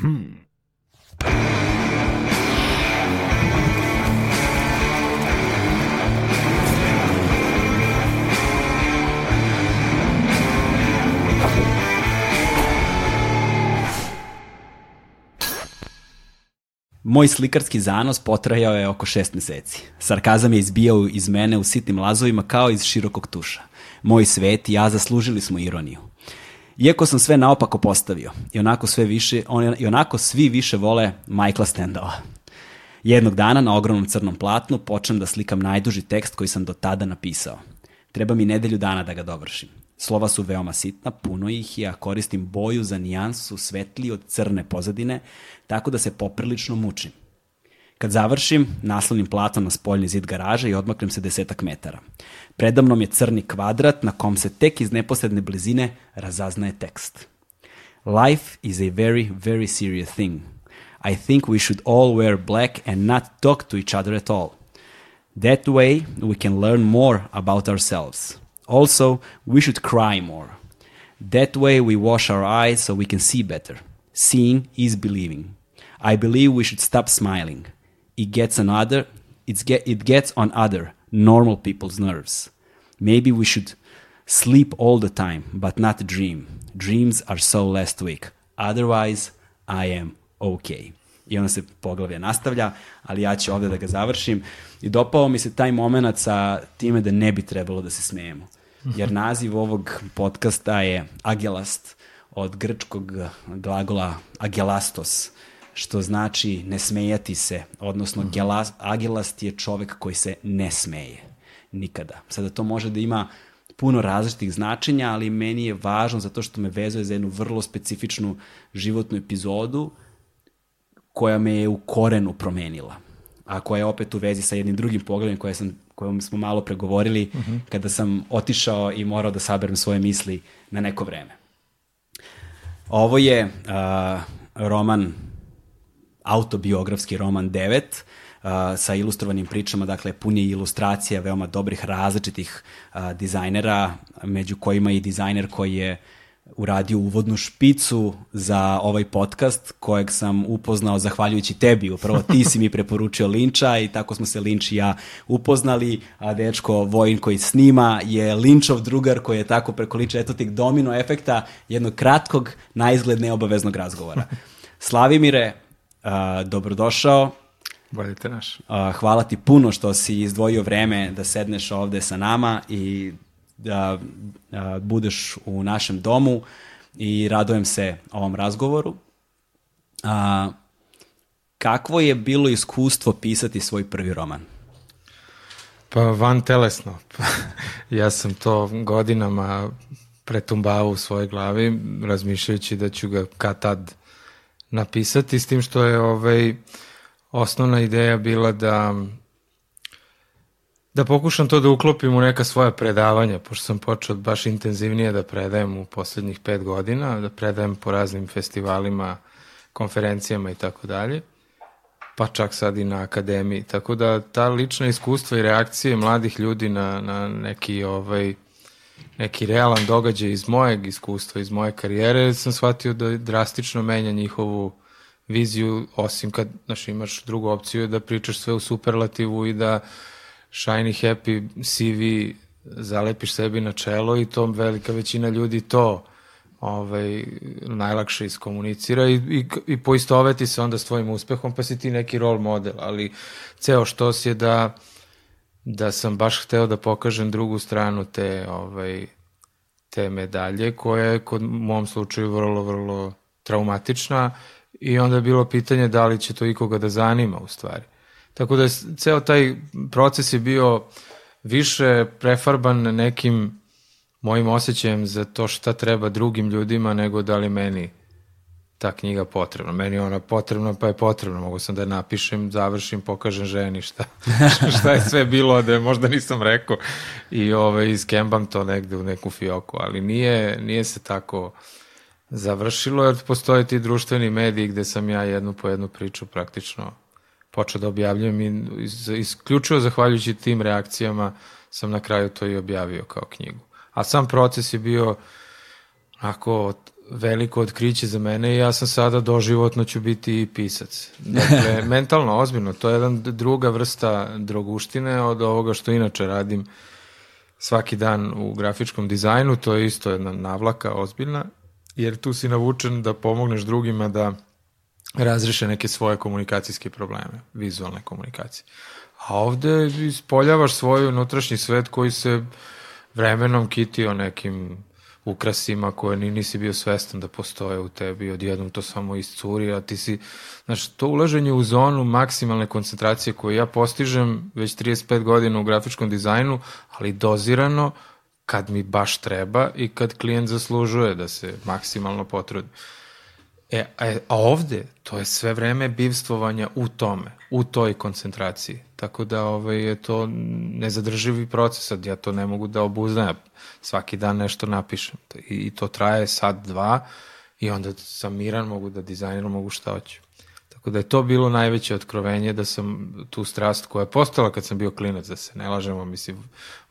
Hmm. Moj slikarski zanos potrajao je oko šest meseci. Sarkazam je izbijao iz mene u sitnim lazovima kao iz širokog tuša. Moj svet i ja zaslužili smo ironiju. Iako sam sve naopako postavio, i onako, sve više, on, i onako svi više vole Michaela Stendala. Jednog dana na ogromnom crnom platnu počnem da slikam najduži tekst koji sam do tada napisao. Treba mi nedelju dana da ga dovršim. Slova su veoma sitna, puno ih je, a koristim boju za nijansu svetliji od crne pozadine, tako da se poprilično mučim. Kad završim, naslonim platom na spoljni zid garaže i odmaknem se desetak metara. Predamnom je crni kvadrat na kom se tek iz neposredne blizine razaznaje tekst. Life is a very, very serious thing. I think we should all wear black and not talk to each other at all. That way, we can learn more about ourselves. Also, we should cry more. That way, we wash our eyes so we can see better. Seeing is believing. I believe we should stop smiling. It gets on other, it's get, it gets on other normal people's nerves. Maybe we should sleep all the time, but not dream. Dreams are so last week. Otherwise, I am okay. I onda se poglavlje nastavlja, ali ja ću ovde da ga završim. I dopao mi se taj moment sa time da ne bi trebalo da se smejemo. Jer naziv ovog podcasta je Agelast od grčkog glagola agelastos, što znači ne smejati se, odnosno mm -hmm. agelast je čovek koji se ne smeje. Nikada. Sada to može da ima puno različitih značenja, ali meni je važno zato što me vezuje za jednu vrlo specifičnu životnu epizodu koja me je u korenu promenila a koja je opet u vezi sa jednim drugim pogledom koje sam, kojom smo malo pregovorili uh mhm. -huh. kada sam otišao i morao da saberem svoje misli na neko vreme. Ovo je uh, roman autobiografski roman 9 uh, sa ilustrovanim pričama, dakle pun je ilustracija veoma dobrih različitih uh, dizajnera, među kojima i dizajner koji je uradio uvodnu špicu za ovaj podcast kojeg sam upoznao zahvaljujući tebi. Upravo ti si mi preporučio Linča i tako smo se Linč i ja upoznali, a dečko Vojin koji snima je Linčov drugar koji je tako preko Linča, eto tih domino efekta jednog kratkog, na izgled neobaveznog razgovora. Slavimire, Uh, dobrodošao. Budite naš. Uh, hvala ti puno što si izdvojio vreme da sedneš ovde sa nama i da uh, budeš u našem domu i radojem se ovom razgovoru. Uh, kakvo je bilo iskustvo pisati svoj prvi roman? Pa van telesno. ja sam to godinama pretumbao u svojoj glavi, razmišljajući da ću ga kad tad napisati, s tim što je ovaj, osnovna ideja bila da da pokušam to da uklopim u neka svoja predavanja, pošto sam počeo baš intenzivnije da predajem u poslednjih pet godina, da predajem po raznim festivalima, konferencijama i tako dalje, pa čak sad i na akademiji. Tako da ta lična iskustva i reakcije mladih ljudi na, na neki ovaj, neki realan događaj iz mojeg iskustva, iz moje karijere, sam shvatio da drastično menja njihovu viziju, osim kad znaš, imaš drugu opciju da pričaš sve u superlativu i da shiny happy CV zalepiš sebi na čelo i to velika većina ljudi to ovaj, najlakše iskomunicira i, i, i poistoveti se onda s tvojim uspehom, pa si ti neki role model, ali ceo štos je da da sam baš hteo da pokažem drugu stranu te, ovaj, te medalje, koja je kod mom slučaju vrlo, vrlo traumatična i onda je bilo pitanje da li će to ikoga da zanima u stvari. Tako da je ceo taj proces je bio više prefarban nekim mojim osjećajem za to šta treba drugim ljudima nego da li meni ta knjiga potrebna. Meni je ona potrebna, pa je potrebna. Mogu sam da je napišem, završim, pokažem ženi šta, šta je sve bilo, da je možda nisam rekao i ovaj, iskembam to negde u neku fioku, ali nije, nije se tako završilo, jer postoje ti društveni mediji gde sam ja jednu po jednu priču praktično počeo da objavljujem i isključivo zahvaljujući tim reakcijama sam na kraju to i objavio kao knjigu. A sam proces je bio ako veliko otkriće za mene i ja sam sada doživotno ću biti pisac. Dakle, mentalno, ozbiljno, to je jedan druga vrsta droguštine od ovoga što inače radim svaki dan u grafičkom dizajnu, to je isto jedna navlaka ozbiljna, jer tu si navučen da pomogneš drugima da razreše neke svoje komunikacijske probleme, vizualne komunikacije. A ovde ispoljavaš svoj unutrašnji svet koji se vremenom kitio nekim ukrasima koje ni nisi bio svestan da postoje u tebi, odjednom to samo iscuri, a ti si, znaš, to ulaženje u zonu maksimalne koncentracije koju ja postižem već 35 godina u grafičkom dizajnu, ali dozirano kad mi baš treba i kad klijent zaslužuje da se maksimalno potrudi. E, a, a ovde, to je sve vreme bivstvovanja u tome, u toj koncentraciji. Tako da ovaj, je to nezadrživi proces, sad ja to ne mogu da obuzdam, svaki dan nešto napišem. I, i to traje sad, dva, i onda sam miran, mogu da dizajniram, mogu šta hoću. Tako da je to bilo najveće otkrovenje da sam tu strast koja je postala kad sam bio klinac, da se ne lažemo, mislim,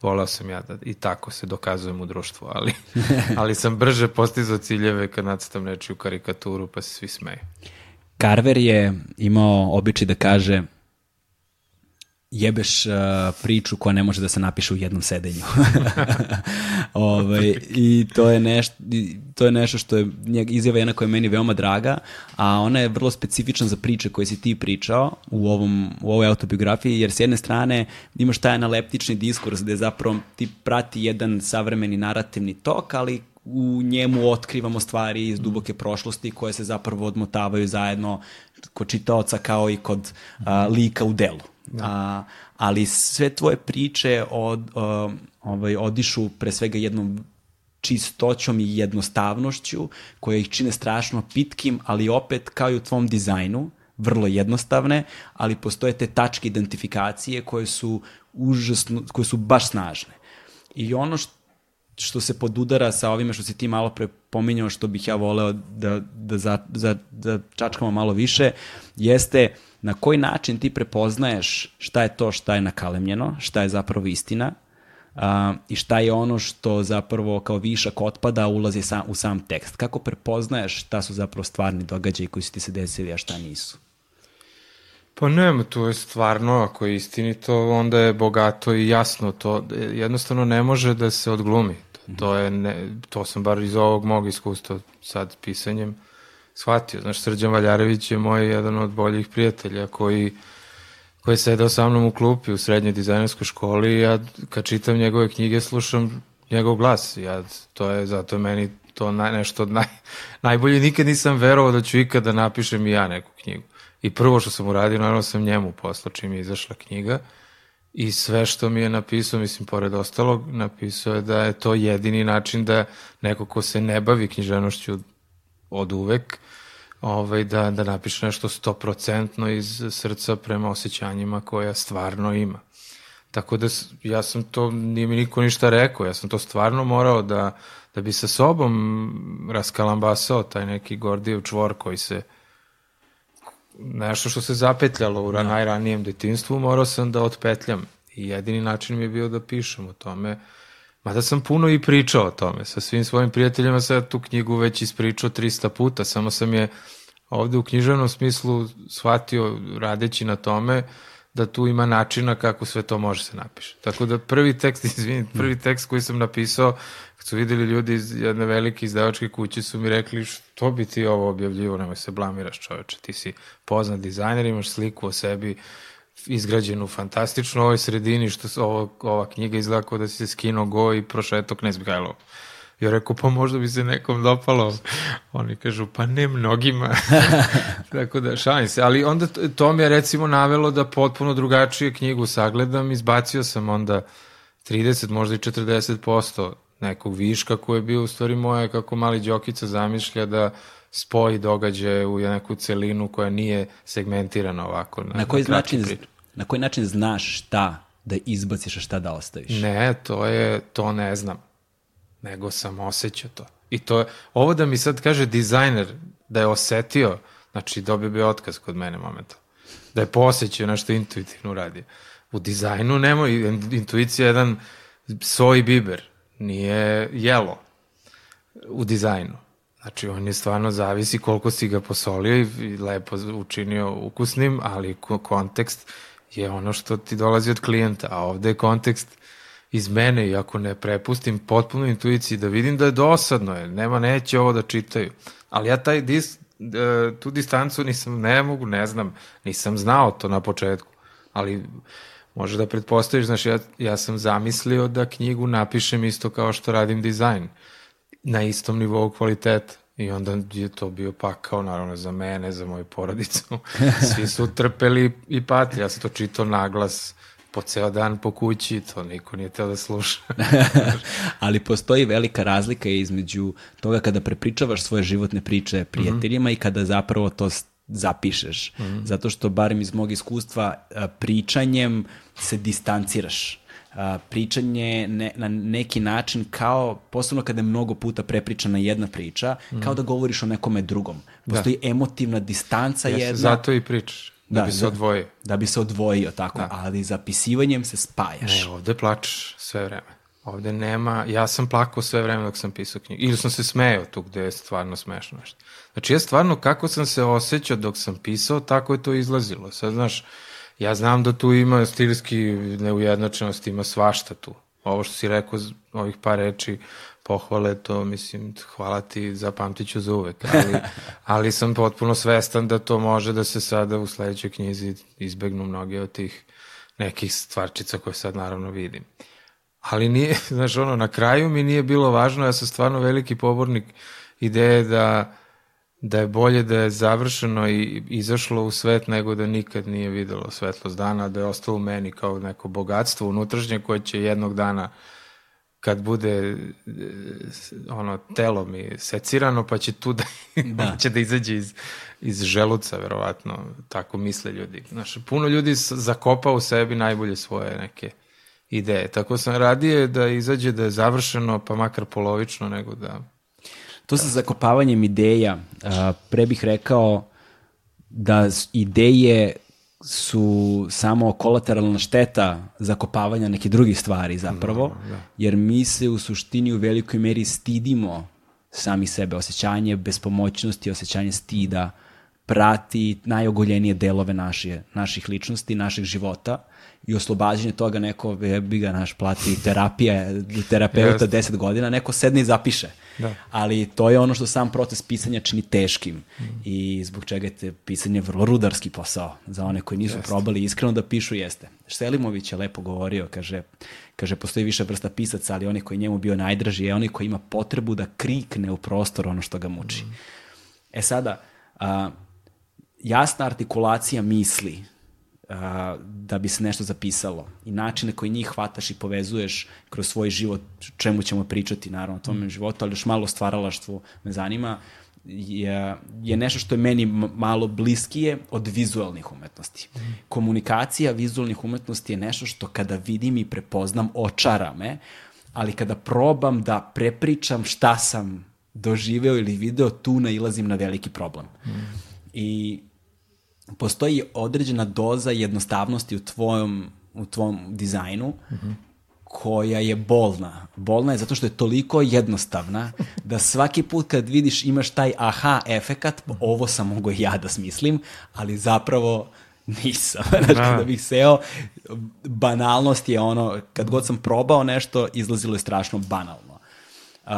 volao sam ja da i tako se dokazujem u društvu, ali, ali sam brže postizao ciljeve kad nacrtam nečiju karikaturu pa se svi smeju. Carver je imao običaj da kaže jebeš uh, priču koja ne može da se napiše u jednom sedenju. Ovaj, I to je, nešto, to je nešto što je izjava jedna koja je meni veoma draga, a ona je vrlo specifična za priče koje si ti pričao u, ovom, u ovoj autobiografiji, jer s jedne strane imaš taj analeptični diskurs gde zapravo ti prati jedan savremeni narativni tok, ali u njemu otkrivamo stvari iz duboke prošlosti koje se zapravo odmotavaju zajedno kod čitaoca kao i kod a, lika u delu. Da. A, ali sve tvoje priče od, uh, ovaj, odišu pre svega jednom čistoćom i jednostavnošću koja ih čine strašno pitkim, ali opet kao i u tvom dizajnu, vrlo jednostavne, ali postoje te tačke identifikacije koje su užasno, koje su baš snažne. I ono što što se podudara sa ovime što si ti malo pre pominjao, što bih ja voleo da, da, za, za, da čačkamo malo više, jeste na koji način ti prepoznaješ šta je to šta je nakalemljeno, šta je zapravo istina uh, i šta je ono što zapravo kao višak otpada ulazi sam, u sam tekst. Kako prepoznaješ šta su zapravo stvarni događaji koji su ti se desili, a šta nisu? Pa nema, tu je stvarno, ako je istinito, onda je bogato i jasno. To jednostavno ne može da se odglumi. To, je ne, to sam bar iz ovog mog iskustva sad pisanjem shvatio. Znaš, Srđan Valjarević je moj jedan od boljih prijatelja koji koji je sedao sa mnom u klupi u srednjoj dizajnerskoj školi i ja kad čitam njegove knjige slušam njegov glas. Ja, to je zato je meni to naj, nešto naj, najbolje. Nikad nisam verovao da ću ikada da napišem i ja neku knjigu. I prvo što sam uradio, naravno sam njemu poslao čim je izašla knjiga i sve što mi je napisao, mislim, pored ostalog, napisao je da je to jedini način da neko ko se ne bavi knjiženošću od uvek, ovaj, da, da napiše nešto stoprocentno iz srca prema osjećanjima koja stvarno ima. Tako da ja sam to, nije mi niko ništa rekao, ja sam to stvarno morao da, da bi sa sobom raskalambasao taj neki Gordijev čvor koji se nešto što se zapetljalo u da. najranijem detinstvu, morao sam da otpetljam. I jedini način mi je bio da pišem o tome Mada sam puno i pričao o tome. Sa svim svojim prijateljima sam tu knjigu već ispričao 300 puta, samo sam je ovde u književnom smislu shvatio radeći na tome da tu ima načina kako sve to može se napiše. Tako da prvi tekst, izvini, prvi tekst koji sam napisao, kad su videli ljudi iz jedne velike izdavačke kuće, su mi rekli što bi ti ovo objavljivo, nemoj se blamiraš čoveče, ti si poznat dizajner, imaš sliku o sebi, izgrađenu fantastično u ovoj sredini, što se ovo, ova knjiga izgleda kao da si se skinuo go i prošeto Knez Mihajlov. Ja rekao, pa možda bi se nekom dopalo. Oni kažu, pa ne mnogima. Tako da, šalim se. Ali onda to mi je recimo navelo da potpuno drugačije knjigu sagledam. Izbacio sam onda 30, možda i 40% nekog viška koji je bio u stvari moje, kako mali Đokica zamišlja da spoji događaje u neku celinu koja nije segmentirana ovako. Na, na koji, na način, na koji način znaš šta da izbaciš, a šta da ostaviš? Ne, to je, to ne znam. Nego sam osjećao to. I to je, ovo da mi sad kaže dizajner da je osetio, znači dobio bi otkaz kod mene momentalno. Da je posjećao nešto intuitivno uradio. U dizajnu nema, intuicija je jedan soj biber, nije jelo u dizajnu Znači, on je stvarno zavisi koliko si ga posolio i, lepo učinio ukusnim, ali ko kontekst je ono što ti dolazi od klijenta, a ovde je kontekst iz mene i ako ne prepustim potpuno intuiciji da vidim da je dosadno, je, nema neće ovo da čitaju. Ali ja taj dis, e, tu distancu nisam, ne mogu, ne znam, nisam znao to na početku, ali može da pretpostaviš, znaš, ja, ja sam zamislio da knjigu napišem isto kao što radim dizajn, na istom nivou kvaliteta. I onda je to bio pakao, naravno, za mene, za moju porodicu. Svi su trpeli i pati. Ja sam to čitao naglas po ceo dan po kući, to niko nije teo da sluša. Ali postoji velika razlika između toga kada prepričavaš svoje životne priče prijateljima mm -hmm. i kada zapravo to zapišeš. Mm -hmm. Zato što, barem iz mog iskustva, pričanjem se distanciraš pričanje ne, na neki način kao, posebno kada je mnogo puta prepričana jedna priča, mm. kao da govoriš o nekome drugom. Da. Postoji da. emotivna distanca Jeste, jedna. Zato i pričaš. Da, da bi se odvojio. Da bi se odvojio, tako. Da. Ali zapisivanjem se spajaš. Ne, ovde plačeš sve vreme. Ovde nema, ja sam plakao sve vreme dok sam pisao knjigu. Ili sam se smejao tu gde je stvarno smešno nešto. Znači ja stvarno kako sam se osjećao dok sam pisao, tako je to izlazilo. Sad znaš, ja znam da tu ima stilski neujednačenost, ima svašta tu. Ovo što si rekao, ovih par reči, pohvale, to mislim, hvala ti, zapamtit ću za uvek, ali, ali sam potpuno svestan da to može da se sada u sledećoj knjizi izbegnu mnoge od tih nekih stvarčica koje sad naravno vidim. Ali nije, znaš, ono, na kraju mi nije bilo važno, ja sam stvarno veliki pobornik ideje da da je bolje da je završeno i izašlo u svet nego da nikad nije videlo svetlost dana, da je ostalo u meni kao neko bogatstvo unutrašnje koje će jednog dana kad bude ono telo mi secirano pa će tu da, da. će da izađe iz, iz želuca verovatno tako misle ljudi znaš, puno ljudi zakopa u sebi najbolje svoje neke ideje. Tako sam radije da izađe da je završeno pa makar polovično nego da To sa zakopavanjem ideja, pre bih rekao da ideje su samo kolateralna šteta zakopavanja neke drugih stvari zapravo, da, da. jer mi se u suštini u velikoj meri stidimo sami sebe, osjećanje bespomoćnosti, osjećanje stida, prati najogoljenije delove naše, naših ličnosti, naših života i oslobađanje toga neko bi ga naš plati terapija, terapeuta 10 godina, neko sedne i zapiše. Da. Ali to je ono što sam proces pisanja čini teškim mm. i zbog čega je te pisanje vrlo rudarski posao za one koji nisu jeste. probali iskreno da pišu jeste. Selimović je lepo govorio, kaže, kaže postoji više vrsta pisaca, ali oni koji njemu bio najdraži je oni koji ima potrebu da krikne u prostor ono što ga muči. Mm. E sada, a, jasna artikulacija misli a, da bi se nešto zapisalo i načine koji njih hvataš i povezuješ kroz svoj život, čemu ćemo pričati naravno o tome mm. životu, ali još malo stvaralaštvu me zanima, je, je nešto što je meni malo bliskije od vizualnih umetnosti. Mm. Komunikacija vizualnih umetnosti je nešto što kada vidim i prepoznam očara me, ali kada probam da prepričam šta sam doživeo ili video, tu nailazim na veliki problem. Mm. I postoji određena doza jednostavnosti u tvojom, u tvom dizajnu mm -hmm. koja je bolna. Bolna je zato što je toliko jednostavna da svaki put kad vidiš imaš taj aha efekat, ovo sam mogo ja da smislim, ali zapravo nisam. Znači, da. kada bih seo, banalnost je ono, kad god sam probao nešto, izlazilo je strašno banalno. Uh,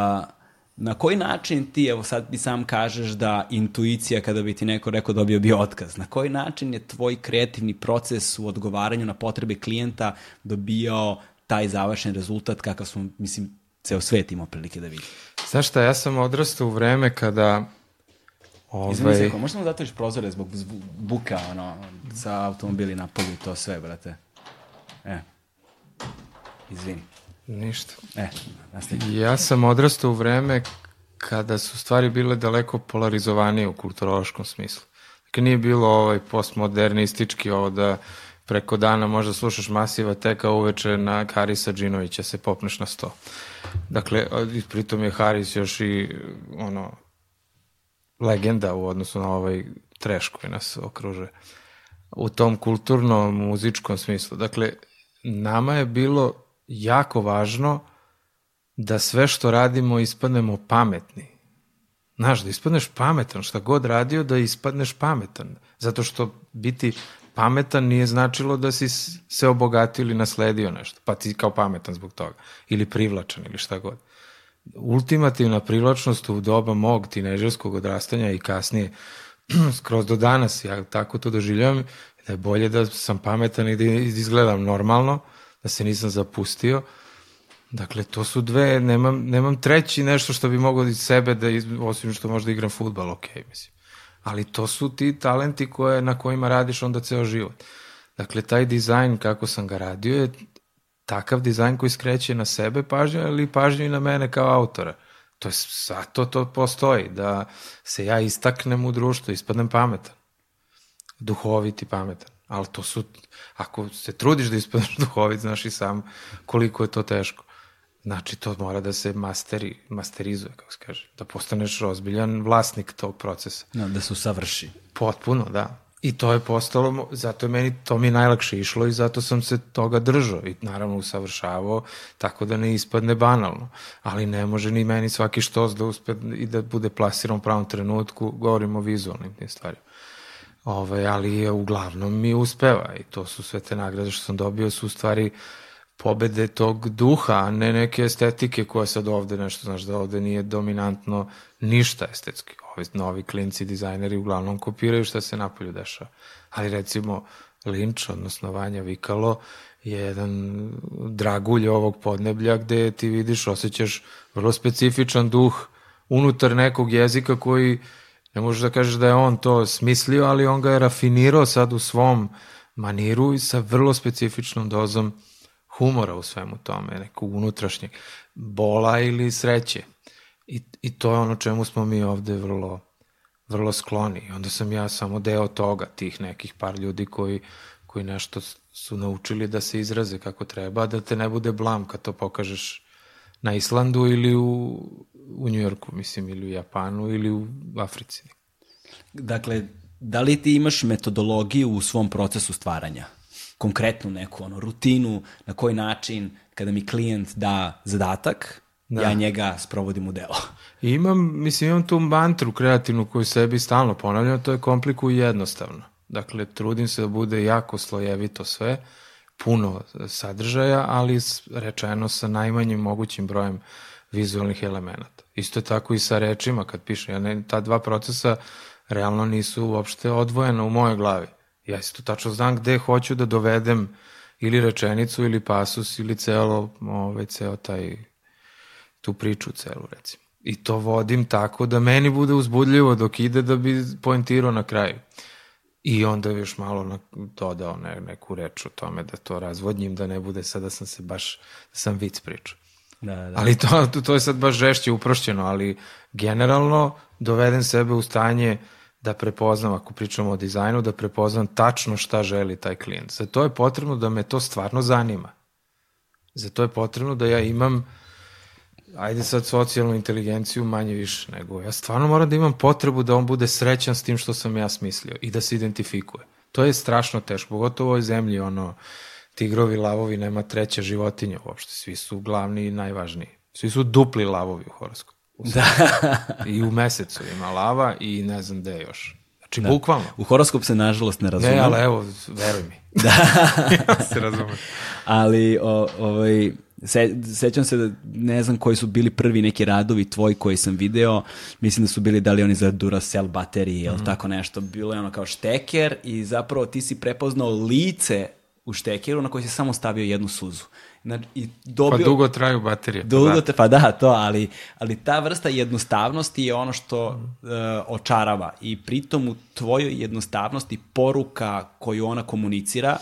Na koji način ti, evo sad mi sam kažeš da intuicija kada bi ti neko rekao dobio bi otkaz, na koji način je tvoj kreativni proces u odgovaranju na potrebe klijenta dobio taj završen rezultat kakav smo, mislim, ceo svet imao prilike da vidi? Znaš šta, ja sam odrastao u vreme kada Ovaj... Izvini se, možeš da zatvoriš prozore zbog buka, ono, sa automobili na polu i to sve, brate. E. Izvini. Ništa. E, nastavim. Ja sam odrastao u vreme kada su stvari bile daleko polarizovanije u kulturološkom smislu. Dakle, nije bilo ovaj postmodernistički ovo da preko dana možda slušaš masiva teka uveče na Harisa Džinovića se popneš na sto. Dakle, pritom je Haris još i ono legenda u odnosu na ovaj treš koji nas okruže u tom kulturnom muzičkom smislu. Dakle, nama je bilo jako važno da sve što radimo ispadnemo pametni. Znaš, da ispadneš pametan, šta god radio, da ispadneš pametan. Zato što biti pametan nije značilo da si se obogatio ili nasledio nešto, pa ti kao pametan zbog toga. Ili privlačan ili šta god. Ultimativna privlačnost u doba mog tinežerskog odrastanja i kasnije, skroz do danas, ja tako to doživljavam, da je bolje da sam pametan i da izgledam normalno, da se nisam zapustio. Dakle, to su dve, nemam, nemam treći nešto što bi mogao iz sebe, da iz, osim što možda igram futbal, ok, mislim. Ali to su ti talenti koje, na kojima radiš onda ceo život. Dakle, taj dizajn kako sam ga radio je takav dizajn koji skreće na sebe pažnju ili pažnju i na mene kao autora. To je, zato to postoji, da se ja istaknem u društvu, ispadnem pametan duhovit i pametan. Ali to su, ako se trudiš da ispadneš duhovit, znaš i sam koliko je to teško. Znači, to mora da se masteri, masterizuje, kako se kaže. Da postaneš ozbiljan vlasnik tog procesa. No, da se usavrši. Potpuno, da. I to je postalo, zato je meni, to mi je najlakše išlo i zato sam se toga držao i naravno usavršavao tako da ne ispadne banalno. Ali ne može ni meni svaki štos da uspe i da bude plasiran u pravom trenutku, govorimo o vizualnim tim stvarima. Ove, ali uglavnom mi uspeva i to su sve te nagrade što sam dobio su u stvari pobede tog duha, a ne neke estetike koja sad ovde nešto, znaš da ovde nije dominantno ništa estetski. Ovi novi klinci, dizajneri uglavnom kopiraju šta se napolju dešava. Ali recimo Linč, odnosno Vanja Vikalo, je jedan dragulj ovog podneblja gde ti vidiš, osjećaš vrlo specifičan duh unutar nekog jezika koji ne možeš da kažeš da je on to smislio, ali on ga je rafinirao sad u svom maniru i sa vrlo specifičnom dozom humora u svemu tome, nekog unutrašnjeg bola ili sreće. I, I to je ono čemu smo mi ovde vrlo, vrlo skloni. Onda sam ja samo deo toga, tih nekih par ljudi koji, koji nešto su naučili da se izraze kako treba, da te ne bude blam kad to pokažeš na Islandu ili u, u Njujorku, mislim, ili u Japanu ili u Africi. Dakle, da li ti imaš metodologiju u svom procesu stvaranja? Konkretnu neku ono, rutinu, na koji način, kada mi klijent da zadatak, da. ja njega sprovodim u delo. Imam, mislim, imam tu mantru kreativnu koju sebi stalno ponavljam, to je kompliku i jednostavno. Dakle, trudim se da bude jako slojevito sve, puno sadržaja, ali rečeno sa najmanjim mogućim brojem vizualnih elemenata. Isto je tako i sa rečima kad pišem. Ja ne, ta dva procesa realno nisu uopšte odvojena u mojoj glavi. Ja isto tačno znam gde hoću da dovedem ili rečenicu ili pasus ili celo, ovaj, ceo taj, tu priču celu recimo. I to vodim tako da meni bude uzbudljivo dok ide da bi poentirao na kraju. I onda još malo dodao ne, neku reč o tome da to razvodnjim, da ne bude sada da sam se baš, da sam vic pričao. Da, da. Ali to, to je sad baš žešće uprošćeno, ali generalno dovedem sebe u stanje da prepoznam, ako pričamo o dizajnu, da prepoznam tačno šta želi taj klijent. Za to je potrebno da me to stvarno zanima. Za to je potrebno da ja imam ajde sad socijalnu inteligenciju manje više nego ja stvarno moram da imam potrebu da on bude srećan s tim što sam ja smislio i da se identifikuje. To je strašno teško, pogotovo u ovoj zemlji, ono, tigrovi, lavovi, nema treća životinja uopšte, svi su glavni i najvažniji. Svi su dupli lavovi u horoskopu. Da. I u mesecu ima lava i ne znam gde još. Znači, da. bukvalno. U horoskop se nažalost ne razume. Ne, ali evo, veruj mi. Da. ja se razumem. ali, o, ovaj, Se, sećam se da ne znam koji su bili prvi neki radovi tvoji koji sam video, mislim da su bili da li oni za Duracell baterije ili mm. tako nešto, bilo je ono kao šteker i zapravo ti si prepoznao lice u štekeru na koji si samo stavio jednu suzu. Znači, i dobio, pa dugo traju baterije. Pa dugo da. te, pa da, to, ali, ali ta vrsta jednostavnosti je ono što mm. uh, očarava i pritom u tvojoj jednostavnosti poruka koju ona komunicira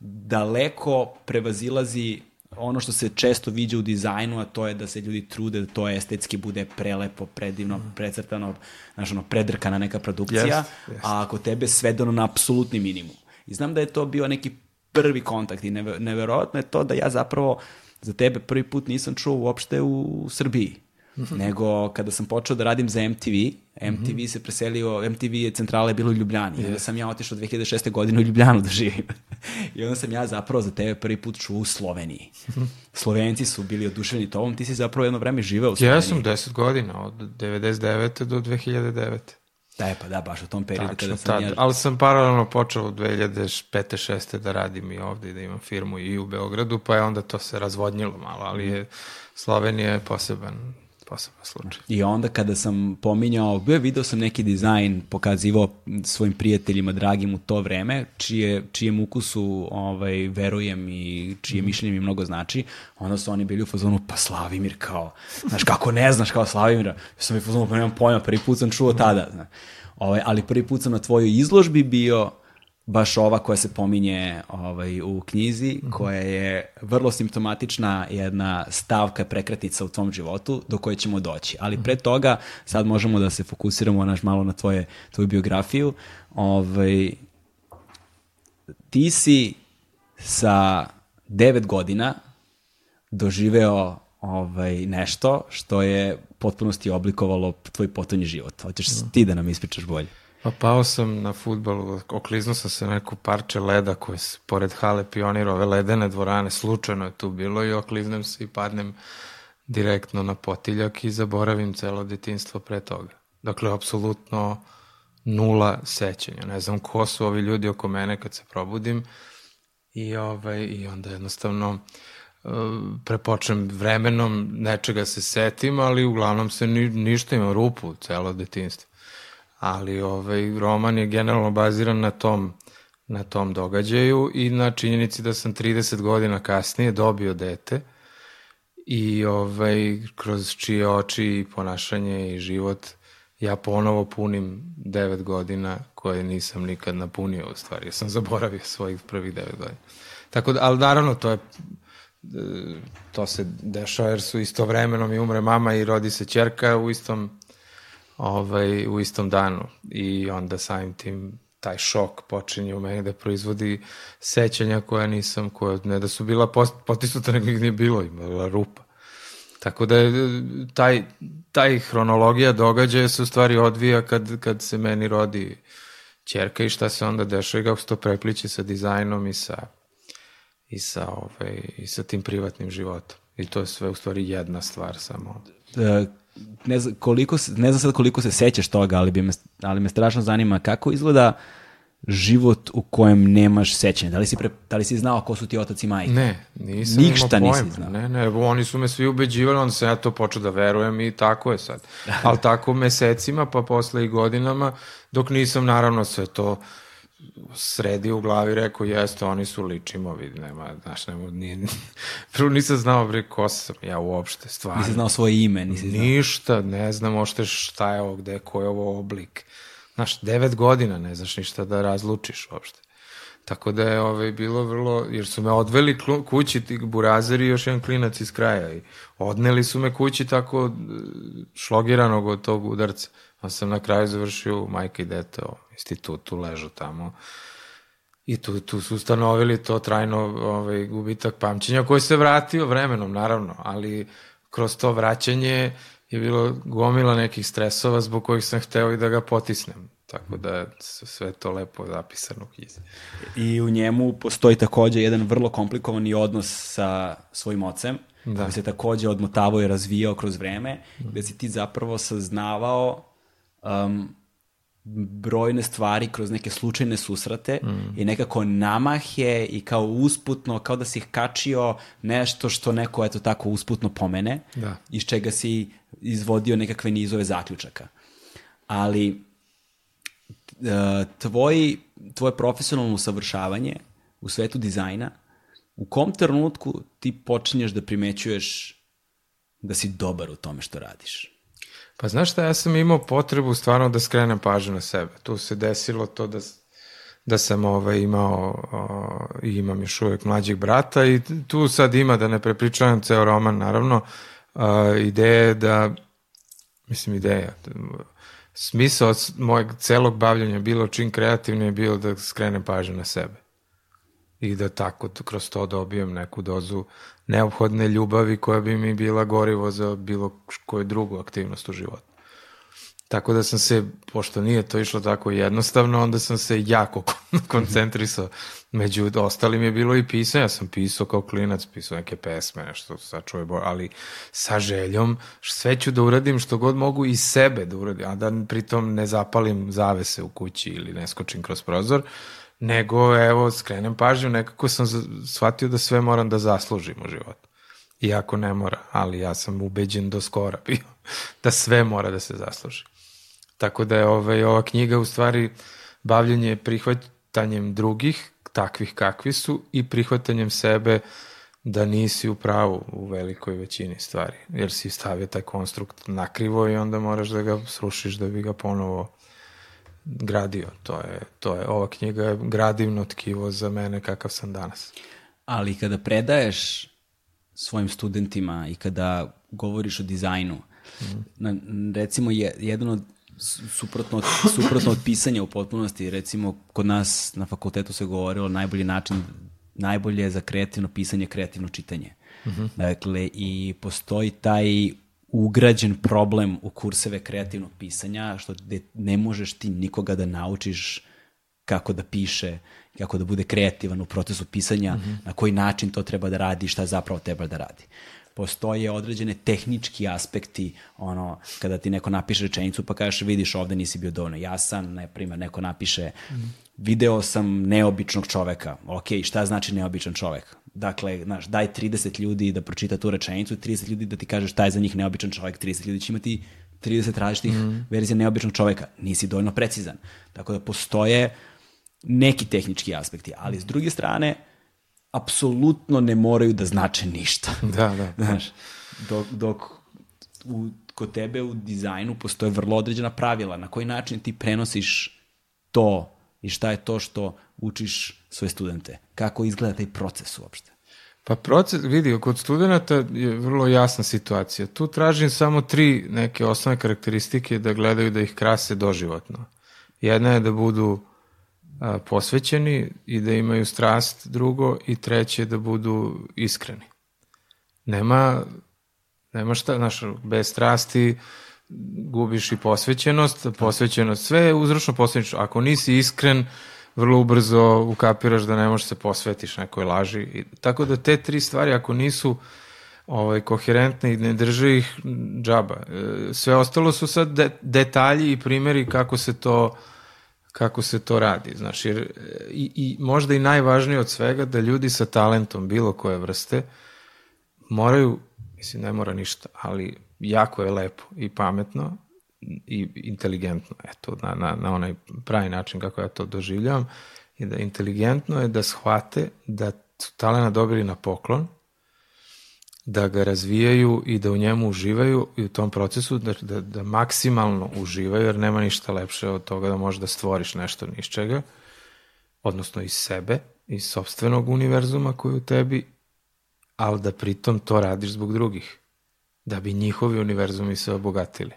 daleko prevazilazi ono što se često viđa u dizajnu, a to je da se ljudi trude da to estetski bude prelepo, predivno, mm. precrtano, znaš, ono, predrkana neka produkcija, yes, yes. a ako tebe svedeno na apsolutni minimum. I znam da je to bio neki prvi kontakt i neverovatno je to da ja zapravo za tebe prvi put nisam čuo uopšte u Srbiji. Nego kada sam počeo da radim za MTV, MTV se preselio, MTV je centrala je bilo u Ljubljani. I onda sam ja otišao 2006. godine u Ljubljanu da živim. I onda sam ja zapravo za tebe prvi put čuo u Sloveniji. Slovenci su bili oduševljeni tobom, ti si zapravo jedno vreme živeo u Sloveniji. Ja sam 10 godina, od 99. do 2009. Da, je, pa da, baš u tom periodu Tačno, kada sam tad. ja... Ali sam paralelno počeo u 2005. 6. da radim i ovde i da imam firmu i u Beogradu, pa je onda to se razvodnilo malo, ali je Slovenija je poseban, poseban slučaj. I onda kada sam pominjao, bio video sam neki dizajn, pokazivao svojim prijateljima dragim u to vreme, čije, čijem ukusu ovaj, verujem i čije mišljenje mi mnogo znači, onda su oni bili u fazonu, pa Slavimir kao, znaš kako ne znaš kao Slavimira, ja sam i u fazonu, pa nemam pojma, prvi put sam čuo tada, znaš. Ovaj, ali prvi put sam na tvojoj izložbi bio baš ova koja se pominje ovaj, u knjizi, koja je vrlo simptomatična jedna stavka prekratica u tvom životu do koje ćemo doći. Ali pre toga sad možemo da se fokusiramo naš malo na tvoje, tvoju biografiju. Ovaj, ti si sa devet godina doživeo ovaj, nešto što je potpunosti oblikovalo tvoj potonji život. Hoćeš ti da nam ispričaš bolje? Pa pao sam na futbalu, okliznuo sam se na neku parče leda koje se pored hale pionira, ove ledene dvorane, slučajno je tu bilo i okliznem se i padnem direktno na potiljak i zaboravim celo detinstvo pre toga. Dakle, apsolutno nula sećanja. Ne znam ko su ovi ljudi oko mene kad se probudim i, ovaj, i onda jednostavno uh, prepočnem vremenom, nečega se setim, ali uglavnom se ni, ništa ima rupu celo detinstvo ali ovaj, roman je generalno baziran na tom, na tom događaju i na činjenici da sam 30 godina kasnije dobio dete i ovaj, kroz čije oči i ponašanje i život ja ponovo punim 9 godina koje nisam nikad napunio u stvari. Ja sam zaboravio svojih prvih 9 godina. Tako da, ali naravno to je to se dešava jer su istovremeno mi umre mama i rodi se čerka u istom ovaj, u istom danu i onda samim tim taj šok počinje u meni da proizvodi sećanja koja nisam, koja ne da su bila potisnuta, nego ih nije bilo, imala rupa. Tako da je taj, taj hronologija događaja se u stvari odvija kad, kad se meni rodi čerka i šta se onda dešava i kako se to prepliče sa dizajnom i sa, i sa, ovaj, i sa tim privatnim životom. I to je sve u stvari jedna stvar samo. Da, ne znam, koliko, se- ne znam sad koliko se sećaš toga, ali, bi me, ali me strašno zanima kako izgleda život u kojem nemaš sećanja. Da li si, pre, da li si znao ko su ti otac i majka? Ne, nisam Ništa imao nisi pojma. znao. Ne, ne, oni su me svi ubeđivali, onda sam ja to počeo da verujem i tako je sad. Ali tako mesecima, pa posle i godinama, dok nisam naravno sve to sredio u glavi, rekao, jeste, oni su ličimo, vidi, nema, znaš, nema, nije, prvo nisam znao, bre, ko sam ja uopšte, stvarno. Nisi znao svoje ime, nisi znao. Ništa, ne znam ošte šta je ovo, gde ko je ovo oblik. Znaš, devet godina ne znaš ništa da razlučiš uopšte. Tako da je ovaj, bilo vrlo, jer su me odveli klu- kući ti burazeri i još jedan klinac iz kraja i odneli su me kući tako e, šlogiranog od tog udarca. A sam na kraju završio majka i dete o institutu, ležu tamo. I tu, tu su ustanovili to trajno ovaj, gubitak pamćenja koji se vratio vremenom, naravno, ali kroz to vraćanje je bilo gomila nekih stresova zbog kojih sam hteo i da ga potisnem. Tako da je sve to lepo zapisano u knjizi. I u njemu postoji takođe jedan vrlo komplikovani odnos sa svojim ocem, da. koji se takođe odmotavao i razvijao kroz vreme, gde si ti zapravo saznavao um, brojne stvari kroz neke slučajne susrate i nekako namah je i kao usputno, kao da si kačio nešto što neko eto tako usputno pomene, Da. iz čega si izvodio nekakve nizove zaključaka. Ali e, tvoj, tvoje profesionalno usavršavanje u svetu dizajna, u kom trenutku ti počinješ da primećuješ da si dobar u tome što radiš? Pa znaš šta, ja sam imao potrebu stvarno da skrenem pažnju na sebe. Tu se desilo to da, da sam ovaj, imao i imam još uvek mlađeg brata i tu sad ima, da ne prepričavam ceo roman, naravno, a, ideja je da, mislim ideja, smisao mojeg celog bavljanja bilo čim kreativno je bilo da skrenem pažnju na sebe. I da tako kroz to dobijem neku dozu neophodne ljubavi koja bi mi bila gorivo za bilo koju drugu aktivnost u životu. Tako da sam se, pošto nije to išlo tako jednostavno, onda sam se jako koncentrisao. Među ostalim je bilo i pisanje, ja sam pisao kao klinac, pisao neke pesme, nešto sačuje boj, ali sa željom sve ću da uradim što god mogu i sebe da uradim, a da pritom ne zapalim zavese u kući ili ne skočim kroz prozor, nego evo skrenem pažnju, nekako sam shvatio da sve moram da zaslužim u životu. Iako ne mora, ali ja sam ubeđen do skora bio da sve mora da se zasluži. Tako da je ovaj, ova knjiga u stvari bavljenje prihvatanjem drugih, takvih kakvi su, i prihvatanjem sebe da nisi u pravu u velikoj većini stvari, jer si stavio taj konstrukt nakrivo i onda moraš da ga srušiš da bi ga ponovo gradio. To je, to je, ova knjiga je gradivno tkivo za mene kakav sam danas. Ali kada predaješ svojim studentima i kada govoriš o dizajnu, mm. na, recimo je, jedan od suprotno suprotno od pisanja u potpunosti. Recimo, kod nas na fakultetu se govorilo najbolji način, najbolje za kreativno pisanje kreativno čitanje. Mhm. -huh. Dakle, i postoji taj ugrađen problem u kurseve kreativnog pisanja, što ne možeš ti nikoga da naučiš kako da piše, kako da bude kreativan u procesu pisanja, mhm. -huh. na koji način to treba da radi, šta zapravo treba da radi postoje određene tehnički aspekti, ono, kada ti neko napiše rečenicu pa kažeš vidiš ovde nisi bio dovoljno jasan, na primjer neko napiše video sam neobičnog čoveka, ok, šta znači neobičan čovek? Dakle, znaš, daj 30 ljudi da pročita tu rečenicu, 30 ljudi da ti kaže šta je za njih neobičan čovek, 30 ljudi će imati 30 različitih mm. verzija neobičnog čoveka. Nisi dovoljno precizan. Tako da postoje neki tehnički aspekti, ali s druge strane, apsolutno ne moraju da znače ništa. Da, da. Znaš, dok, dok u, kod tebe u dizajnu postoje vrlo određena pravila na koji način ti prenosiš to i šta je to što učiš svoje studente. Kako izgleda taj proces uopšte? Pa proces, vidi, kod studenta je vrlo jasna situacija. Tu tražim samo tri neke osnovne karakteristike da gledaju da ih krase doživotno. Jedna je da budu a, posvećeni i da imaju strast drugo i treće da budu iskreni. Nema, nema šta, znaš, bez strasti gubiš i posvećenost, posvećenost, sve je uzročno posvećeno. Ako nisi iskren, vrlo ubrzo ukapiraš da ne možeš se posvetiš nekoj laži. I, tako da te tri stvari, ako nisu ovaj, koherentne i ne drže ih džaba. E, sve ostalo su sad de, detalji i primeri kako se to kako se to radi, znaš, jer i, i možda i najvažnije od svega da ljudi sa talentom bilo koje vrste moraju, mislim ne mora ništa, ali jako je lepo i pametno i inteligentno, eto, na, na, na onaj pravi način kako ja to doživljavam, i da inteligentno je da shvate da su talena dobili na poklon, da ga razvijaju i da u njemu uživaju i u tom procesu da, da, da maksimalno uživaju, jer nema ništa lepše od toga da možeš da stvoriš nešto ni iz čega, odnosno iz sebe, iz sobstvenog univerzuma koji u tebi, ali da pritom to radiš zbog drugih, da bi njihovi univerzumi se obogatili.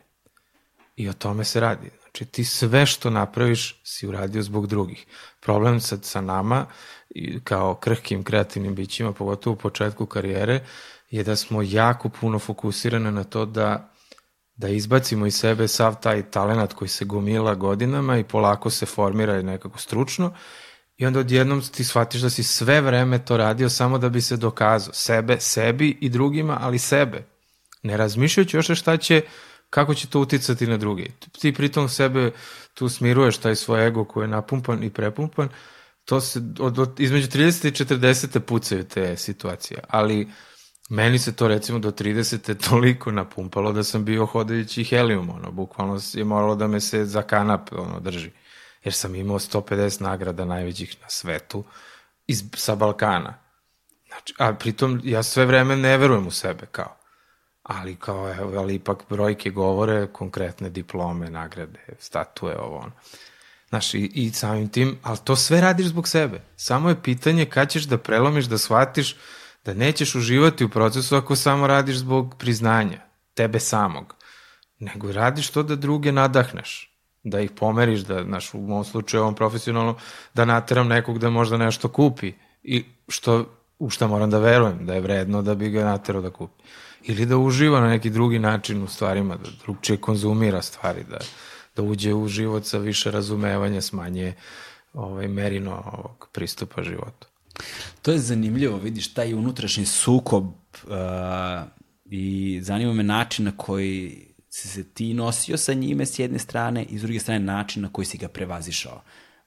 I o tome se radi. Znači ti sve što napraviš si uradio zbog drugih. Problem sad sa nama, kao krhkim kreativnim bićima, pogotovo u početku karijere, je da smo jako puno fokusirane na to da da izbacimo iz sebe sav taj talenat koji se gomila godinama i polako se formira nekako stručno i onda odjednom ti shvatiš da si sve vreme to radio samo da bi se dokazao sebe, sebi i drugima, ali sebe. Ne razmišljajući još šta će, kako će to uticati na drugi. Ti pritom sebe tu smiruješ taj svoj ego koji je napumpan i prepumpan, to se od, od, između 30 i 40 pucaju te situacije, ali Meni se to recimo do 30. toliko napumpalo da sam bio hodajući helium, ono, bukvalno je moralo da me se za kanap ono, drži. Jer sam imao 150 nagrada najvećih na svetu iz, sa Balkana. Znači, a pritom ja sve vreme ne verujem u sebe kao. Ali kao, evo, ali ipak brojke govore, konkretne diplome, nagrade, statue, ovo ono. Znaš, i, i samim tim, ali to sve radiš zbog sebe. Samo je pitanje kad ćeš da prelomiš, da shvatiš da nećeš uživati u procesu ako samo radiš zbog priznanja, tebe samog, nego radiš to da druge nadahneš, da ih pomeriš, da, znaš, u mom slučaju, ovom profesionalno, da nateram nekog da možda nešto kupi, I što, u šta moram da verujem, da je vredno da bi ga naterao da kupi. Ili da uživa na neki drugi način u stvarima, da drugčije konzumira stvari, da, da uđe u život sa više razumevanja, smanje ovaj, merino ovog pristupa životu. To je zanimljivo, vidiš, taj unutrašnji sukob uh, i zanima me način na koji si se ti nosio sa njime s jedne strane i s druge strane način na koji si ga prevazišao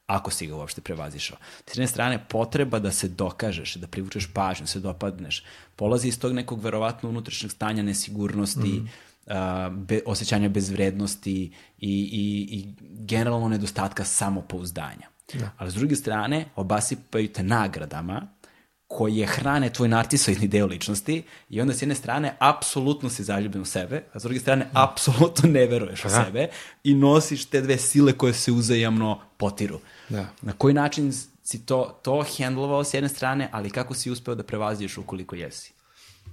ako si ga uopšte prevazišao. S jedne strane, potreba da se dokažeš, da privučeš pažnju, da se dopadneš, polazi iz tog nekog verovatno unutrašnjeg stanja nesigurnosti, mm. uh, be, osjećanja bezvrednosti i, i, i generalno nedostatka samopouzdanja. Da. Ali s druge strane, obasipaju te nagradama koje hrane tvoj narcisoidni deo ličnosti i onda s jedne strane apsolutno si zaljubljen u sebe, a s druge strane da. apsolutno ne veruješ u sebe i nosiš te dve sile koje se uzajamno potiru. Da. Na koji način si to, to hendlovao s jedne strane, ali kako si uspeo da prevaziš ukoliko jesi?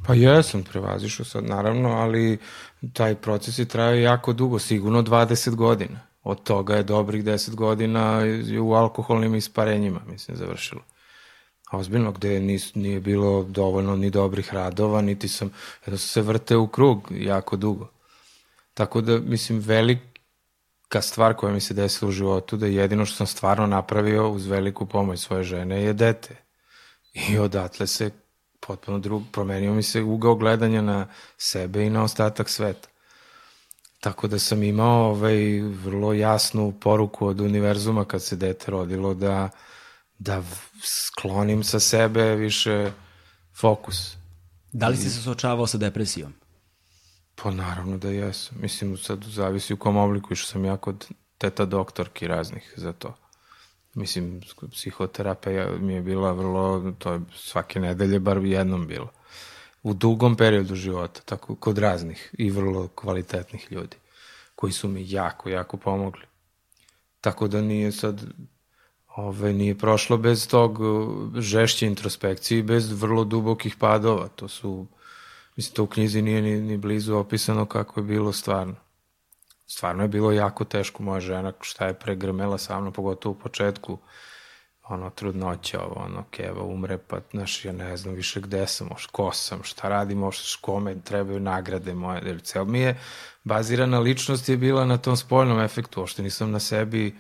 Pa jesam, prevazišao sad naravno, ali taj proces je trajao jako dugo, sigurno 20 godina. Od toga je dobrih 10 godina u alkoholnim isparenjima, mislim, završilo. Ozbiljno, gde nis, nije bilo dovoljno ni dobrih radova, niti sam, jedno sam se vrte u krug jako dugo. Tako da, mislim, velika stvar koja mi se desila u životu, da jedino što sam stvarno napravio uz veliku pomoć svoje žene je dete. I odatle se potpuno drug, promenio mi se ugao gledanja na sebe i na ostatak sveta. Tako da sam imao ovaj, vrlo jasnu poruku od univerzuma kad se dete rodilo da, da sklonim sa sebe više fokus. Da li si se suočavao sa depresijom? Pa naravno da jesam. Mislim, sad zavisi u kom obliku, što sam ja kod teta doktorki raznih za to. Mislim, psihoterapija mi je bila vrlo, to je svake nedelje bar jednom bilo u dugom periodu života, tako kod raznih i vrlo kvalitetnih ljudi, koji su mi jako, jako pomogli. Tako da nije sad, ove, nije prošlo bez tog uh, žešće introspekcije i bez vrlo dubokih padova. To su, mislim, to u knjizi nije ni, ni blizu opisano kako je bilo stvarno. Stvarno je bilo jako teško moja žena, šta je pregrmela sa mnom, pogotovo u početku, ono, trudnoća, ovo, ono, keva umre, pa, znaš, ja ne znam više gde sam, oš, ko sam, šta radim, oš, kome trebaju nagrade moje, jer cel mi je bazirana ličnost je bila na tom spoljnom efektu, ošte nisam na sebi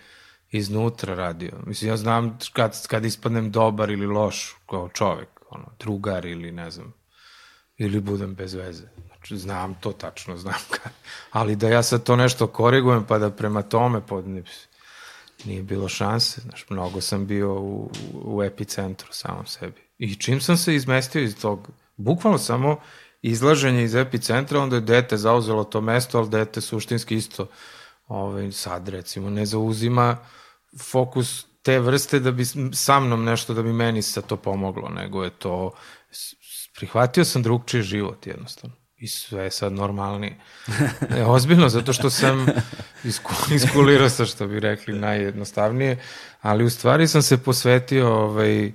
iznutra radio. Mislim, ja znam kad, kad ispadnem dobar ili loš kao čovek, ono, drugar ili ne znam, ili budem bez veze. Znači, znam to tačno, znam kad. Ali da ja sad to nešto korigujem pa da prema tome podnem, nije bilo šanse, znaš, mnogo sam bio u, u epicentru samom sebi. I čim sam se izmestio iz tog, bukvalno samo izlaženje iz epicentra, onda je dete zauzelo to mesto, ali dete suštinski isto ovaj, sad recimo ne zauzima fokus te vrste da bi sa mnom nešto da bi meni sa to pomoglo, nego je to prihvatio sam drugčiji život jednostavno i sve je sad normalnije. E, ozbiljno, zato što sam iskulirao sa što bi rekli najjednostavnije, ali u stvari sam se posvetio ovaj,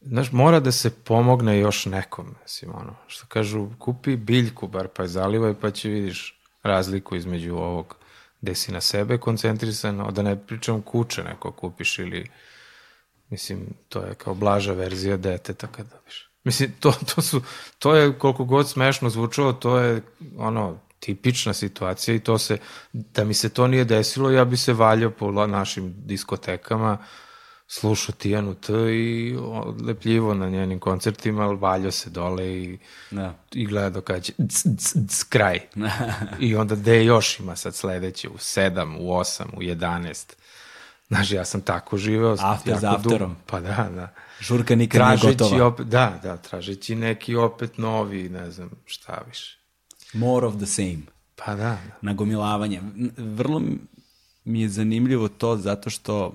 znaš, mora da se pomogne još nekom, mislim, ono, što kažu, kupi biljku, bar pa je zalivaj, pa će vidiš razliku između ovog gde si na sebe koncentrisan, da ne pričam kuće neko kupiš ili, mislim, to je kao blaža verzija deteta kad dobiš. Mislim, to, to, su, to je koliko god smešno zvučalo, to je ono, tipična situacija i to se, da mi se to nije desilo, ja bi se valjao po našim diskotekama, slušao Tijanu T i lepljivo na njenim koncertima, ali valjao se dole i, da. i gledao kada će c, c, c, kraj. I onda gde još ima sad sledeće, u 7, u 8, u 11. Znaš, ja sam tako živeo. After za afterom. Pa da, da. Žurka nikad tražeći nije gotova. Opet, da, da, tražeći neki opet novi, ne znam šta više. More of the same. Pa da. da. Nagomilavanje. Vrlo mi je zanimljivo to zato što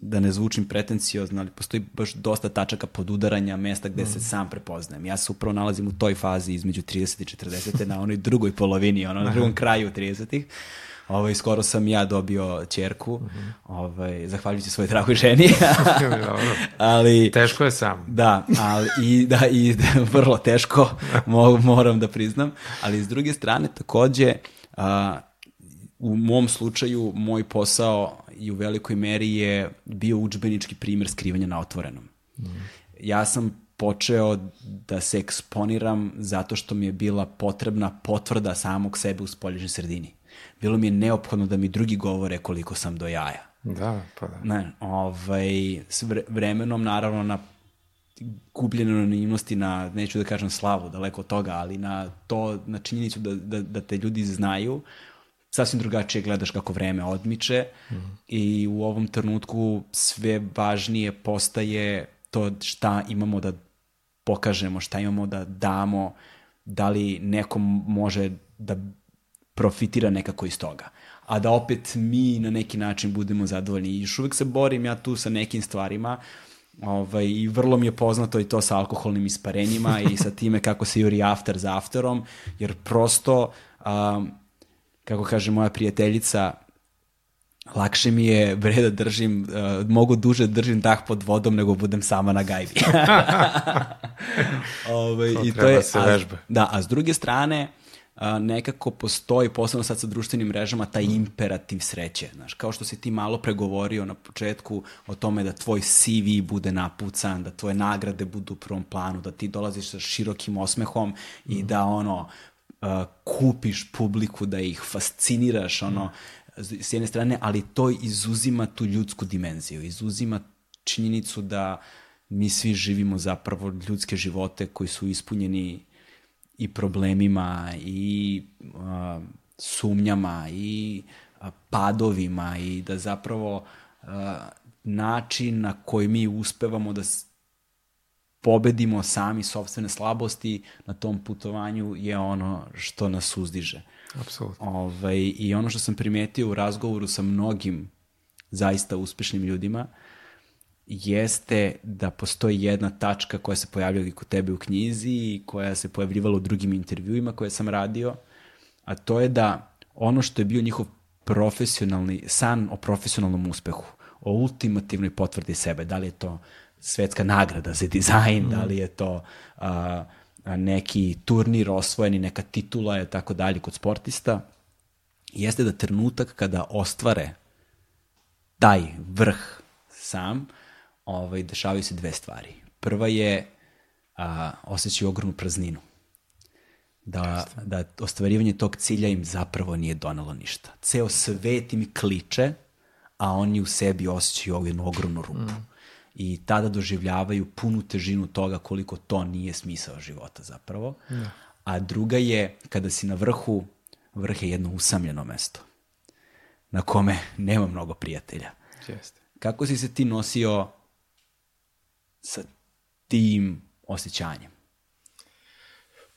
da ne zvučim pretenciozno, ali postoji baš dosta tačaka podudaranja mesta gde mm. se sam prepoznajem. Ja se upravo nalazim u toj fazi između 30 i 40. na onoj drugoj polovini, ono, na drugom kraju 30-ih. Ovaj, skoro sam ja dobio čerku, mhm. -huh. ovaj, zahvaljujući svojoj dragoj ženi. ali, teško je sam. Da, ali, i, da, i vrlo teško, moram da priznam. Ali s druge strane, takođe, a, u mom slučaju, moj posao i u velikoj meri je bio učbenički primer skrivanja na otvorenom. Ja sam počeo da se eksponiram zato što mi je bila potrebna potvrda samog sebe u spolježnoj sredini. Bilo mi je neophodno da mi drugi govore koliko sam do jaja. Da, pa da. Ne, ovaj, s vre- vremenom, naravno, na gubljenje anonimnosti na, neću da kažem slavu, daleko od toga, ali na to, na činjenicu da, da, da te ljudi znaju, sasvim drugačije gledaš kako vreme odmiče mm. i u ovom trenutku sve važnije postaje to šta imamo da pokažemo, šta imamo da damo, da li neko može da profitira nekako iz toga. A da opet mi na neki način budemo zadovoljni. I još uvek se borim ja tu sa nekim stvarima ovaj, i vrlo mi je poznato i to sa alkoholnim isparenjima i sa time kako se juri after za afterom, jer prosto, um, kako kaže moja prijateljica, lakše mi je bre da držim, uh, mogu duže da držim dah pod vodom nego budem sama na gajbi. Ove, To i treba je, se a, vežba. Da, a s druge strane, a, nekako postoji, posebno sad sa društvenim mrežama, taj imperativ sreće. Znaš, kao što si ti malo pregovorio na početku o tome da tvoj CV bude napucan, da tvoje nagrade budu u prvom planu, da ti dolaziš sa širokim osmehom i da ono, kupiš publiku, da ih fasciniraš, ono, s jedne strane, ali to izuzima tu ljudsku dimenziju, izuzima činjenicu da mi svi živimo zapravo ljudske živote koji su ispunjeni i problemima i a, sumnjama i a, padovima i da zapravo a, način na koji mi uspevamo da pobedimo sami sobstvene slabosti na tom putovanju je ono što nas uzdiže. Apsolutno. Ovaj, I ono što sam primetio u razgovoru sa mnogim zaista uspešnim ljudima jeste da postoji jedna tačka koja se pojavlja i kod tebe u knjizi i koja se pojavljivala u drugim intervjuima koje sam radio, a to je da ono što je bio njihov profesionalni san o profesionalnom uspehu, o ultimativnoj potvrdi sebe, da li je to svetska nagrada za dizajn, mm. da li je to a, a, neki turnir osvojeni, neka titula i tako dalje kod sportista, jeste da trenutak kada ostvare taj vrh sam, ovaj, dešavaju se dve stvari. Prva je a, osjećaju ogromnu prazninu. Da, da ostvarivanje tog cilja im zapravo nije donalo ništa. Ceo svet im kliče, a oni u sebi osjećaju ovu jednu ogromnu rupu. Mm. I tada doživljavaju punu težinu toga koliko to nije smisao života zapravo. Da. A druga je kada si na vrhu, vrh je jedno usamljeno mesto na kome nema mnogo prijatelja. Jeste. Kako si se ti nosio sa tim osjećanjem?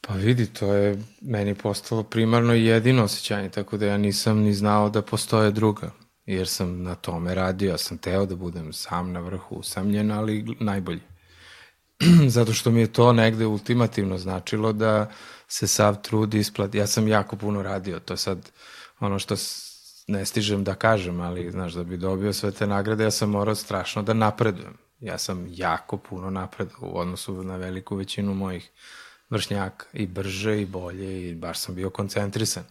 Pa vidi, to je meni postalo primarno jedino osjećanje, tako da ja nisam ni znao da postoje druga, jer sam na tome radio, sam teo da budem sam na vrhu, usamljen, ali najbolji. Zato što mi je to negde ultimativno značilo da se sav trud isplati. Ja sam jako puno radio, to je sad ono što ne stižem da kažem, ali znaš, da bi dobio sve te nagrade, ja sam morao strašno da napredujem. Ja sam jako puno napredao u odnosu na veliku većinu mojih vršnjaka i brže i bolje i baš sam bio koncentrisan.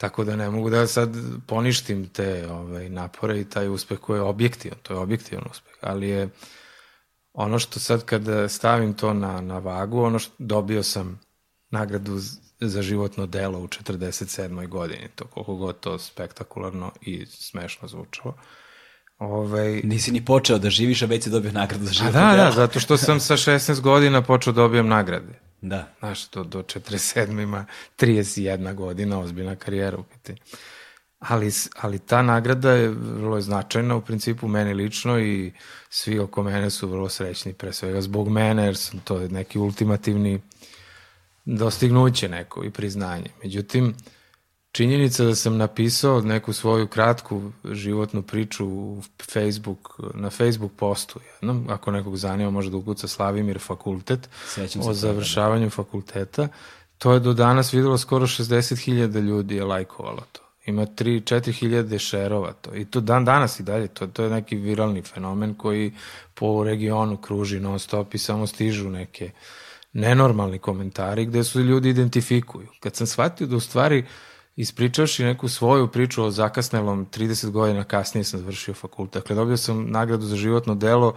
Tako da ne mogu da sad poništim te ovaj, napore i taj uspeh koji je objektivan, to je objektivan uspeh, ali je ono što sad kada stavim to na, na vagu, ono što dobio sam nagradu za životno delo u 47. godini, to koliko god to spektakularno i smešno zvučalo. Ovaj, Nisi ni počeo da živiš, a već si dobio nagradu za a život. da, da, zato što sam sa 16 godina počeo da dobijam nagrade. Da. Znaš, do, do 47 ima 31 godina, ozbiljna karijera u pitanju. Ali, ali ta nagrada je vrlo značajna u principu meni lično i svi oko mene su vrlo srećni, pre svega zbog mene, jer sam to neki ultimativni dostignuće neko i priznanje. Međutim, činjenica da sam napisao neku svoju kratku životnu priču u Facebook, na Facebook postu jednom, ako nekog zanima može da ukuca Slavimir fakultet Sećam se o toga, završavanju fakulteta, to je do danas videlo skoro 60.000 ljudi je lajkovalo to. Ima 3-4 hiljade šerova to. I to dan danas i dalje. To, to je neki viralni fenomen koji po regionu kruži non stop i samo stižu neke nenormalni komentari gde su ljudi identifikuju. Kad sam shvatio da u stvari ispričavši neku svoju priču o zakasnelom 30 godina kasnije sam završio fakultet. Dakle, dobio sam nagradu za životno delo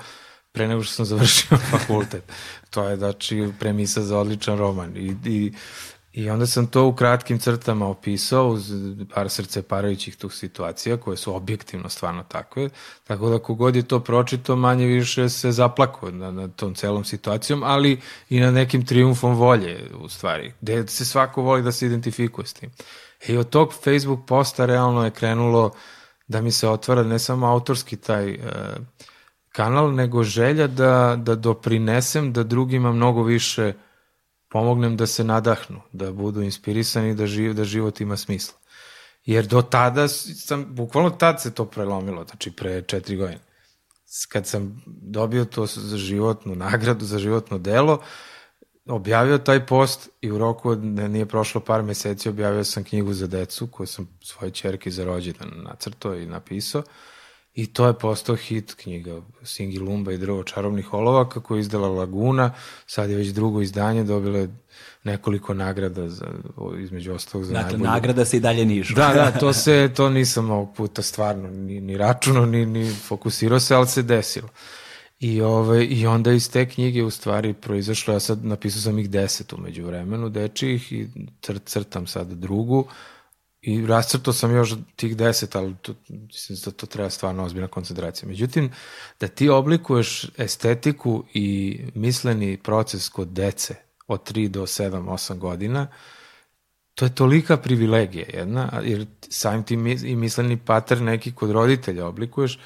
pre nego što sam završio fakultet. To je znači premisa za odličan roman. I, i, I onda sam to u kratkim crtama opisao uz par srce parajućih tih situacija koje su objektivno stvarno takve. Tako da kogod je to pročito manje više se zaplako na, na tom celom situacijom, ali i na nekim triumfom volje u stvari, gde se svako voli da se identifikuje s tim. I od tog Facebook posta realno je krenulo da mi se otvara ne samo autorski taj uh, kanal, nego želja da, da doprinesem da drugima mnogo više pomognem da se nadahnu, da budu inspirisani, da, živ, da život ima smisla. Jer do tada sam, bukvalno tad se to prelomilo, znači pre četiri godine. Kad sam dobio to za životnu nagradu, za životno delo, objavio taj post i u roku ne, nije prošlo par meseci objavio sam knjigu za decu koju sam svoje čerke za rođendan nacrtao i napisao I to je postao hit knjiga Singi Lumba i drvo čarobnih olovaka koju je izdala Laguna, sad je već drugo izdanje, dobila je nekoliko nagrada za, između ostalog za dakle, najbolju. nagrada se i dalje nižu. Da, da, to se, to nisam ovog puta stvarno ni, ni računao, ni, ni fokusirao se, ali se desilo. I, ove, I onda iz te knjige u stvari proizašlo, ja sad napisao sam ih deset umeđu vremenu dečijih i crtam sad drugu, i rascrtao sam još tih deset, ali to, mislim da to treba stvarno ozbiljna koncentracija. Međutim, da ti oblikuješ estetiku i misleni proces kod dece od 3 do 7, 8 godina, to je tolika privilegija jedna, jer samim tim i misleni pater neki kod roditelja oblikuješ,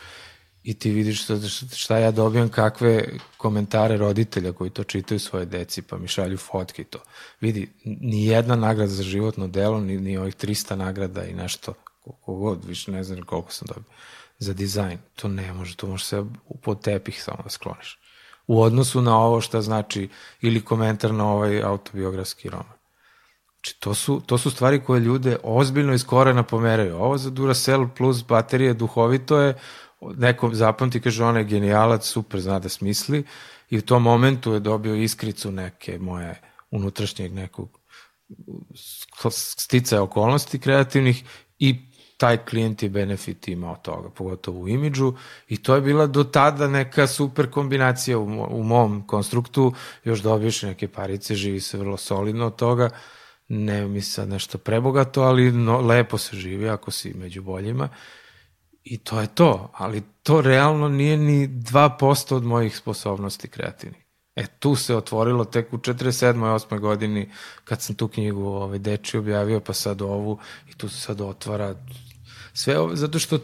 i ti vidiš šta, šta ja dobijam, kakve komentare roditelja koji to čitaju svoje deci, pa mi šalju fotke i to. Vidi, ni jedna nagrada za životno delo, ni, ni ovih 300 nagrada i nešto, koliko god, više ne znam koliko sam dobio, za dizajn. To ne može, to može se pod tepih samo da skloniš. U odnosu na ovo šta znači ili komentar na ovaj autobiografski roman. Znači, to su, to su stvari koje ljude ozbiljno iz korena pomeraju. Ovo za Duracell plus baterije duhovito je, neko zapamti, kaže, on je genijalac, super, zna da smisli i u tom momentu je dobio iskricu neke moje unutrašnjeg nekog sticaja okolnosti kreativnih i taj klijent je benefit imao toga, pogotovo u imidžu i to je bila do tada neka super kombinacija. U, mo, u mom konstruktu, još dobiješ neke parice, živi se vrlo solidno od toga, ne mi sad nešto prebogato, ali no, lepo se živi ako si među boljima I to je to, ali to realno nije ni 2% od mojih sposobnosti kreativnih. E, tu se otvorilo tek u 47. 8. godini kad sam tu knjigu ovaj, deči objavio, pa sad ovu i tu se sad otvara sve ovo, zato što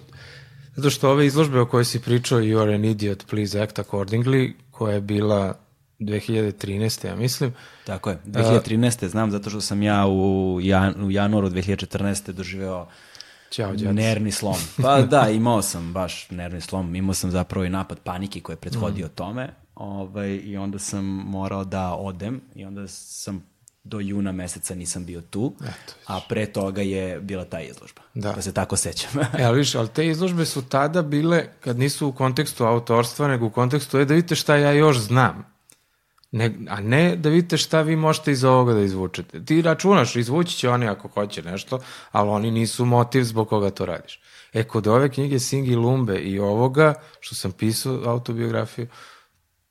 zato što ove izložbe o kojoj si pričao You are an idiot, please act accordingly, koja je bila 2013. ja mislim. Tako je, 2013. znam zato što sam ja u, jan, u januaru 2014. doživeo Ćao, nervni slom. Pa da, imao sam baš nervni slom. Imao sam zapravo i napad panike koji je prethodio mm. tome. Ovaj, I onda sam morao da odem i onda sam do juna meseca nisam bio tu, Eto, a pre toga je bila ta izložba. Da. Da se tako sećam. e, ali viš, ali te izložbe su tada bile, kad nisu u kontekstu autorstva, nego u kontekstu je da vidite šta ja još znam. Ne, a ne da vidite šta vi možete iz ovoga da izvučete. Ti računaš, izvući će oni ako hoće nešto, ali oni nisu motiv zbog koga to radiš. E, kod ove knjige Singi Lumbe i ovoga, što sam pisao autobiografiju,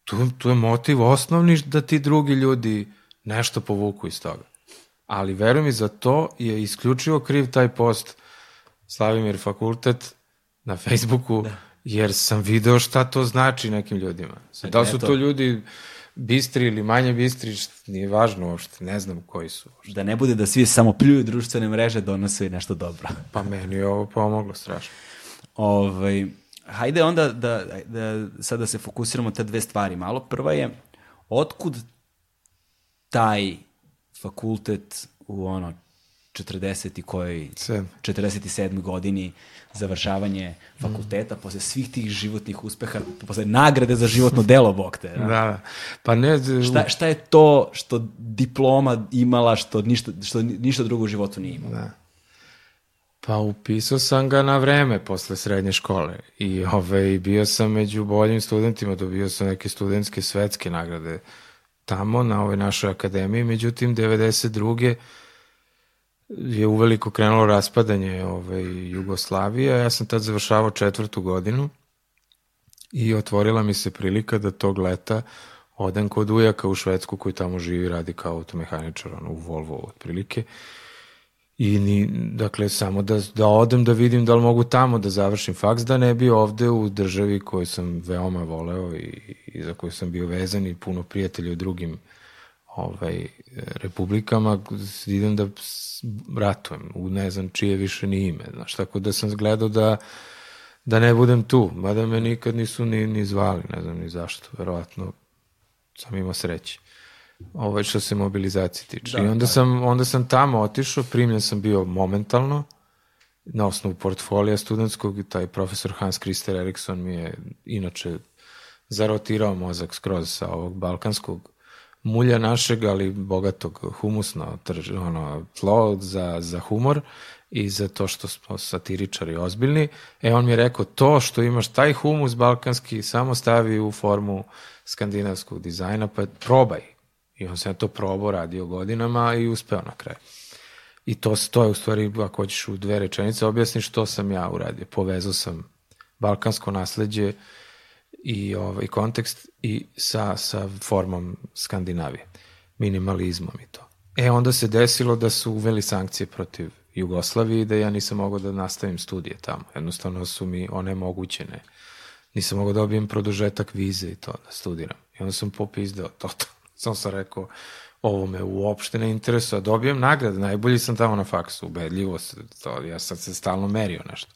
tu, tu je motiv osnovni da ti drugi ljudi nešto povuku iz toga. Ali veruj mi, za to je isključivo kriv taj post Slavimir Fakultet na Facebooku, da. jer sam video šta to znači nekim ljudima. Da li su to ljudi bistri ili manje bistri, nije važno uopšte, ne znam koji su. Uopšte. Da ne bude da svi samo pljuju društvene mreže, donose nešto dobro. Pa meni je ovo pomoglo strašno. Ovaj, hajde onda da, da sada da se fokusiramo te dve stvari malo. Prva je, otkud taj fakultet u ono 40 i kojoj 47. godini završavanje fakulteta, mm. posle svih tih životnih uspeha, posle nagrade za životno delo, bok te. Da, da. Pa ne... Šta, šta je to što diploma imala, što ništa, što ništa drugo u životu nije imala? Da. Pa upisao sam ga na vreme posle srednje škole i ove, bio sam među boljim studentima, dobio sam neke studentske svetske nagrade tamo na ovoj našoj akademiji, međutim 92 je uveliko krenulo raspadanje ovaj, Jugoslavije. Ja sam tad završavao četvrtu godinu I otvorila mi se prilika da tog leta odem kod ujaka u Švedsku koji tamo živi, radi kao automehaničar, ono, u Volvo otprilike. I ni, dakle, samo da, da odem da vidim da li mogu tamo da završim faks, da ne bi ovde u državi koju sam veoma voleo i, i za koju sam bio vezan i puno prijatelja u drugim ovaj, republikama, idem da ratujem u ne znam čije više ni ime. Znaš, tako da sam gledao da da ne budem tu, mada me nikad nisu ni, ni zvali, ne znam ni zašto, verovatno sam imao sreće. Ovo što se mobilizacije tiče. Da, I onda, da. sam, onda sam tamo otišao, primljen sam bio momentalno, na osnovu portfolija studentskog, taj profesor Hans Christer Eriksson mi je inače zarotirao mozak skroz sa ovog balkanskog mulja našeg, ali bogatog humusno trž, ono, tlo za, za humor i za to što smo satiričari ozbiljni. E, on mi je rekao, to što imaš taj humus balkanski, samo stavi u formu skandinavskog dizajna, pa probaj. I on se na to probao, radio godinama i uspeo na kraju. I to, to je u stvari, ako hoćeš u dve rečenice, objasniš što sam ja uradio. Povezao sam balkansko nasledđe i ovaj kontekst i sa, sa formom Skandinavije, minimalizmom i to. E, onda se desilo da su uveli sankcije protiv Jugoslaviji da ja nisam mogao da nastavim studije tamo. Jednostavno su mi one mogućene. Nisam mogao da dobijem produžetak vize i to da studiram. I onda sam popizdeo to. to. Sam rekao, ovo me uopšte ne interesuje. Dobijem nagrade, najbolji sam tamo na faksu, ubedljivo to, ja sam se stalno merio nešto.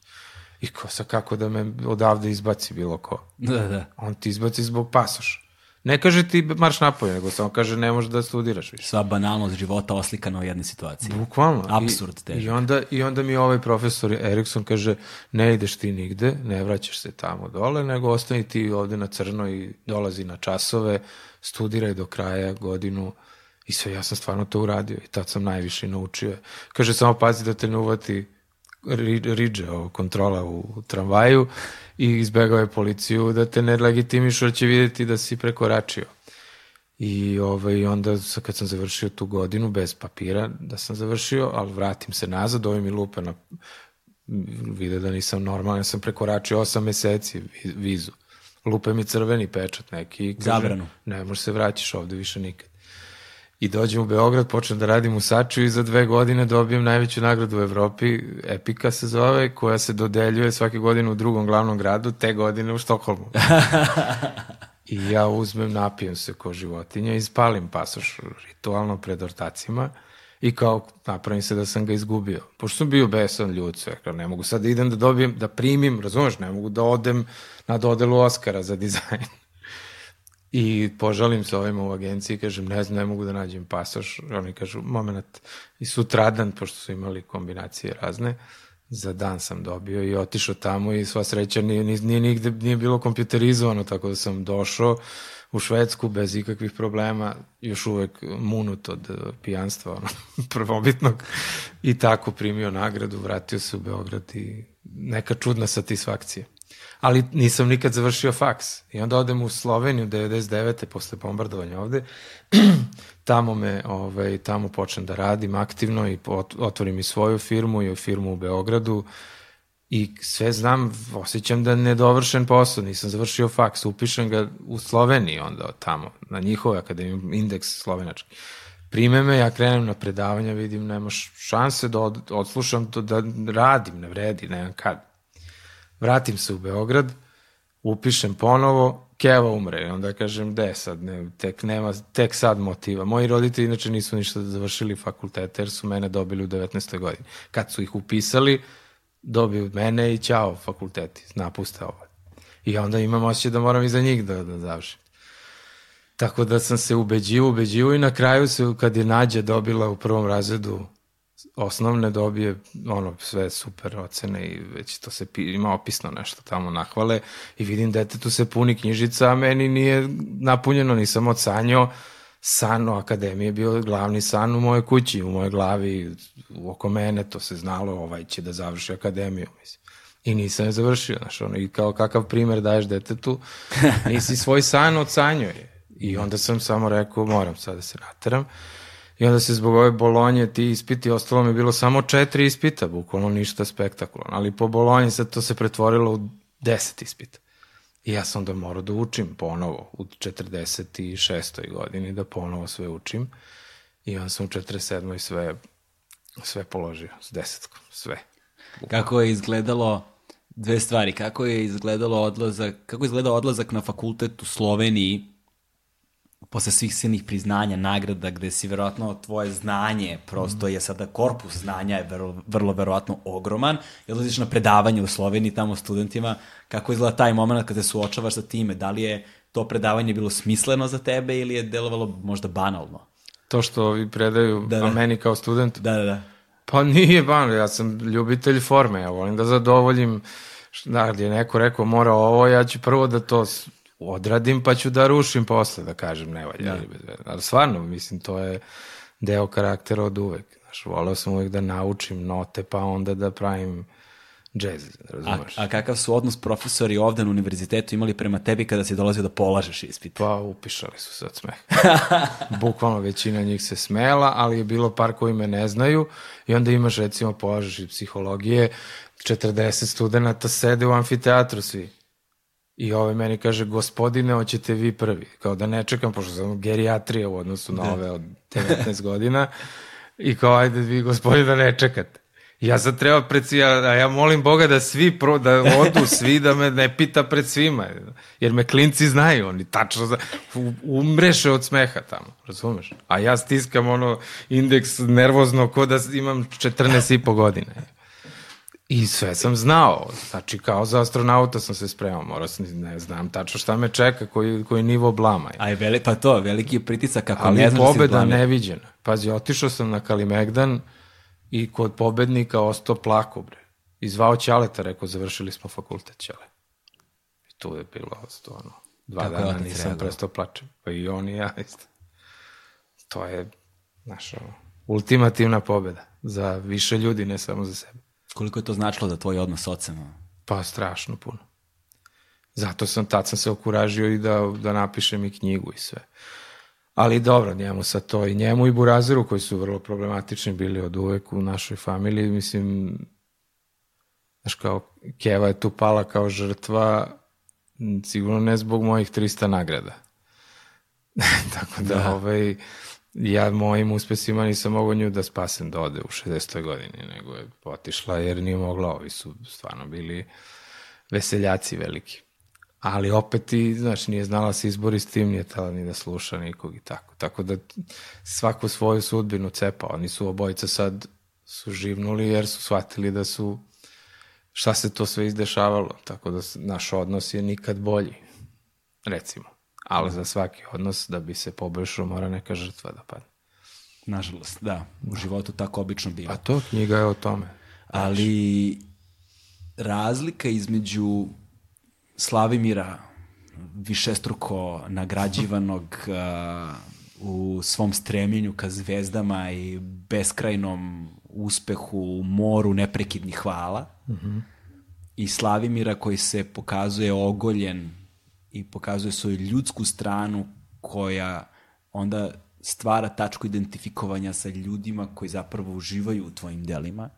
I ko sa kako da me odavde izbaci bilo ko. Da, da. On ti izbaci zbog pasoša. Ne kaže ti marš napolje, nego samo kaže ne možeš da studiraš više. Sva banalnost života oslikana u jednoj situaciji. Bukvalno. Absurd težak. I onda, I onda mi ovaj profesor Erikson kaže ne ideš ti nigde, ne vraćaš se tamo dole, nego ostani ti ovde na crno i dolazi na časove, studiraj do kraja godinu i sve, ja sam stvarno to uradio i tad sam najviše naučio. Kaže samo pazi da te ne uvati riđe, kontrola u tramvaju i izbegao je policiju da te ne legitimišu, jer će videti da si prekoračio. I ovaj, onda kad sam završio tu godinu bez papira, da sam završio, ali vratim se nazad, ovaj mi lupa na vide da nisam normalan, ja sam prekoračio 8 meseci vizu. Lupe mi crveni pečat neki. Zabranu. Ne, možeš se vraćaš ovde više nikad. I dođem u Beograd, počnem da radim u Saču i za dve godine dobijem najveću nagradu u Evropi, Epika se zove, koja se dodeljuje svake godine u drugom glavnom gradu, te godine u Štokholmu. I ja uzmem, napijem se ko životinja i spalim pasoš ritualno pred ortacima i kao napravim se da sam ga izgubio. Pošto sam bio besan ljud, sve, ne mogu sad da idem da dobijem, da primim, razumeš, ne mogu da odem na dodelu Oscara za dizajn. I požalim se ovima u agenciji kažem, ne znam, ne mogu da nađem pasoš. Oni kažu, moment, i sutradan, pošto su imali kombinacije razne, za dan sam dobio i otišao tamo i sva sreća nije, nije, nigde nije bilo kompjuterizovano, tako da sam došao u Švedsku bez ikakvih problema, još uvek munut od pijanstva, ono, prvobitnog, i tako primio nagradu, vratio se u Beograd i neka čudna satisfakcija ali nisam nikad završio faks. I onda odem u Sloveniju 99. posle bombardovanja ovde, tamo me, ovaj, tamo počnem da radim aktivno i otvorim i svoju firmu i firmu u Beogradu i sve znam, osjećam da ne dovršen posao, nisam završio faks, upišem ga u Sloveniji onda tamo, na njihovoj akademiji, indeks slovenački. Prime me, ja krenem na predavanja, vidim, nema šanse da od, odslušam to, da radim, ne vredi, nemam kad vratim se u Beograd, upišem ponovo, Keva umre. I onda kažem, de sad, ne, tek, nema, tek sad motiva. Moji roditelji inače nisu ništa završili fakultete, jer su mene dobili u 19. godini. Kad su ih upisali, dobiju mene i ćao fakulteti, napuste ovo. I onda imam osjećaj da moram i za njih da, da završim. Tako da sam se ubeđivo, ubeđivo i na kraju se, kad je Nađa dobila u prvom razredu osnovne dobije ono sve super ocene i već to se ima opisno nešto tamo nahvale i vidim detetu se puni knjižica, a meni nije napunjeno, nisam ocanjao san o akademije bio glavni san u mojoj kući, u mojoj glavi, oko mene, to se znalo, ovaj će da završi akademiju, mislim. I nisam je završio, znaš, ono, i kao kakav primer daješ detetu, nisi svoj san ocanjao je. I onda sam samo rekao, moram sad da se nateram. I onda se zbog ove Bolonje ti ispiti, ostalo mi je bilo samo četiri ispita, bukvalno ništa spektakularno. Ali po Bolonji sad to se pretvorilo u deset ispita. I ja sam onda morao da učim ponovo u 46. godini, da ponovo sve učim. I on sam u 47. sve, sve položio s desetkom, sve. Kako je izgledalo dve stvari, kako je izgledalo odlazak, kako je izgledao odlazak na fakultet u Sloveniji posle svih silnih priznanja, nagrada, gde si verovatno tvoje znanje, prosto je sada korpus znanja je vrlo, vrlo verovatno ogroman, i odlaziš na predavanje u Sloveniji tamo studentima, kako izgleda taj moment kada se suočavaš sa time, da li je to predavanje bilo smisleno za tebe ili je delovalo možda banalno? To što vi predaju, Da, da. a meni kao student, Da, da, da. Pa nije ban, ja sam ljubitelj forme, ja volim da zadovoljim, da je neko rekao mora ovo, ja ću prvo da to odradim, pa ću da rušim posle, da kažem ne valja. veze. Ali stvarno, mislim, to je deo karaktera od uvek. Znaš, voleo sam uvek da naučim note, pa onda da pravim džez, A, razumeš? a kakav su odnos profesori ovde na univerzitetu imali prema tebi kada si dolazio da polažeš ispit? Pa upišali su se od smeha. Bukvalno većina njih se smela, ali je bilo par koji me ne znaju i onda imaš recimo polažeš iz psihologije, 40 studenta sede u amfiteatru svi. I ovaj meni kaže, gospodine, hoćete vi prvi. Kao da ne čekam, pošto sam gerijatrija u odnosu na ove od 19 godina. I kao, ajde vi, gospodine, da ne čekate. Ja sad treba pred svi, a ja molim Boga da svi, pro, da odu svi, da me ne pita pred svima. Jer me klinci znaju, oni tačno zna, umreše od smeha tamo, razumeš? A ja stiskam ono indeks nervozno ko da imam 14 i po godine. I sve sam znao, znači kao za astronauta sam se spremao, morao sam, ne znam tačno šta me čeka, koji, koji nivo blama je. A je veli, pa to, veliki je pritisak kako Ali ne znaš da pobeda neviđena. Pazi, otišao sam na Kalimegdan i kod pobednika ostao plako, bre. I zvao Ćaleta, rekao, završili smo fakultet Ćale. I tu je bilo stvarno. Dva Kako je dana nisam reagovao? prestao plačem. Pa i on i ja isto. To je naša ultimativna pobeda za više ljudi, ne samo za sebe. Koliko je to značilo za tvoj odnos s ocem? Pa strašno puno. Zato sam, tad sam se okuražio i da, da napišem i knjigu i sve. Ali dobro, njemu sad to i njemu i Burazeru koji su vrlo problematični bili od uvek u našoj familiji, mislim, znaš kao, Keva je tu pala kao žrtva, sigurno ne zbog mojih 300 nagrada. Tako da, Da. ovaj, ja mojim uspesima nisam mogao nju da spasem da ode u 60. godini, nego je otišla jer nije mogla, ovi su stvarno bili veseljaci veliki. Ali opet i, znaš, nije znala se izbori s tim, nije tela ni da sluša nikog i tako. Tako da svaku svoju sudbinu cepa. Oni su obojica sad su živnuli jer su shvatili da su šta se to sve izdešavalo. Tako da naš odnos je nikad bolji, recimo. Ali za svaki odnos da bi se poboljšao mora neka žrtva da padne. Nažalost, da. U životu tako obično biva. A to knjiga je o tome. Ali razlika između Slavimira višestruko nagrađivanog uh, u svom stremljenju ka zvezdama i beskrajnom uspehu u moru neprekidnih hvala i Slavimira koji se pokazuje ogoljen i pokazuje svoju ljudsku stranu koja onda stvara tačku identifikovanja sa ljudima koji zapravo uživaju u tvojim delima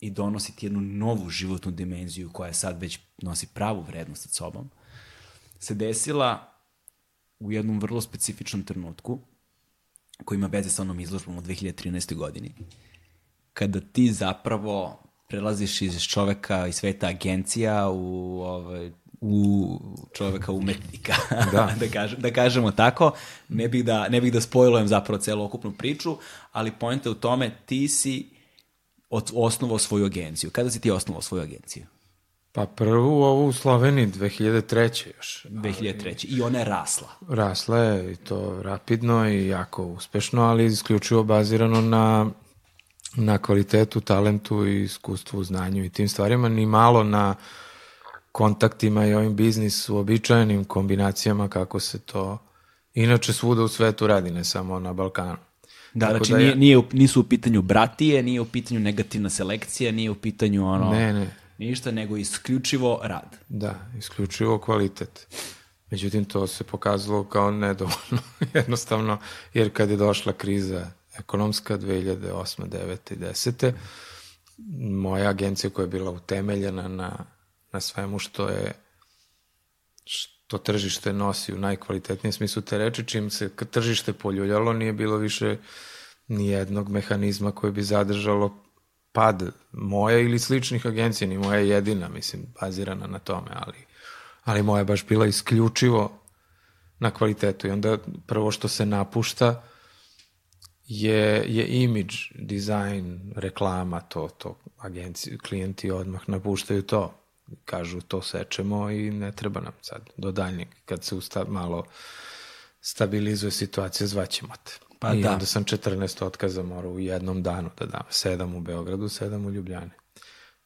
i donosi ti jednu novu životnu dimenziju koja sad već nosi pravu vrednost sa sobom, se desila u jednom vrlo specifičnom trenutku koji ima veze sa onom izložbom u 2013. godini, kada ti zapravo prelaziš iz čoveka iz sveta agencija u, ovaj, u čoveka umetnika, da. da, kažem, da kažemo tako. Ne bih da, ne bih da spojlujem zapravo celu okupnu priču, ali pojenta je u tome, ti si od, osnovao svoju agenciju. Kada si ti osnovao svoju agenciju? Pa prvu ovu u Sloveniji 2003. još. 2003. I ona je rasla. Rasla je i to rapidno i jako uspešno, ali isključivo bazirano na, na kvalitetu, talentu i iskustvu, znanju i tim stvarima, ni malo na kontaktima i ovim biznis uobičajenim kombinacijama kako se to inače svuda u svetu radi, ne samo na Balkanu. Da, Tako znači da nije, nije, nisu u pitanju bratije, nije u pitanju negativna selekcija, nije u pitanju ono... Ne, ne. Ništa, nego isključivo rad. Da, isključivo kvalitet. Međutim, to se pokazalo kao nedovoljno, jednostavno, jer kad je došla kriza ekonomska 2008. 9. i 10. moja agencija koja je bila utemeljena na, na svemu što je što tržište nosi u najkvalitetnijem smislu te reči, čim se tržište poljuljalo, nije bilo više ni jednog mehanizma koji bi zadržalo pad moje ili sličnih agencija, ni moja jedina, mislim, bazirana na tome, ali, ali moja baš bila isključivo na kvalitetu i onda prvo što se napušta je, je image, dizajn, reklama, to, to agencije, klijenti odmah napuštaju to. Kažu to sečemo i ne treba nam sad do daljnjeg. Kad se usta, malo stabilizuje situacija, zvaćemo te. Pa I da. onda sam 14 otkaza morao u jednom danu da dam. Sedam u Beogradu, sedam u Ljubljani.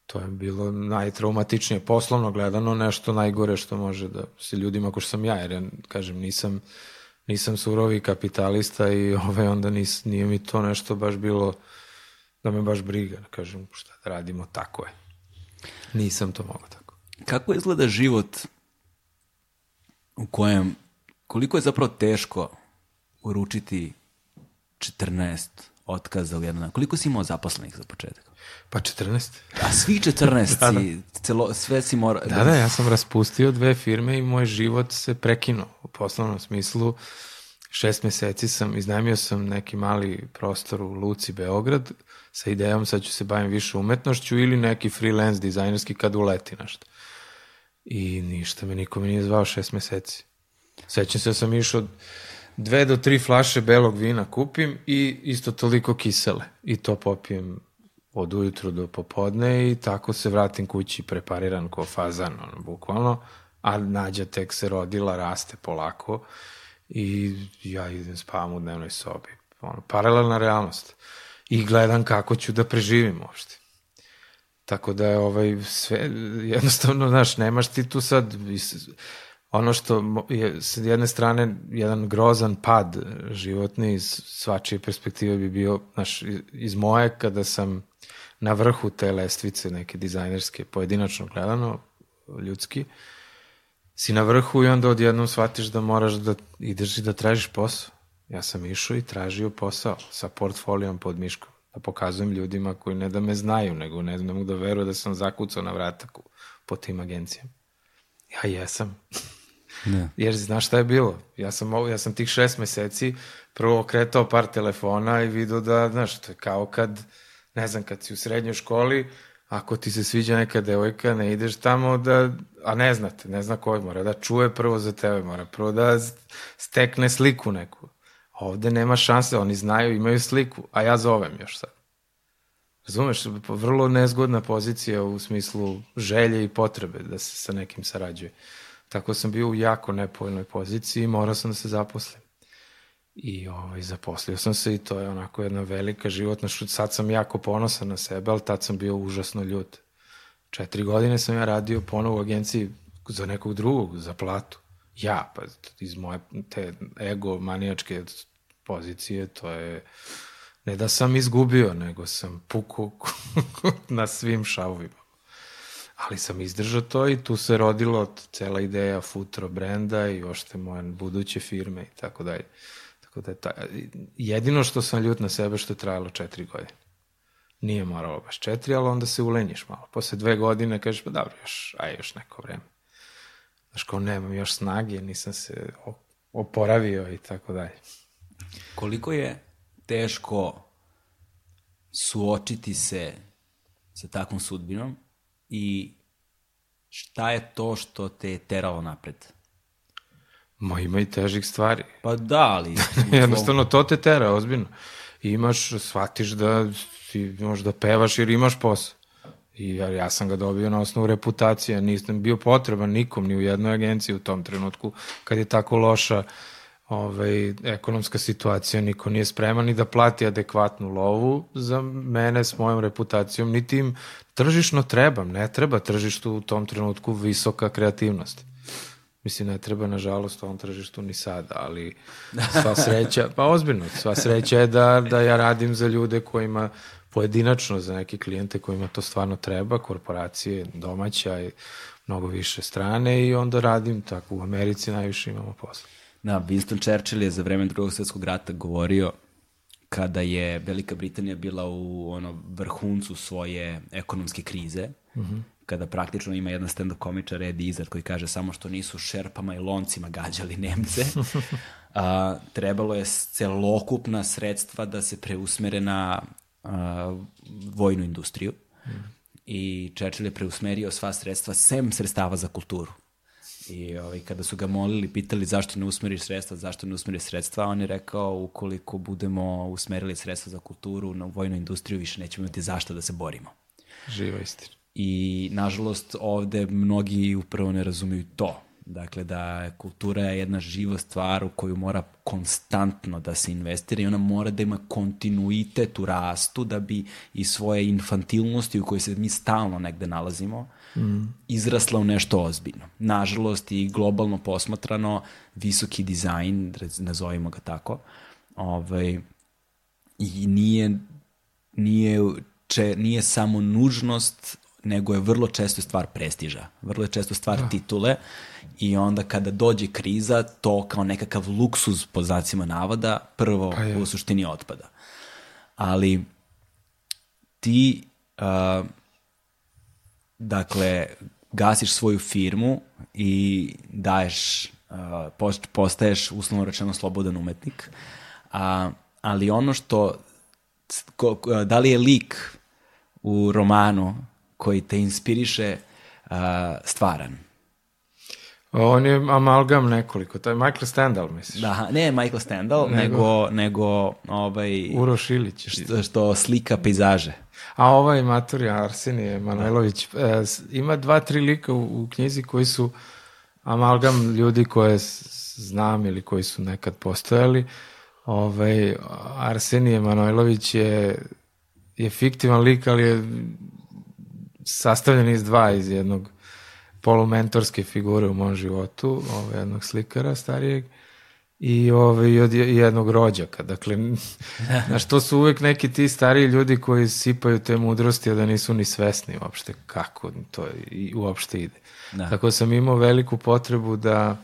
To je bilo najtraumatičnije. Poslovno gledano nešto najgore što može da se ljudima, ako što sam ja, jer ja, kažem, nisam nisam surovi kapitalista i ovaj, onda nis, nije mi to nešto baš bilo da me baš briga, da kažem šta da radimo, tako je. Nisam to mogao tako. Kako izgleda život u kojem, koliko je zapravo teško uručiti 14 otkaza u jednom Koliko si imao zaposlenih za početak? Pa 14. A svi 14 da, da. si, celo, sve si mora... Da, da, ja sam raspustio dve firme i moj život se prekinuo u poslovnom smislu. Šest meseci sam, iznajmio sam neki mali prostor u Luci, Beograd, sa idejom sad ću se bavim više umetnošću ili neki freelance dizajnerski kad uleti nešto. I ništa me niko me nije zvao šest meseci. Sećam se da sam išao dve do tri flaše belog vina kupim i isto toliko kisele. I to popijem od ujutru do popodne i tako se vratim kući prepariran ko fazan, ono, bukvalno, a nađa tek se rodila, raste polako i ja idem spavam u dnevnoj sobi. Ono, paralelna realnost. I gledam kako ću da preživim uopšte. Tako da je ovaj sve, jednostavno, znaš, nemaš ti tu sad, ono što je s jedne strane jedan grozan pad životni iz svačije perspektive bi bio, znaš, iz moje kada sam na vrhu te lestvice neke dizajnerske, pojedinačno gledano, ljudski, si na vrhu i onda odjednom shvatiš da moraš da ideš i da tražiš posao. Ja sam išao i tražio posao sa portfolijom pod miškom, da pokazujem ljudima koji ne da me znaju, nego ne, ne mogu da veruju da sam zakucao na vratak po tim agencijama. Ja jesam. Ne. Jer znaš šta je bilo? Ja sam, ja sam tih šest meseci prvo okretao par telefona i vidio da, znaš, to je kao kad ne znam, kad si u srednjoj školi, ako ti se sviđa neka devojka, ne ideš tamo da, a ne znate, ne zna koji, mora da čuje prvo za tebe, mora prvo da stekne sliku neku. Ovde nema šanse, oni znaju, imaju sliku, a ja zovem još sad. Razumeš, vrlo nezgodna pozicija u smislu želje i potrebe da se sa nekim sarađuje. Tako sam bio u jako nepovoljnoj poziciji i morao sam da se zaposlim. I ovaj, zaposlio sam se i to je onako jedna velika životna šut. Sad sam jako ponosan na sebe, ali tad sam bio užasno ljut. Četiri godine sam ja radio ponovo u agenciji za nekog drugog, za platu. Ja, pa iz moje te ego manijačke pozicije, to je ne da sam izgubio, nego sam pukao na svim šavovima. Ali sam izdržao to i tu se rodilo cela ideja futro brenda i ošte moje buduće firme i tako dalje. Tako da je ta, jedino što sam ljut na sebe što je trajalo četiri godine. Nije moralo baš četiri, ali onda se ulenjiš malo. Posle dve godine kažeš, pa dobro, još, aj još neko vreme. Znaš, kao nemam još snage, nisam se oporavio i tako dalje. Koliko je teško suočiti se sa takvom sudbinom i šta je to što te je teralo napred? Ma ima i težih stvari. Pa da, ali... Jednostavno to te tera, ozbiljno. I imaš, shvatiš da ti možeš da pevaš jer imaš posao. I ja, ja sam ga dobio na osnovu reputacije, nisam bio potreban nikom, ni u jednoj agenciji u tom trenutku, kad je tako loša ovaj, ekonomska situacija, niko nije spreman ni da plati adekvatnu lovu za mene s mojom reputacijom, niti im tržišno trebam, ne treba tržištu u tom trenutku visoka kreativnost. Mislim, ne treba, nažalost, ovom tržištu ni sada, ali sva sreća, pa ozbiljno, sva sreća je da, da ja radim za ljude kojima pojedinačno, za neke klijente kojima to stvarno treba, korporacije, domaća i mnogo više strane i onda radim tako. U Americi najviše imamo posla. Da, Winston Churchill je za vreme drugog svjetskog rata govorio kada je Velika Britanija bila u ono vrhuncu svoje ekonomske krize, mm -hmm. kada praktično ima jedan stand-up komičar Edi Izard koji kaže samo što nisu šerpama i loncima gađali Nemce, a, trebalo je celokupna sredstva da se preusmere na a, vojnu industriju mm. i Churchill je preusmerio sva sredstva sem sredstava za kulturu. I ovaj, kada su ga molili, pitali zašto ne usmeriš sredstva, zašto ne usmeriš sredstva, on je rekao ukoliko budemo usmerili sredstva za kulturu na vojnu industriju, više nećemo imati zašto da se borimo. Živa istina. I, nažalost, ovde mnogi upravo ne razumiju to. Dakle, da kultura je jedna živa stvar u koju mora konstantno da se investira i ona mora da ima kontinuitet u rastu da bi i svoje infantilnosti u kojoj se mi stalno negde nalazimo mm. izrasla u nešto ozbiljno. Nažalost i globalno posmatrano visoki dizajn, nazovimo ga tako, ovaj, i nije, nije, če, nije samo nužnost nego je vrlo često stvar prestiža, vrlo je često stvar da. titule i onda kada dođe kriza, to kao nekakav luksuz po znacima navoda, prvo pa u suštini otpada. Ali ti, uh, dakle, gasiš svoju firmu i daješ, uh, postaješ uslovno rečeno slobodan umetnik, a, ali ono što, ko, da li je lik u romanu koji te inspiriše uh, stvaran? On je amalgam nekoliko, to je Michael Stendhal, misliš? Da, ne Michael Stendhal, nego, nego, nego ovaj... Uroš Ilić. Što, što slika pejzaže. A ovaj Maturi Arsenije Manojlović da. e, ima dva, tri lika u, u knjizi koji su amalgam ljudi koje znam ili koji su nekad postojali. Ovaj, Arsenije Manojlović je, je fiktivan lik, ali je sastavljen iz dva, iz jednog polumentorske figure u mom životu, ovaj, jednog slikara starijeg i ovaj, od jednog rođaka. Dakle, znaš, to su uvek neki ti stariji ljudi koji sipaju te mudrosti, a da nisu ni svesni uopšte kako to i uopšte ide. Da. Tako sam imao veliku potrebu da,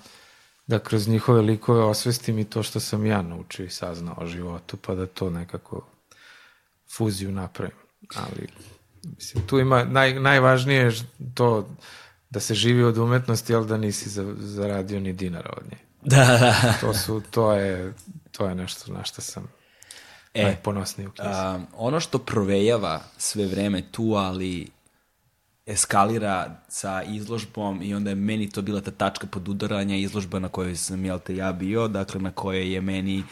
da kroz njihove likove osvestim i to što sam ja naučio i saznao o životu, pa da to nekako fuziju napravim. Ali Mislim, tu ima naj, najvažnije to da se živi od umetnosti, ali da nisi za, zaradio ni dinara od nje. Da, da. To, su, to, je, to je nešto na što sam e, najponosniji u knjizi. A, ono što provejava sve vreme tu, ali eskalira sa izložbom i onda je meni to bila ta tačka podudaranja izložba na kojoj sam, jel te, ja bio, dakle na kojoj je meni uh,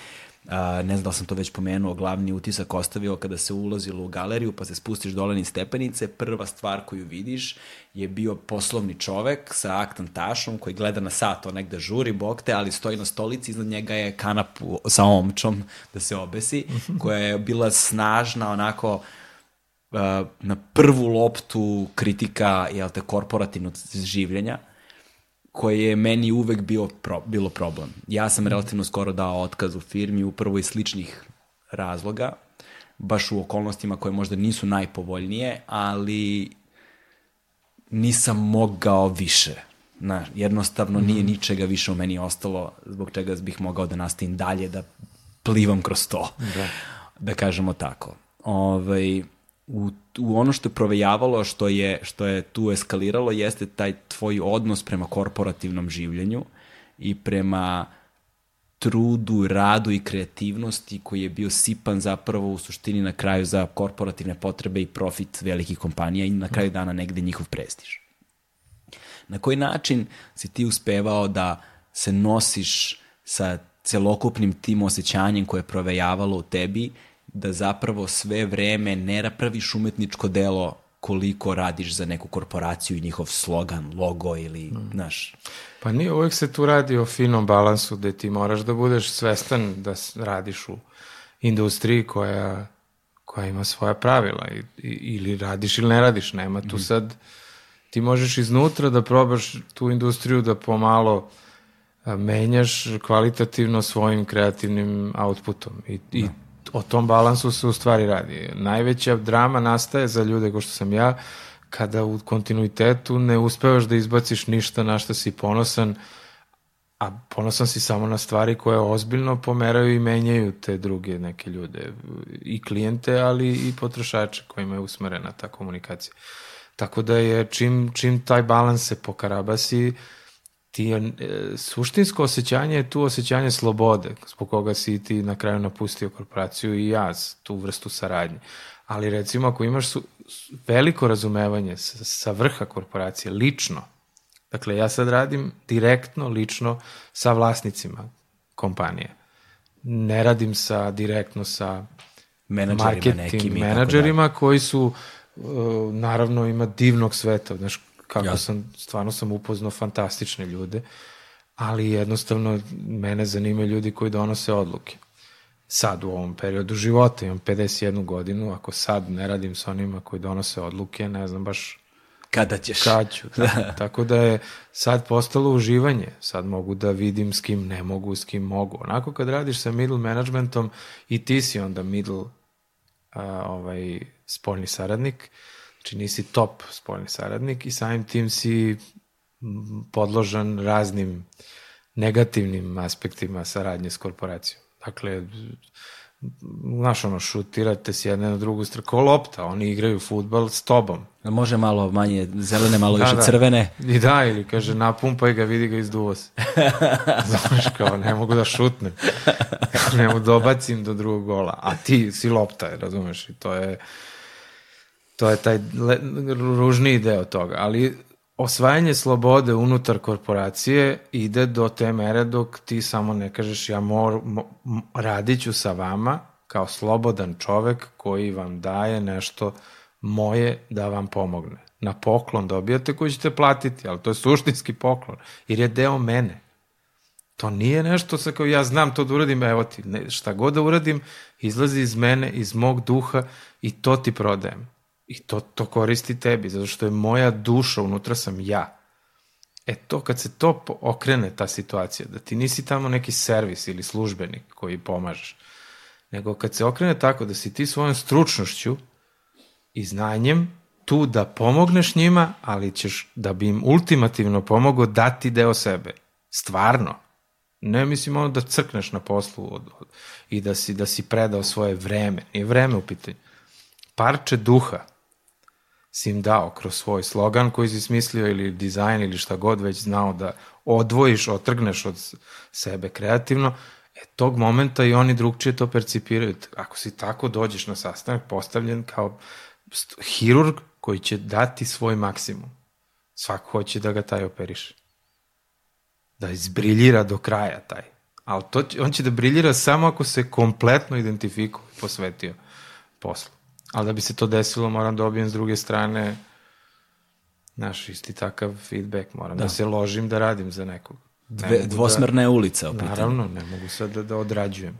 a, ne znam da sam to već pomenuo, glavni utisak ostavio kada se ulazilo u galeriju, pa se spustiš dole ni stepenice, prva stvar koju vidiš je bio poslovni čovek sa aktan tašom koji gleda na sat, on negde žuri, bokte, ali stoji na stolici, iznad njega je kanap sa omčom da se obesi, koja je bila snažna, onako, na prvu loptu kritika, jel te, korporativnog življenja koje je meni uvek bio pro, bilo problem. Ja sam mhm. relativno skoro dao otkaz u firmi upravo iz sličnih razloga, baš u okolnostima koje možda nisu najpovoljnije, ali nisam mogao više. Na, jednostavno nije mhm. ničega više u meni ostalo zbog čega bih mogao da nastavim dalje da plivam kroz to. Da, da kažemo tako. Ovaj, u, u ono što je provejavalo, što je, što je tu eskaliralo, jeste taj tvoj odnos prema korporativnom življenju i prema trudu, radu i kreativnosti koji je bio sipan zapravo u suštini na kraju za korporativne potrebe i profit velikih kompanija i na kraju dana negde njihov prestiž. Na koji način si ti uspevao da se nosiš sa celokupnim tim osjećanjem koje je provejavalo u tebi da zapravo sve vreme ne napraviš umetničko delo koliko radiš za neku korporaciju i njihov slogan, logo ili, mm. znaš. Pa nije, uvek se tu radi o finom balansu gde ti moraš da budeš svestan da radiš u industriji koja, koja ima svoja pravila i, i, ili radiš ili ne radiš, nema tu mm. sad ti možeš iznutra da probaš tu industriju da pomalo menjaš kvalitativno svojim kreativnim outputom i, i da o tom balansu se u stvari radi. Najveća drama nastaje za ljude ko što sam ja, kada u kontinuitetu ne uspevaš da izbaciš ništa na što si ponosan, a ponosan si samo na stvari koje ozbiljno pomeraju i menjaju te druge neke ljude i klijente, ali i potrošače kojima je usmerena ta komunikacija. Tako da je čim, čim taj balans se pokarabasi, ti e, suštinsko osjećanje je tu osjećanje slobode, zbog koga si ti na kraju napustio korporaciju i ja, tu vrstu saradnje. Ali recimo ako imaš su, veliko razumevanje sa, sa vrha korporacije, lično, dakle ja sad radim direktno, lično sa vlasnicima kompanije. Ne radim sa direktno sa Menadžerima marketing nekim menadžerima koji su uh, naravno ima divnog sveta, znaš kako Jasno. sam, stvarno sam upoznao fantastične ljude, ali jednostavno mene zanimaju ljudi koji donose odluke. Sad u ovom periodu života imam 51 godinu, ako sad ne radim sa onima koji donose odluke, ne znam baš Kada ćeš? kad ću. Da. Tako da je sad postalo uživanje. Sad mogu da vidim s kim ne mogu, s kim mogu. Onako kad radiš sa middle managementom i ti si onda middle a, ovaj, spoljni saradnik, znači nisi top spoljni saradnik i samim tim si podložan raznim negativnim aspektima saradnje s korporacijom. Dakle, znaš ono, šutirate s jedne na drugu stranu, ko lopta, oni igraju futbal s tobom. Može malo manje zelene, malo više crvene. I da, ili kaže napumpaj ga, vidi ga izduvo se. Znaš kao, ne mogu da šutnem. ne mogu da obacim do drugog gola. A ti si lopta, razumeš? I to je, to je taj le, ružniji deo toga. Ali osvajanje slobode unutar korporacije ide do te mere dok ti samo ne kažeš ja mor, mo, radit ću sa vama kao slobodan čovek koji vam daje nešto moje da vam pomogne. Na poklon dobijate koji ćete platiti, ali to je suštinski poklon, jer je deo mene. To nije nešto sa kao ja znam to da uradim, evo ti, ne, šta god da uradim, izlazi iz mene, iz mog duha i to ti prodajem. I to, to koristi tebi, zato što je moja duša, unutra sam ja. E to, kad se to okrene, ta situacija, da ti nisi tamo neki servis ili službenik koji pomažeš, nego kad se okrene tako da si ti svojom stručnošću i znanjem tu da pomogneš njima, ali ćeš da bi im ultimativno pomogao dati deo sebe. Stvarno. Ne mislim ono da crkneš na poslu od, od, i da si, da si predao svoje vreme. Nije vreme u pitanju. Parče duha si im dao kroz svoj slogan koji si smislio ili dizajn ili šta god već znao da odvojiš, otrgneš od sebe kreativno, e tog momenta i oni drugčije to percipiraju. Ako si tako dođeš na sastanak postavljen kao hirurg koji će dati svoj maksimum. Svako hoće da ga taj operiše. Da izbriljira do kraja taj. Ali to, on će da briljira samo ako se kompletno identifikuje posvetio poslu. Ali da bi se to desilo, moram da dobijem s druge strane naš isti takav feedback. Moram da, da se ložim da radim za nekog. Dve, dvosmerna je ulica. Opet. Naravno, ne mogu sad da, da odrađujem.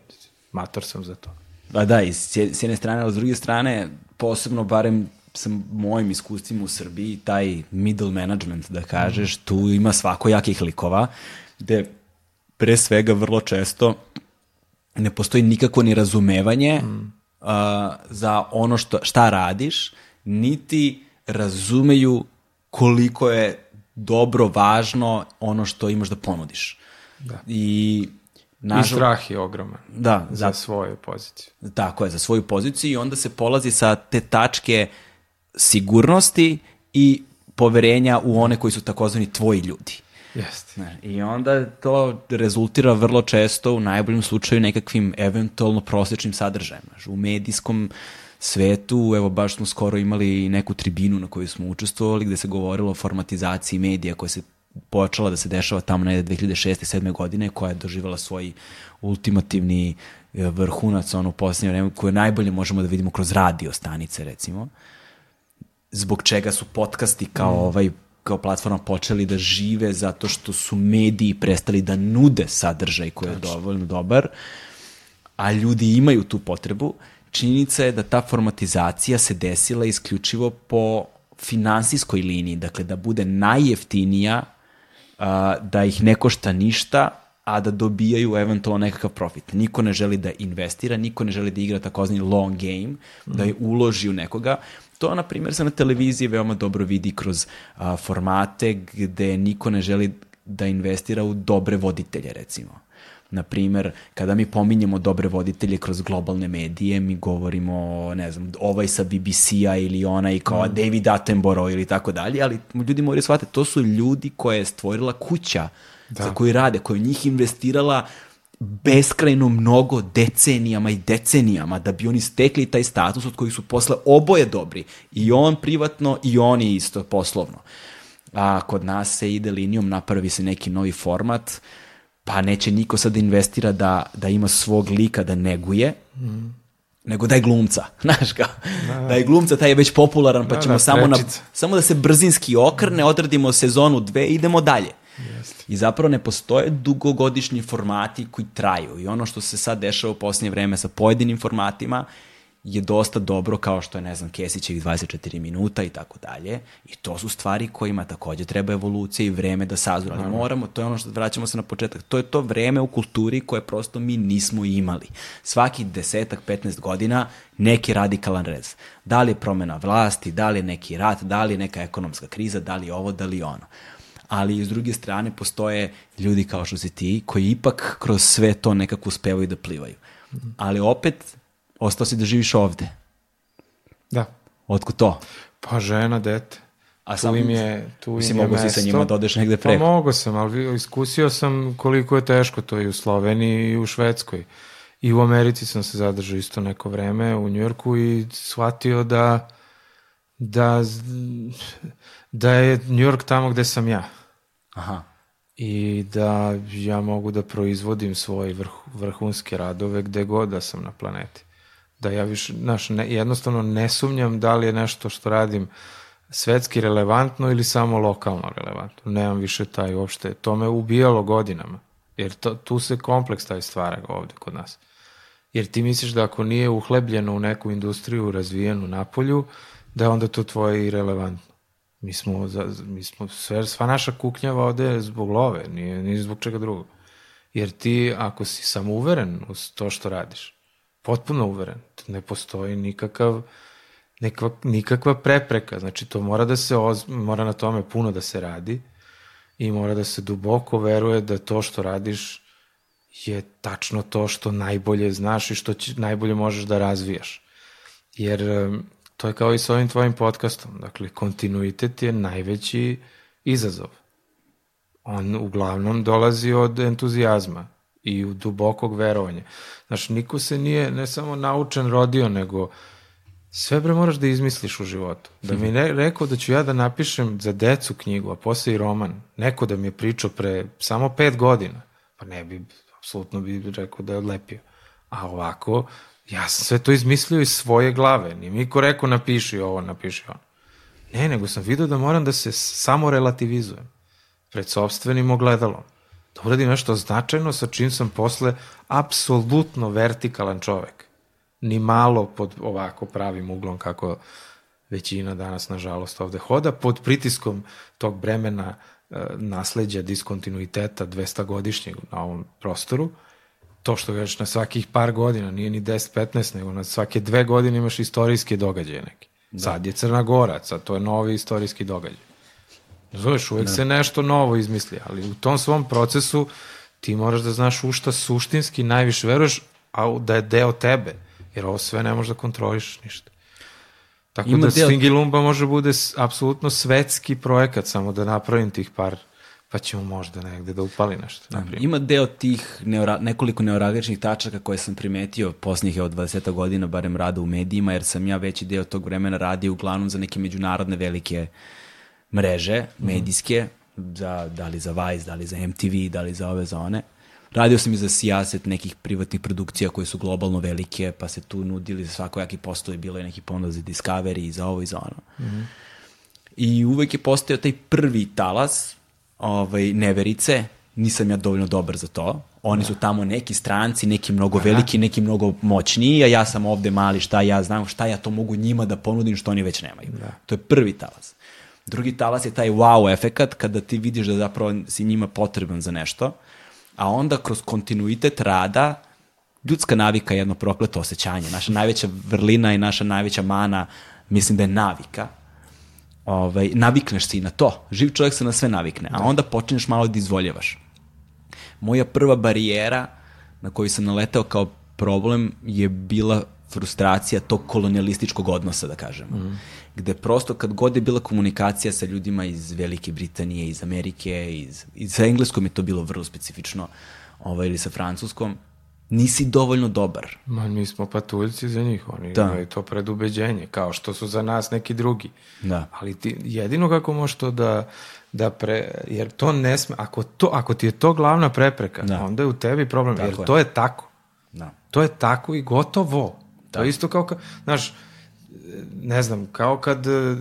Mator sam za to. Pa da, i s jedne strane, ali s druge strane, posebno barem sa mojim iskustvima u Srbiji, taj middle management, da kažeš, mm. tu ima svako jakih likova, gde pre svega vrlo često ne postoji nikako ni razumevanje mm. Uh, za ono što, šta radiš, niti razumeju koliko je dobro, važno ono što imaš da ponudiš. Da. I Nažal... I strah je ogroman. Da. Za svoju poziciju. Tako je, za svoju poziciju i onda se polazi sa te tačke sigurnosti i poverenja u one koji su takozvani tvoji ljudi. Jeste. I onda to rezultira vrlo često u najboljem slučaju nekakvim eventualno prosečnim sadržajima. U medijskom svetu, evo baš smo skoro imali neku tribinu na kojoj smo učestvovali gde se govorilo o formatizaciji medija koja se počela da se dešava tamo negde 2006. 7. godine, koja je doživala svoj ultimativni e, vrhunac ono u posljednje vreme, koje najbolje možemo da vidimo kroz radio stanice, recimo. Zbog čega su podcasti kao mm. ovaj kao platforma počeli da žive zato što su mediji prestali da nude sadržaj koji je dovoljno dobar, a ljudi imaju tu potrebu. Činjenica je da ta formatizacija se desila isključivo po finansijskoj liniji, dakle da bude najjeftinija a, da ih ne košta ništa, a da dobijaju eventualno nekakav profit. Niko ne želi da investira, niko ne želi da igra takozvani long game, mm. da je uloži u nekoga. To, na primjer, se na televiziji veoma dobro vidi kroz a, formate gde niko ne želi da investira u dobre voditelje, recimo. Na primer, kada mi pominjemo dobre voditelje kroz globalne medije, mi govorimo, ne znam, ovaj sa BBC-a ili onaj kao mm. David Attenborough ili tako dalje, ali ljudi moraju shvatiti, to su ljudi koje je stvorila kuća da. za koju rade, koja njih investirala beskrajno mnogo decenijama i decenijama da bi oni stekli taj status od kojih su posle oboje dobri. I on privatno i oni isto poslovno. A kod nas se ide linijom, napravi se neki novi format, pa neće niko sad da investira da, da ima svog lika da neguje, mm. nego daj glumca, znaš ga. Da, da. Daj glumca, taj je već popularan, pa da, ćemo da, samo, na, samo da se brzinski okrne, odradimo sezonu dve i idemo dalje. Jeste. I zapravo ne postoje dugogodišnji formati koji traju i ono što se sad dešava u posljednje vreme sa pojedinim formatima je dosta dobro kao što je, ne znam, Kesićevih 24 minuta i tako dalje. I to su stvari kojima takođe treba evolucija i vreme da sazru. Ali moramo, to je ono što vraćamo se na početak, to je to vreme u kulturi koje prosto mi nismo imali. Svaki desetak, 15 godina neki radikalan rez. Da li je promena vlasti, da li je neki rat, da li je neka ekonomska kriza, da li je ovo, da li je ono ali s druge strane postoje ljudi kao što si ti koji ipak kroz sve to nekako uspevaju da plivaju. Ali opet, ostao si da živiš ovde. Da. Otko to? Pa žena, dete. A tu sam, im je, tu mislim, mogu si sa njima da odeš negde preko. Pa mogu sam, ali iskusio sam koliko je teško to i u Sloveniji i u Švedskoj. I u Americi sam se zadržao isto neko vreme, u Njujorku i shvatio da da da je New York tamo gde sam ja. Aha. I da ja mogu da proizvodim svoje vrh, vrhunske radove gde god da sam na planeti. Da ja više, znaš, ne, jednostavno ne sumnjam da li je nešto što radim svetski relevantno ili samo lokalno relevantno. Nemam više taj uopšte. To me ubijalo godinama. Jer to, tu se kompleks taj stvara ovde kod nas. Jer ti misliš da ako nije uhlebljeno u neku industriju razvijenu napolju, da je onda to tvoje irelevantno. Mi smo, za, mi smo sve, sva naša kuknjava ovde zbog love, nije, nije zbog čega drugog. Jer ti, ako si samouveren u to što radiš, potpuno uveren, ne postoji nikakav, nekva, nikakva prepreka. Znači, to mora da se, oz, mora na tome puno da se radi i mora da se duboko veruje da to što radiš je tačno to što najbolje znaš i što će, najbolje možeš da razvijaš. Jer To je kao i s ovim tvojim podcastom. Dakle, kontinuitet je najveći izazov. On uglavnom dolazi od entuzijazma i u dubokog verovanja. Znaš, niko se nije ne samo naučen rodio, nego sve bre moraš da izmisliš u životu. Da mi ne rekao da ću ja da napišem za decu knjigu, a posle i roman, neko da mi je pričao pre samo pet godina, pa ne bi, apsolutno bi rekao da je odlepio. A ovako, Ja sam sve to izmislio iz svoje glave. Nije mi ko rekao napiši ovo, napiši ono. Ne, nego sam vidio da moram da se samo relativizujem pred sobstvenim ogledalom. Da uradim nešto značajno sa čim sam posle apsolutno vertikalan čovek. Ni malo pod ovako pravim uglom kako većina danas, nažalost, ovde hoda, pod pritiskom tog bremena e, nasledđa diskontinuiteta 200 godišnjeg na ovom prostoru, to što već na svakih par godina, nije ni 10-15, nego na svake dve godine imaš istorijske događaje neke. Da. Sad je Crna Gora, sad to je novi istorijski događaj. Zoveš, uvek da. se nešto novo izmisli, ali u tom svom procesu ti moraš da znaš u šta suštinski najviše veruješ, a da je deo tebe, jer ovo sve ne možeš da kontroliš ništa. Tako Ima da deo... Svingilumba može bude apsolutno svetski projekat, samo da napravim tih par pa ćemo možda negde da upali nešto. Da, ima deo tih neora, nekoliko neuralgičnih tačaka koje sam primetio posljednjih od 20 godina, barem rada u medijima, jer sam ja veći deo tog vremena radio uglavnom za neke međunarodne velike mreže, mm. medijske, za, da li za Vice, da li za MTV, da li za ove zone. Radio sam i za sijaset nekih privatnih produkcija koje su globalno velike, pa se tu nudili za svakojaki postoje, bilo je neki ponuda za Discovery i za ovo i za ono. Mm. I uvek je postao taj prvi talas, ovaj, neverice, nisam ja dovoljno dobar za to. Oni su tamo neki stranci, neki mnogo veliki, neki mnogo moćniji, a ja sam ovde mali, šta ja znam, šta ja to mogu njima da ponudim što oni već nemaju. Da. To je prvi talas. Drugi talas je taj wow efekat kada ti vidiš da zapravo si njima potreban za nešto, a onda kroz kontinuitet rada ljudska navika je jedno prokleto osjećanje. Naša najveća vrlina i naša najveća mana mislim da je navika ovaj, navikneš se i na to. Živ čovjek se na sve navikne, a da. onda počneš malo da izvoljavaš. Moja prva barijera na koji sam naletao kao problem je bila frustracija tog kolonialističkog odnosa, da kažemo. Mm. Gde prosto kad god je bila komunikacija sa ljudima iz Velike Britanije, iz Amerike, iz, iz sa engleskom je to bilo vrlo specifično, ovaj, ili sa francuskom, nisi dovoljno dobar. Ma, mi smo patuljci za njih, oni da. imaju to predubeđenje, kao što su za nas neki drugi. Da. Ali ti, jedino kako možeš to da, da pre, jer to ne sme, ako, to, ako ti je to glavna prepreka, da. onda je u tebi problem, tako jer je. to je tako. Da. To je tako i gotovo. Da. To je isto kao, ka, znaš, ne znam, kao kad e,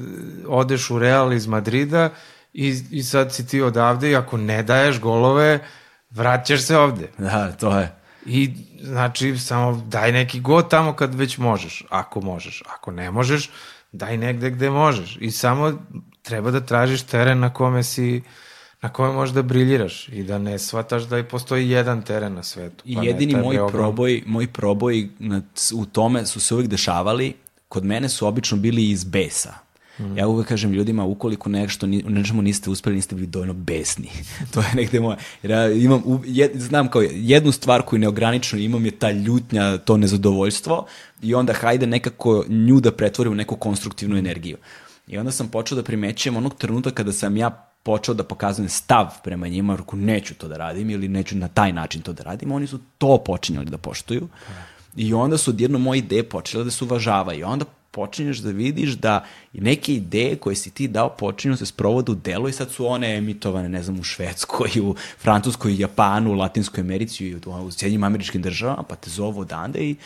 odeš u Real iz Madrida i, i sad si ti odavde i ako ne daješ golove, vraćaš se ovde. Da, to je. I znači samo daj neki god tamo kad već možeš, ako možeš. Ako ne možeš, daj negde gde možeš. I samo treba da tražiš teren na kome si na kome možeš da briljiraš i da ne shvataš da postoji jedan teren na svetu. Pa I jedini moj ogrom... proboj, moj proboj u tome su se uvijek dešavali, kod mene su obično bili iz besa. Ja uvek kažem ljudima, ukoliko nešto, nečemu niste uspeli, niste bili dovoljno besni. to je negde moja, jer ja imam, jed, znam kao jednu stvar koju neogranično imam je ta ljutnja, to nezadovoljstvo i onda hajde nekako nju da pretvorim u neku konstruktivnu energiju. I onda sam počeo da primećujem onog trenutka kada sam ja počeo da pokazujem stav prema njima, ako neću to da radim ili neću na taj način to da radim, oni su to počinjali da poštuju. I onda su odjedno moje ideje počele da se uvažavaju. I onda počinješ da vidiš da neke ideje koje si ti dao počinju da se sprovode u delo i sad su one emitovane, ne znam, u Švedskoj, u Francuskoj, Japanu, u Latinskoj Americi i u, u Sjednjim američkim državama, pa te zovu odande i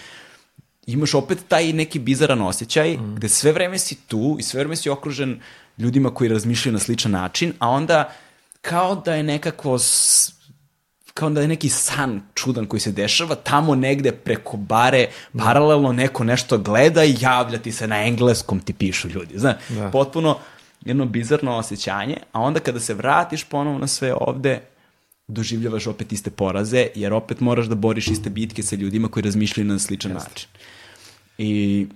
imaš opet taj neki bizaran osjećaj mm. gde sve vreme si tu i sve vreme si okružen ljudima koji razmišljaju na sličan način, a onda kao da je nekako kao da je neki san čudan koji se dešava, tamo negde preko bare, paralelno neko nešto gleda i javlja ti se na engleskom ti pišu ljudi. Znaš, da. potpuno jedno bizarno osjećanje, a onda kada se vratiš ponovo na sve ovde, doživljavaš opet iste poraze, jer opet moraš da boriš iste bitke sa ljudima koji razmišljaju na sličan Jeste. način. I,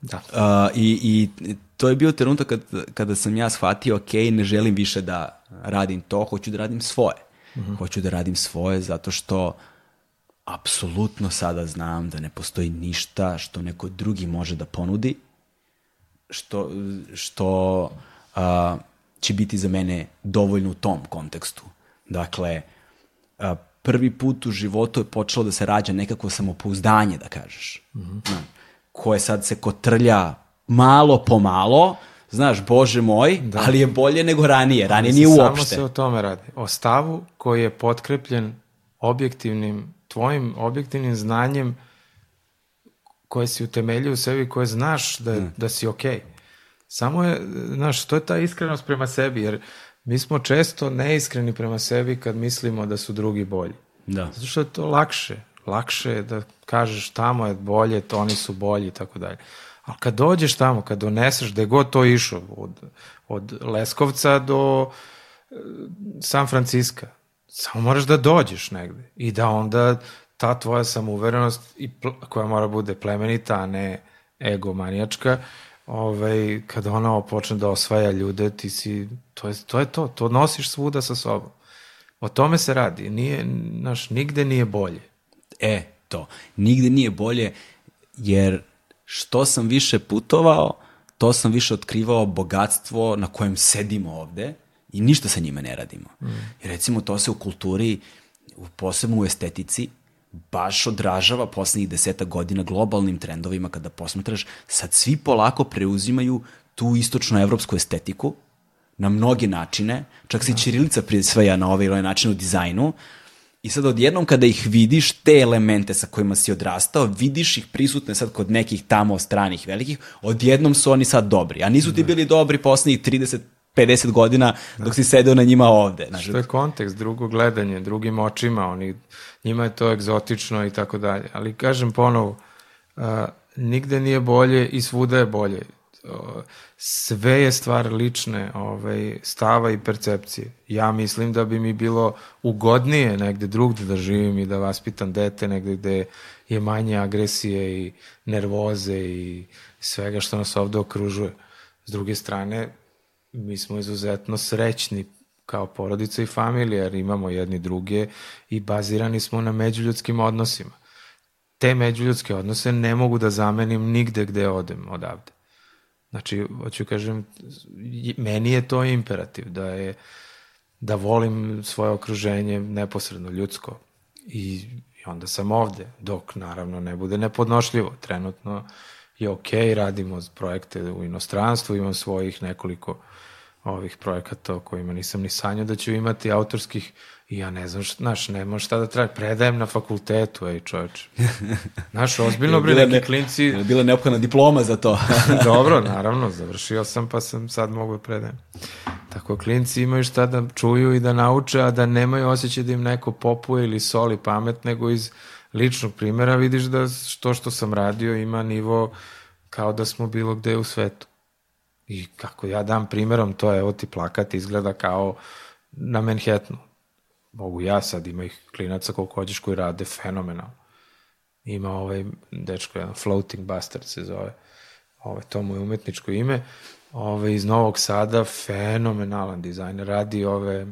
da. Uh, i, I to je bio trenutak kad, kada sam ja shvatio, ok, ne želim više da radim to, hoću da radim svoje. Mm -hmm. Hoću da radim svoje zato što apsolutno sada znam da ne postoji ništa što neko drugi može da ponudi, što, što uh, će biti za mene dovoljno u tom kontekstu. Dakle, uh, prvi put u životu je počelo da se rađa nekako samopouzdanje, da kažeš. Mm -hmm. koje sad se kotrlja malo po malo, znaš, bože moj, da. ali je bolje nego ranije. Ranije nije uopšte. Samo se o tome radi. O stavu koji je potkrepljen objektivnim, tvojim objektivnim znanjem koje si utemeljio u sebi, koje znaš da, hmm. da si okej. Okay. Samo je, znaš, to je ta iskrenost prema sebi, jer mi smo često neiskreni prema sebi kad mislimo da su drugi bolji. Da. Zato što je to lakše. Lakše je da kažeš tamo je bolje, to oni su bolji i tako dalje. Ali kad dođeš tamo, kad doneseš, gde god to išao, od, od Leskovca do e, San Franciska, samo moraš da dođeš negde i da onda ta tvoja samouverenost i koja mora bude plemenita, a ne egomanijačka, ovaj, kada ona počne da osvaja ljude, ti si, to je, to je to, to nosiš svuda sa sobom. O tome se radi, nije, naš, nigde nije bolje. E, to, nigde nije bolje, jer što sam više putovao, to sam više otkrivao bogatstvo na kojem sedimo ovde i ništa sa njime ne radimo. Mm. I recimo to se u kulturi, posebno u estetici, baš odražava poslednjih deseta godina globalnim trendovima kada posmetraš, sad svi polako preuzimaju tu istočnoevropsku estetiku na mnoge načine, čak se i Čirilica prisvaja na ovaj ili ovaj način u dizajnu, I sad odjednom kada ih vidiš, te elemente sa kojima si odrastao, vidiš ih prisutne sad kod nekih tamo stranih velikih, odjednom su oni sad dobri. A nisu ti da. bili dobri poslednjih 30 50 godina dok da. si sedeo na njima ovde. Znači, Što je kontekst, drugo gledanje, drugim očima, oni, njima je to egzotično i tako dalje. Ali kažem ponovo, uh, nigde nije bolje i svuda je bolje sve je stvar lične ovaj, stava i percepcije. Ja mislim da bi mi bilo ugodnije negde drugde da živim i da vaspitam dete negde gde je manje agresije i nervoze i svega što nas ovde okružuje. S druge strane, mi smo izuzetno srećni kao porodica i familija, jer imamo jedni druge i bazirani smo na međuljudskim odnosima. Te međuljudske odnose ne mogu da zamenim nigde gde odem odavde. Znači, hoću kažem, meni je to imperativ, da je da volim svoje okruženje neposredno ljudsko i, i onda sam ovde, dok naravno ne bude nepodnošljivo. Trenutno je ok, radimo projekte u inostranstvu, imam svojih nekoliko ovih projekata o kojima nisam ni sanjao da ću imati autorskih i ja ne znam, šta, znaš, nema šta da traje, predajem na fakultetu, ej čoveč. Znaš, ozbiljno bre, neki klinci... Je bila neophodna diploma za to? Dobro, naravno, završio sam pa sam sad mogu da predajem. Tako klinci imaju šta da čuju i da nauče, a da nemaju osjećaj da im neko popuje ili soli pamet, nego iz ličnog primjera vidiš da to što sam radio ima nivo kao da smo bilo gde u svetu. I kako ja dam primjerom, to je, evo ti plakat izgleda kao na Manhattanu. Mogu ja sad, ima ih klinaca koliko hoćeš koji rade fenomenalno. Ima ovaj dečko, jedan Floating Bastard se zove. Ovaj, to mu je umetničko ime. Ovaj, iz Novog Sada, fenomenalan dizajner. Radi ove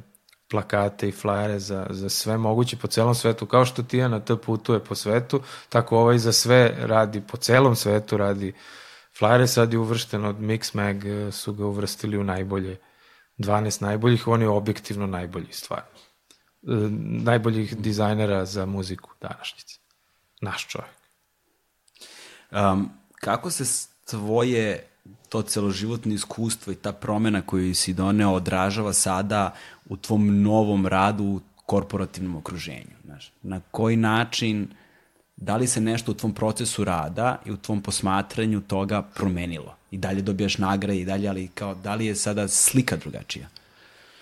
plakate i flajere za, za sve moguće po celom svetu. Kao što Tijana T putuje po svetu, tako ovaj za sve radi po celom svetu, radi flajere. Sad je uvršten od Mixmag, su ga uvrstili u najbolje 12 najboljih, on je objektivno najbolji stvar. E, najboljih dizajnera za muziku današnjice. Naš čovjek. Um, kako se tvoje to celoživotno iskustvo i ta promena koju si doneo odražava sada u tvom novom radu u korporativnom okruženju. Znaš, na koji način, da li se nešto u tvom procesu rada i u tvom posmatranju toga promenilo? I dalje dobijaš nagrade i dalje, ali kao, da li je sada slika drugačija?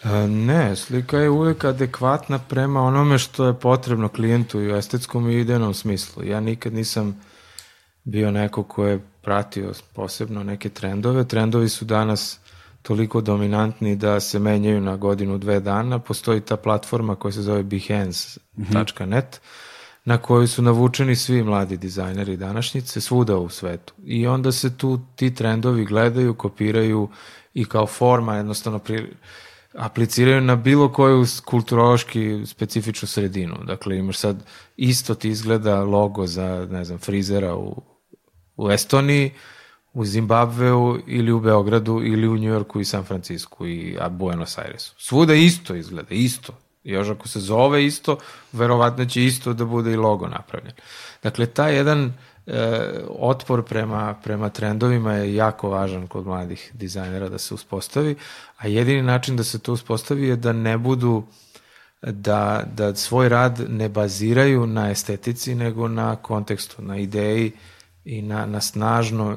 E, ne, slika je uvek adekvatna prema onome što je potrebno klijentu i u estetskom i idejnom smislu. Ja nikad nisam bio neko ko je pratio posebno neke trendove. Trendovi su danas toliko dominantni da se menjaju na godinu, dve dana. Postoji ta platforma koja se zove behance.net na koju su navučeni svi mladi dizajneri današnjice svuda u svetu. I onda se tu ti trendovi gledaju, kopiraju i kao forma jednostavno pri, apliciraju na bilo koju kulturološki specifičnu sredinu. Dakle, imaš sad isto ti izgleda logo za, ne znam, frizera u, u Estoniji, u Zimbabveu ili u Beogradu ili u Njujorku i San Francisku i a Buenos Airesu. Svuda isto izgleda, isto. Još ako se zove isto, verovatno će isto da bude i logo napravljen. Dakle, taj jedan e, otpor prema, prema trendovima je jako važan kod mladih dizajnera da se uspostavi, a jedini način da se to uspostavi je da ne budu da, da svoj rad ne baziraju na estetici, nego na kontekstu, na ideji, i na, na snažno,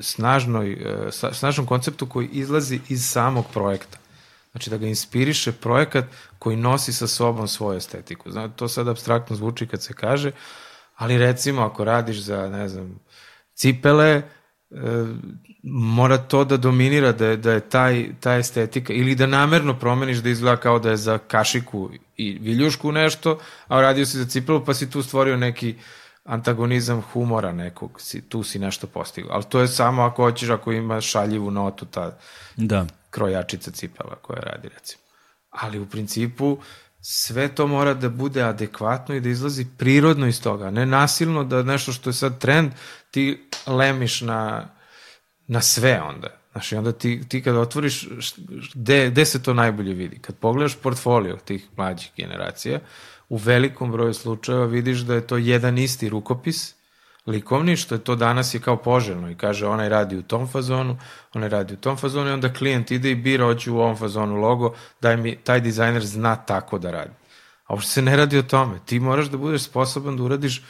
snažnoj, e, snažnom konceptu koji izlazi iz samog projekta. Znači da ga inspiriše projekat koji nosi sa sobom svoju estetiku. Znači, to sad abstraktno zvuči kad se kaže, ali recimo ako radiš za, ne znam, cipele, e, mora to da dominira, da je, da je taj, ta estetika, ili da namerno promeniš da izgleda kao da je za kašiku i viljušku nešto, a radio si za cipelu pa si tu stvorio neki uh, antagonizam humora nekog, si, tu si nešto postigao. Ali to je samo ako hoćeš, ako ima šaljivu notu ta da. krojačica cipela koja radi, recimo. Ali u principu sve to mora da bude adekvatno i da izlazi prirodno iz toga, ne nasilno da nešto što je sad trend ti lemiš na, na sve onda. Znaš, i onda ti, ti kada otvoriš, gde, gde se to najbolje vidi? Kad pogledaš portfolio tih mlađih generacija, u velikom broju slučajeva vidiš da je to jedan isti rukopis, likovni, što je to danas je kao poželjno i kaže onaj radi u tom fazonu, onaj radi u tom fazonu i onda klijent ide i bira hoću u ovom fazonu logo, daj mi, taj dizajner zna tako da radi. A uopšte se ne radi o tome. Ti moraš da budeš sposoban da uradiš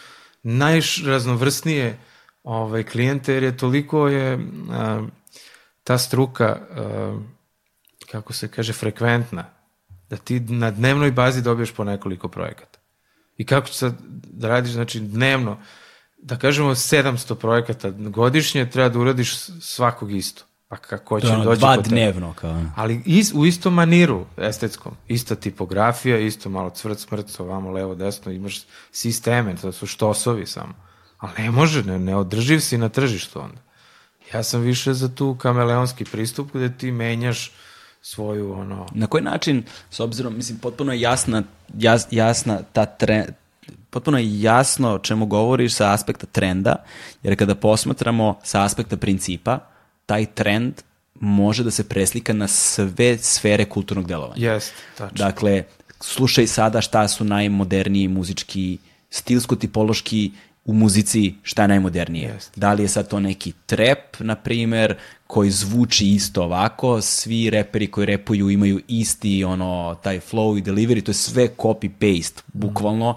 najraznovrsnije ovaj, klijente, jer je toliko je a, ta struka, a, kako se kaže, frekventna da ti na dnevnoj bazi dobiješ po nekoliko projekata. I kako sad da radiš, znači dnevno, da kažemo 700 projekata godišnje, treba da uradiš svakog isto. Pa kako će doći Dva dnevno. Kao. Ali is, u istom maniru estetskom. Ista tipografija, isto malo cvrt, smrt, ovamo, levo, desno, imaš sisteme, to su štosovi samo. Ali ne može, ne, ne održiv si na tržištu onda. Ja sam više za tu kameleonski pristup gde ti menjaš svoju ono... Na koji način, s obzirom, mislim, potpuno je jasna, jas, jasna ta tre, potpuno jasno o čemu govoriš sa aspekta trenda, jer kada posmatramo sa aspekta principa, taj trend može da se preslika na sve sfere kulturnog delovanja. Jest, tačno. Dakle, slušaj sada šta su najmoderniji muzički, stilsko-tipološki u muzici šta je najmodernije. Jest. Da li je sad to neki trap, na primer, koji zvuči isto ovako, svi reperi koji repuju imaju isti ono, taj flow i delivery, to je sve copy-paste, bukvalno,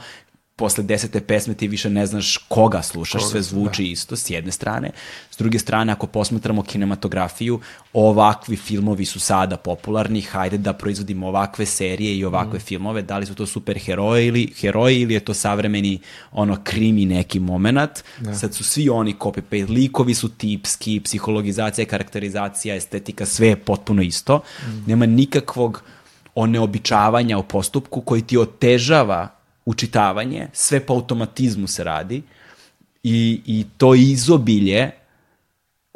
posle desete pesme ti više ne znaš koga slušaš, Koga, sve zvuči isto s jedne strane. S druge strane, ako posmatramo kinematografiju, ovakvi filmovi su sada popularni, hajde da proizvodimo ovakve serije i ovakve filmove, da li su to super heroji ili, heroji ili je to savremeni ono krimi neki moment. Sad su svi oni copy-paste, likovi su tipski, psihologizacija, karakterizacija, estetika, sve je potpuno isto. Nema nikakvog oneobičavanja u postupku koji ti otežava učitavanje, sve po automatizmu se radi i, i to izobilje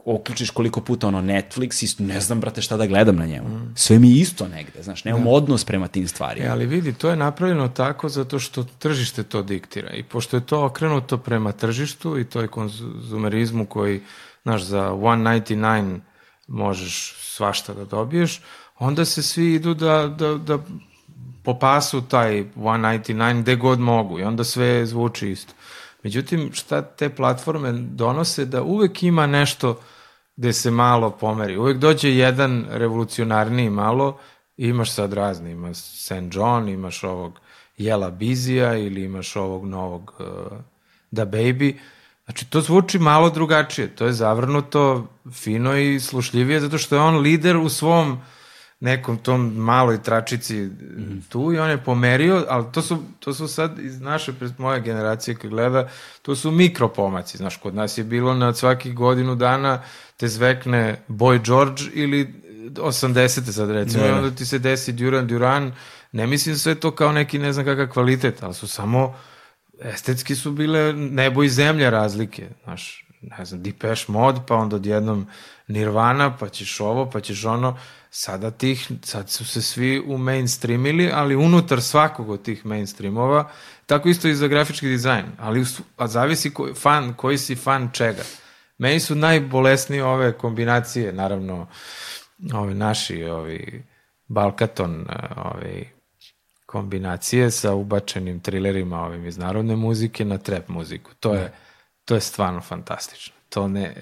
uključiš koliko puta ono Netflix i ne znam brate šta da gledam na njemu. Sve mi je isto negde, znaš, nemam odnos prema tim stvarima. E, ali vidi, to je napravljeno tako zato što tržište to diktira. I pošto je to okrenuto prema tržištu i toj konzumerizmu koji, znaš, za 1.99 možeš svašta da dobiješ, onda se svi idu da, da, da popasu taj 1.99 gde god mogu i onda sve zvuči isto. Međutim, šta te platforme donose da uvek ima nešto gde se malo pomeri. Uvek dođe jedan revolucionarniji malo i imaš sad razni. Imaš St. John, imaš ovog Jela Bizija ili imaš ovog novog uh, Da Baby. Znači, to zvuči malo drugačije. To je zavrnuto fino i slušljivije zato što je on lider u svom nekom tom maloj tračici tu i on je pomerio, ali to su, to su sad iz naše, pred moje generacije kad gleda, to su mikropomaci. Znaš, kod nas je bilo na svakih godinu dana te zvekne Boy George ili 80. sad recimo, Da, i da. onda ti se desi Duran Duran, ne mislim sve to kao neki ne znam kakav kvalitet, ali su samo estetski su bile nebo i zemlja razlike, znaš, ne znam, Depeche Mode, pa onda odjednom Nirvana, pa ćeš ovo, pa ćeš ono, sada tih, sad su se svi u mainstreamili, ali unutar svakog od tih mainstreamova, tako isto i za grafički dizajn, ali a zavisi ko, fan, koji si fan čega. Meni su najbolesnije ove kombinacije, naravno, ovi naši, ovi Balkaton, eh, ovi kombinacije sa ubačenim trilerima ovim iz narodne muzike na trap muziku. To je, to je stvarno fantastično. To ne,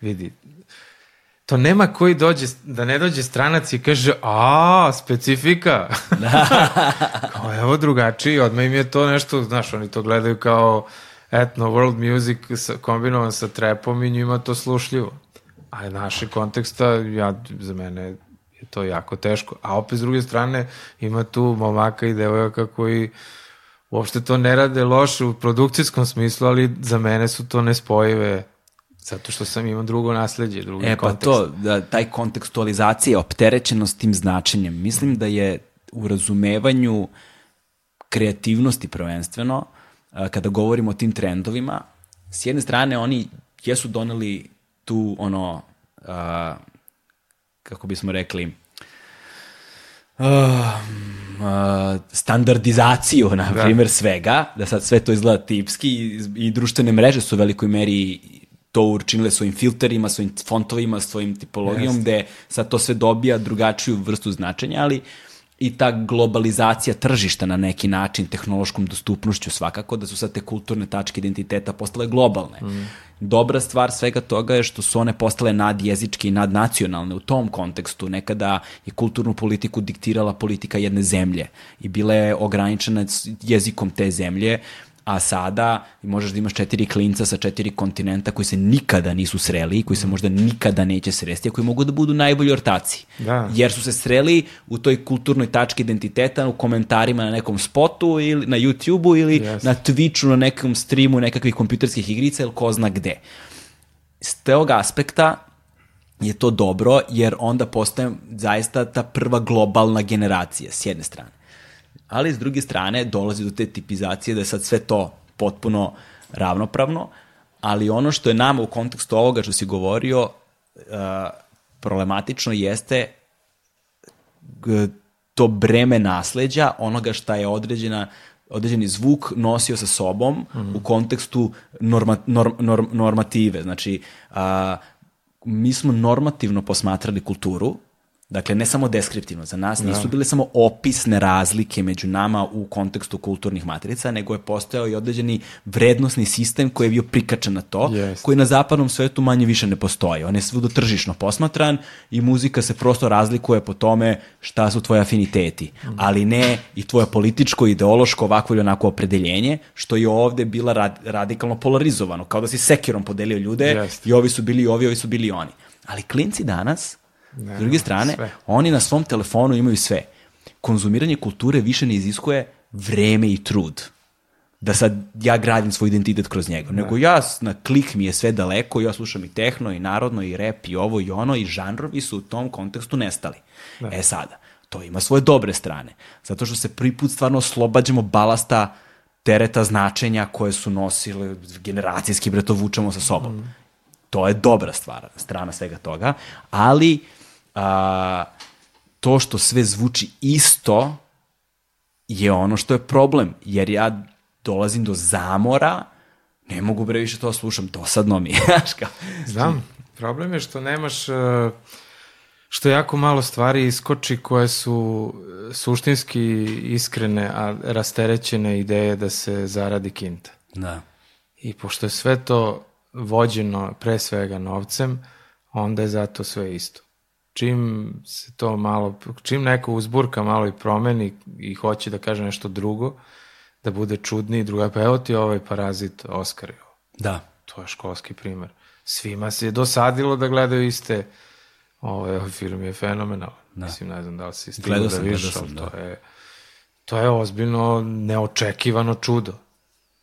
vidi, to nema koji dođe, da ne dođe stranac i kaže, a, specifika. kao, evo drugačiji, odmah im je to nešto, znaš, oni to gledaju kao etno world music sa, kombinovan sa trapom i njima to slušljivo. A naše konteksta, ja, za mene je to jako teško. A opet s druge strane ima tu momaka i devojaka koji uopšte to ne rade loše u produkcijskom smislu, ali za mene su to nespojive zato što sam imao drugo nasledđe, drugi E pa kontekst. to, da, taj kontekstualizacija, opterećenost tim značenjem, mislim da je u razumevanju kreativnosti prvenstveno, kada govorimo o tim trendovima, s jedne strane oni jesu doneli tu ono, a, kako bismo rekli, uh, uh, standardizaciju, na Da. primjer, svega, da sad sve to izgleda tipski i, i društvene mreže su u velikoj meri to učinile svojim filterima, svojim fontovima, svojim tipologijom, Jeste. gde sad to sve dobija drugačiju vrstu značenja, ali i ta globalizacija tržišta na neki način, tehnološkom dostupnošću svakako, da su sad te kulturne tačke identiteta postale globalne. Dobra stvar svega toga je što su one postale nadjezičke i nadnacionalne u tom kontekstu. Nekada je kulturnu politiku diktirala politika jedne zemlje i bila je ograničena jezikom te zemlje, a sada možeš da imaš četiri klinca sa četiri kontinenta koji se nikada nisu sreli, koji se možda nikada neće sresti, a koji mogu da budu najbolji ortaci. Da. Jer su se sreli u toj kulturnoj tački identiteta u komentarima na nekom spotu ili na YouTube-u ili Yes. na Twitchu, na nekom streamu nekakvih kompjuterskih igrica ili ko zna gde. S tog aspekta je to dobro jer onda postaje zaista ta prva globalna generacija s jedne strane. Ali s druge strane dolazi do te tipizacije da je sad sve to potpuno ravnopravno, ali ono što je nama u kontekstu ovoga što si govorio uh, problematično jeste to breme nasleđa, onoga šta je određena određeni zvuk nosio sa sobom u kontekstu norma, norm, norm, normative. Znači, a, mi smo normativno posmatrali kulturu, Dakle, ne samo deskriptivno, za nas nisu bile samo opisne razlike među nama u kontekstu kulturnih matrica, nego je postojao i određeni vrednostni sistem koji je bio prikačen na to, Jest. koji na zapadnom svetu manje više ne postoji. On je svudo tržišno posmatran i muzika se prosto razlikuje po tome šta su tvoje afiniteti, ali ne i tvoje političko, ideološko, ovako ili onako opredeljenje, što je ovde bila rad, radikalno polarizovano, kao da si sekirom podelio ljude Jest. i ovi su bili ovi, ovi su bili oni. Ali klinci danas, s druge strane, sve. oni na svom telefonu imaju sve. Konzumiranje kulture više ne iziskuje vreme i trud da sad ja gradim svoj identitet kroz njega, nego ja na klik mi je sve daleko, ja slušam i tehno i narodno i rep i ovo i ono i žanrovi su u tom kontekstu nestali. E sada, to ima svoje dobre strane, zato što se prvi put stvarno oslobađamo balasta tereta značenja koje su nosile generacijski, bre, to vučemo sa sobom. To je dobra stvar, strana svega toga, ali a, to što sve zvuči isto je ono što je problem, jer ja dolazim do zamora, ne mogu bre više to slušam, dosadno mi je. Znam, problem je što nemaš, e, što jako malo stvari iskoči koje su e, suštinski iskrene, a rasterećene ideje da se zaradi kinta. Da. I pošto je sve to vođeno pre svega novcem, onda je zato sve isto. Čim se to malo, čim neko uzburka malo i promeni i hoće da kaže nešto drugo, da bude čudniji, druga, pa evo ti ovaj parazit Oskar. Da. To je školski primer. Svima se je dosadilo da gledaju iste ovaj, ovaj film je fenomenal. Da. Mislim, ne znam da li si stigao Gledao da sam, gledao ali sam, to je, to je ozbiljno neočekivano čudo.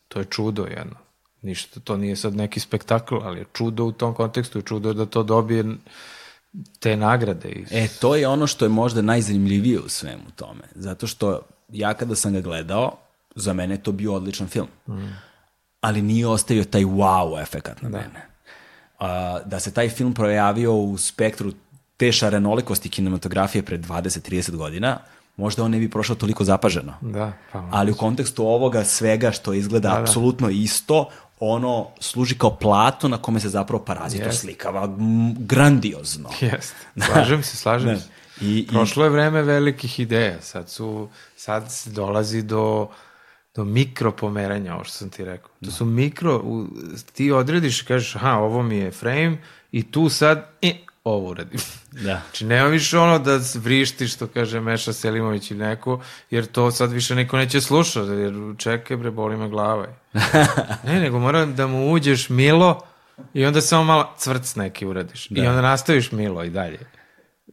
To je čudo jedno. Ništa, to nije sad neki spektakl, ali je čudo u tom kontekstu i čudo je da to dobije te nagrade. I... E, to je ono što je možda najzanimljivije u svemu tome. Zato što ja kada sam ga gledao, za mene je to bio odličan film. Ali nije ostavio taj wow efekat na mene. A, da se taj film projavio u spektru te šarenolikosti kinematografije pred 20-30 godina, možda on ne bi prošao toliko zapaženo. Da, pa Ali u kontekstu ovoga svega što izgleda Da, da. apsolutno isto, ono služi kao plato na kome se zapravo parazit Jest. oslikava grandiozno. Jeste. Slažem se, slažem Ne. se. I- i- Prošlo je vreme velikih ideja. Sad su, sad se dolazi do, do mikro pomeranja, ovo što sam ti rekao. To su mikro, u, ti odrediš i kažeš, aha, ovo mi je frame i tu sad, e, ovo uradim. Da. Znači, nema više ono da vrišti, što kaže Meša Selimović ili neko, jer to sad više niko neće slušati, jer čekaj bre, boli me glava. ne, nego mora da mu uđeš milo i onda samo malo cvrc neki uradiš. I onda nastaviš milo i dalje.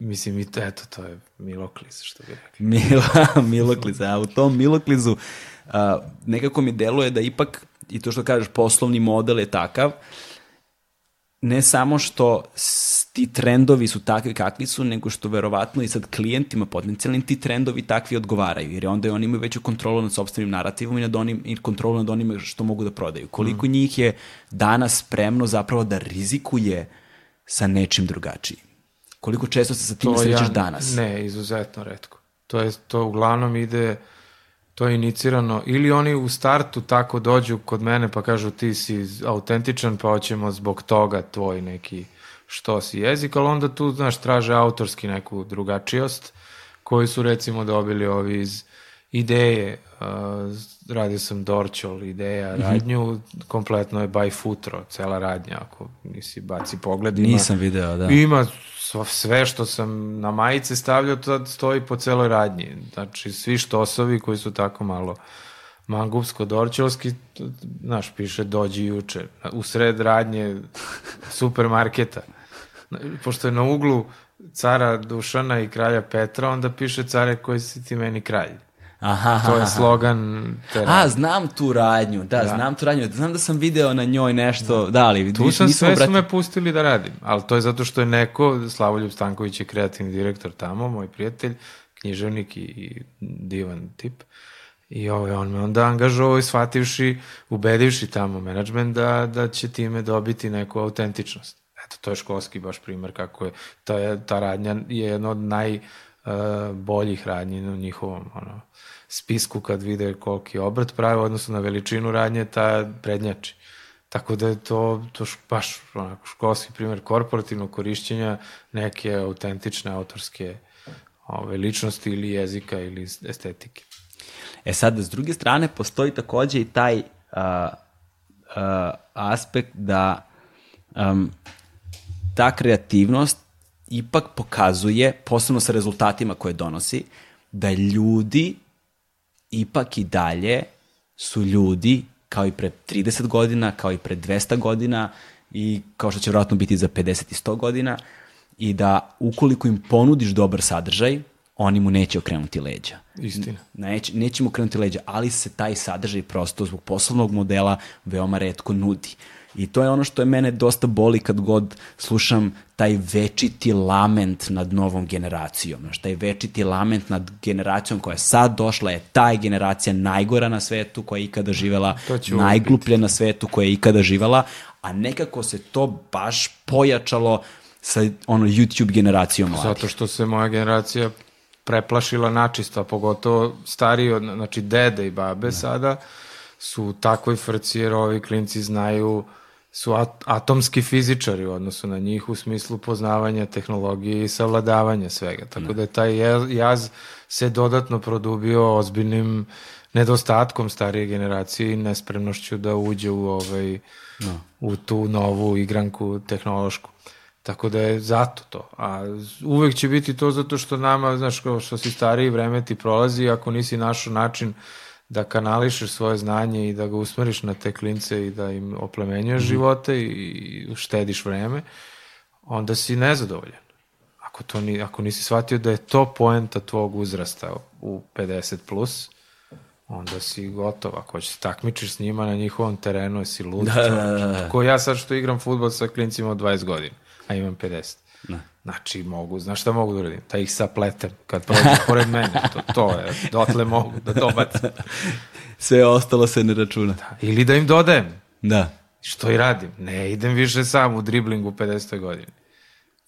Mislim, i to, eto, to je Miloklis, što bi rekli. Mila, Milokliza, a u tom Miloklizu a, nekako mi deluje da ipak, i to što kažeš, poslovni model je takav, ne samo što ti trendovi su takvi kakvi su, nego što verovatno i sad klijentima potencijalnim ti trendovi takvi odgovaraju, jer onda oni imaju veću kontrolu nad sobstvenim narativom i, nad onim, i kontrolu nad onime što mogu da prodaju. Koliko njih je danas spremno zapravo da rizikuje sa nečim drugačijim? Koliko često se sa tim srećeš danas? Ne, izuzetno redko. To je, to uglavnom ide, to je inicirano, ili oni u startu tako dođu kod mene pa kažu ti si autentičan pa hoćemo zbog toga tvoj neki što si jezik, ali onda tu, znaš, traže autorski neku drugačijost koju su recimo dobili ovi iz ideje, uh, radio sam Dorčol, ideja, Mhm. radnju, kompletno je by futro, cela radnja, ako nisi baci pogled. ima- Nisam video, da. ima sv- sve što sam na majice stavljao, to stoji po celoj radnji. Znači, svi štosovi koji su tako malo mangupsko-dorčelski, t- znaš, piše dođi juče, u sred radnje supermarketa. Pošto je na uglu cara Dušana i kralja Petra, onda piše care koji si ti meni kralj. Aha, To je slogan te A, znam tu radnju, da, znam tu radnju. Znam da sam video na njoj nešto, da, ali Tu sam sve su obratio- me pustili da radim, ali to je zato što je neko, Slavoljub Stanković je kreativni direktor tamo, moj prijatelj, književnik i, divan tip. I ovaj, on me onda angažovao i shvativši, ubedivši tamo menadžment da, da će time dobiti neku autentičnost. Eto, to je školski baš primer kako je, ta, ta radnja je jedna od naj boljih radnji na njihovom ono, spisku kad vide koliki obrt prave, odnosno na veličinu radnje, ta prednjači. Tako da je to, to baš onako, školski primjer korporativnog korišćenja neke autentične autorske ove, ličnosti ili jezika ili estetike. E sad, s druge strane, postoji takođe i taj uh, uh, aspekt da um, ta kreativnost ipak pokazuje, posebno sa rezultatima koje donosi, da ljudi ipak i dalje su ljudi kao i pre 30 godina, kao i pre 200 godina i kao što će vjerojatno biti za 50 i 100 godina i da ukoliko im ponudiš dobar sadržaj, oni mu neće okrenuti leđa. Istina. Neće, neće mu okrenuti leđa, ali se taj sadržaj prosto zbog poslovnog modela veoma redko nudi. I to je ono što je mene dosta boli kad god slušam taj večiti lament nad novom generacijom. Znaš, taj večiti lament nad generacijom koja je sad došla je taj generacija najgora na svetu koja je ikada živela, najgluplja na svetu koja je ikada živela, a nekako se to baš pojačalo sa ono YouTube generacijom mladih. Zato što se moja generacija preplašila načisto, a pogotovo stariji, od, znači dede i babe ne. sada, su u takvoj frci jer ovi klinci znaju su at atomski fizičari u odnosu na njih u smislu poznavanja tehnologije i savladavanja svega. Tako ne. da je taj jaz se dodatno produbio ozbiljnim nedostatkom starije generacije i nespremnošću da uđe u ovaj no. u tu novu igranku tehnološku. Tako da je zato to. A uvek će biti to zato što nama, znaš, kao što si stariji, vreme ti prolazi, ako nisi našao način da kanališeš svoje znanje i da ga usmeriš na te klince i da im oplemenjuješ mm živote i štediš vreme, onda si nezadovoljan. Ako, to ni, ako nisi shvatio da je to poenta tvog uzrasta u 50+, plus, onda si gotov. Ako će se takmičiš s njima na njihovom terenu, jesi lud. Da, da, da, da. Ko ja sad što igram futbol sa klincima od 20 godina, a imam 50. Da. Znači, mogu, znaš šta mogu da uradim? Da ih sapletem kad prođu pored mene. To, to je, dotle mogu da dobacim. Sve ostalo se ne računa. Da. Ili da im dodajem. Da. Što i radim. Ne idem više sam u driblingu u 50. godini.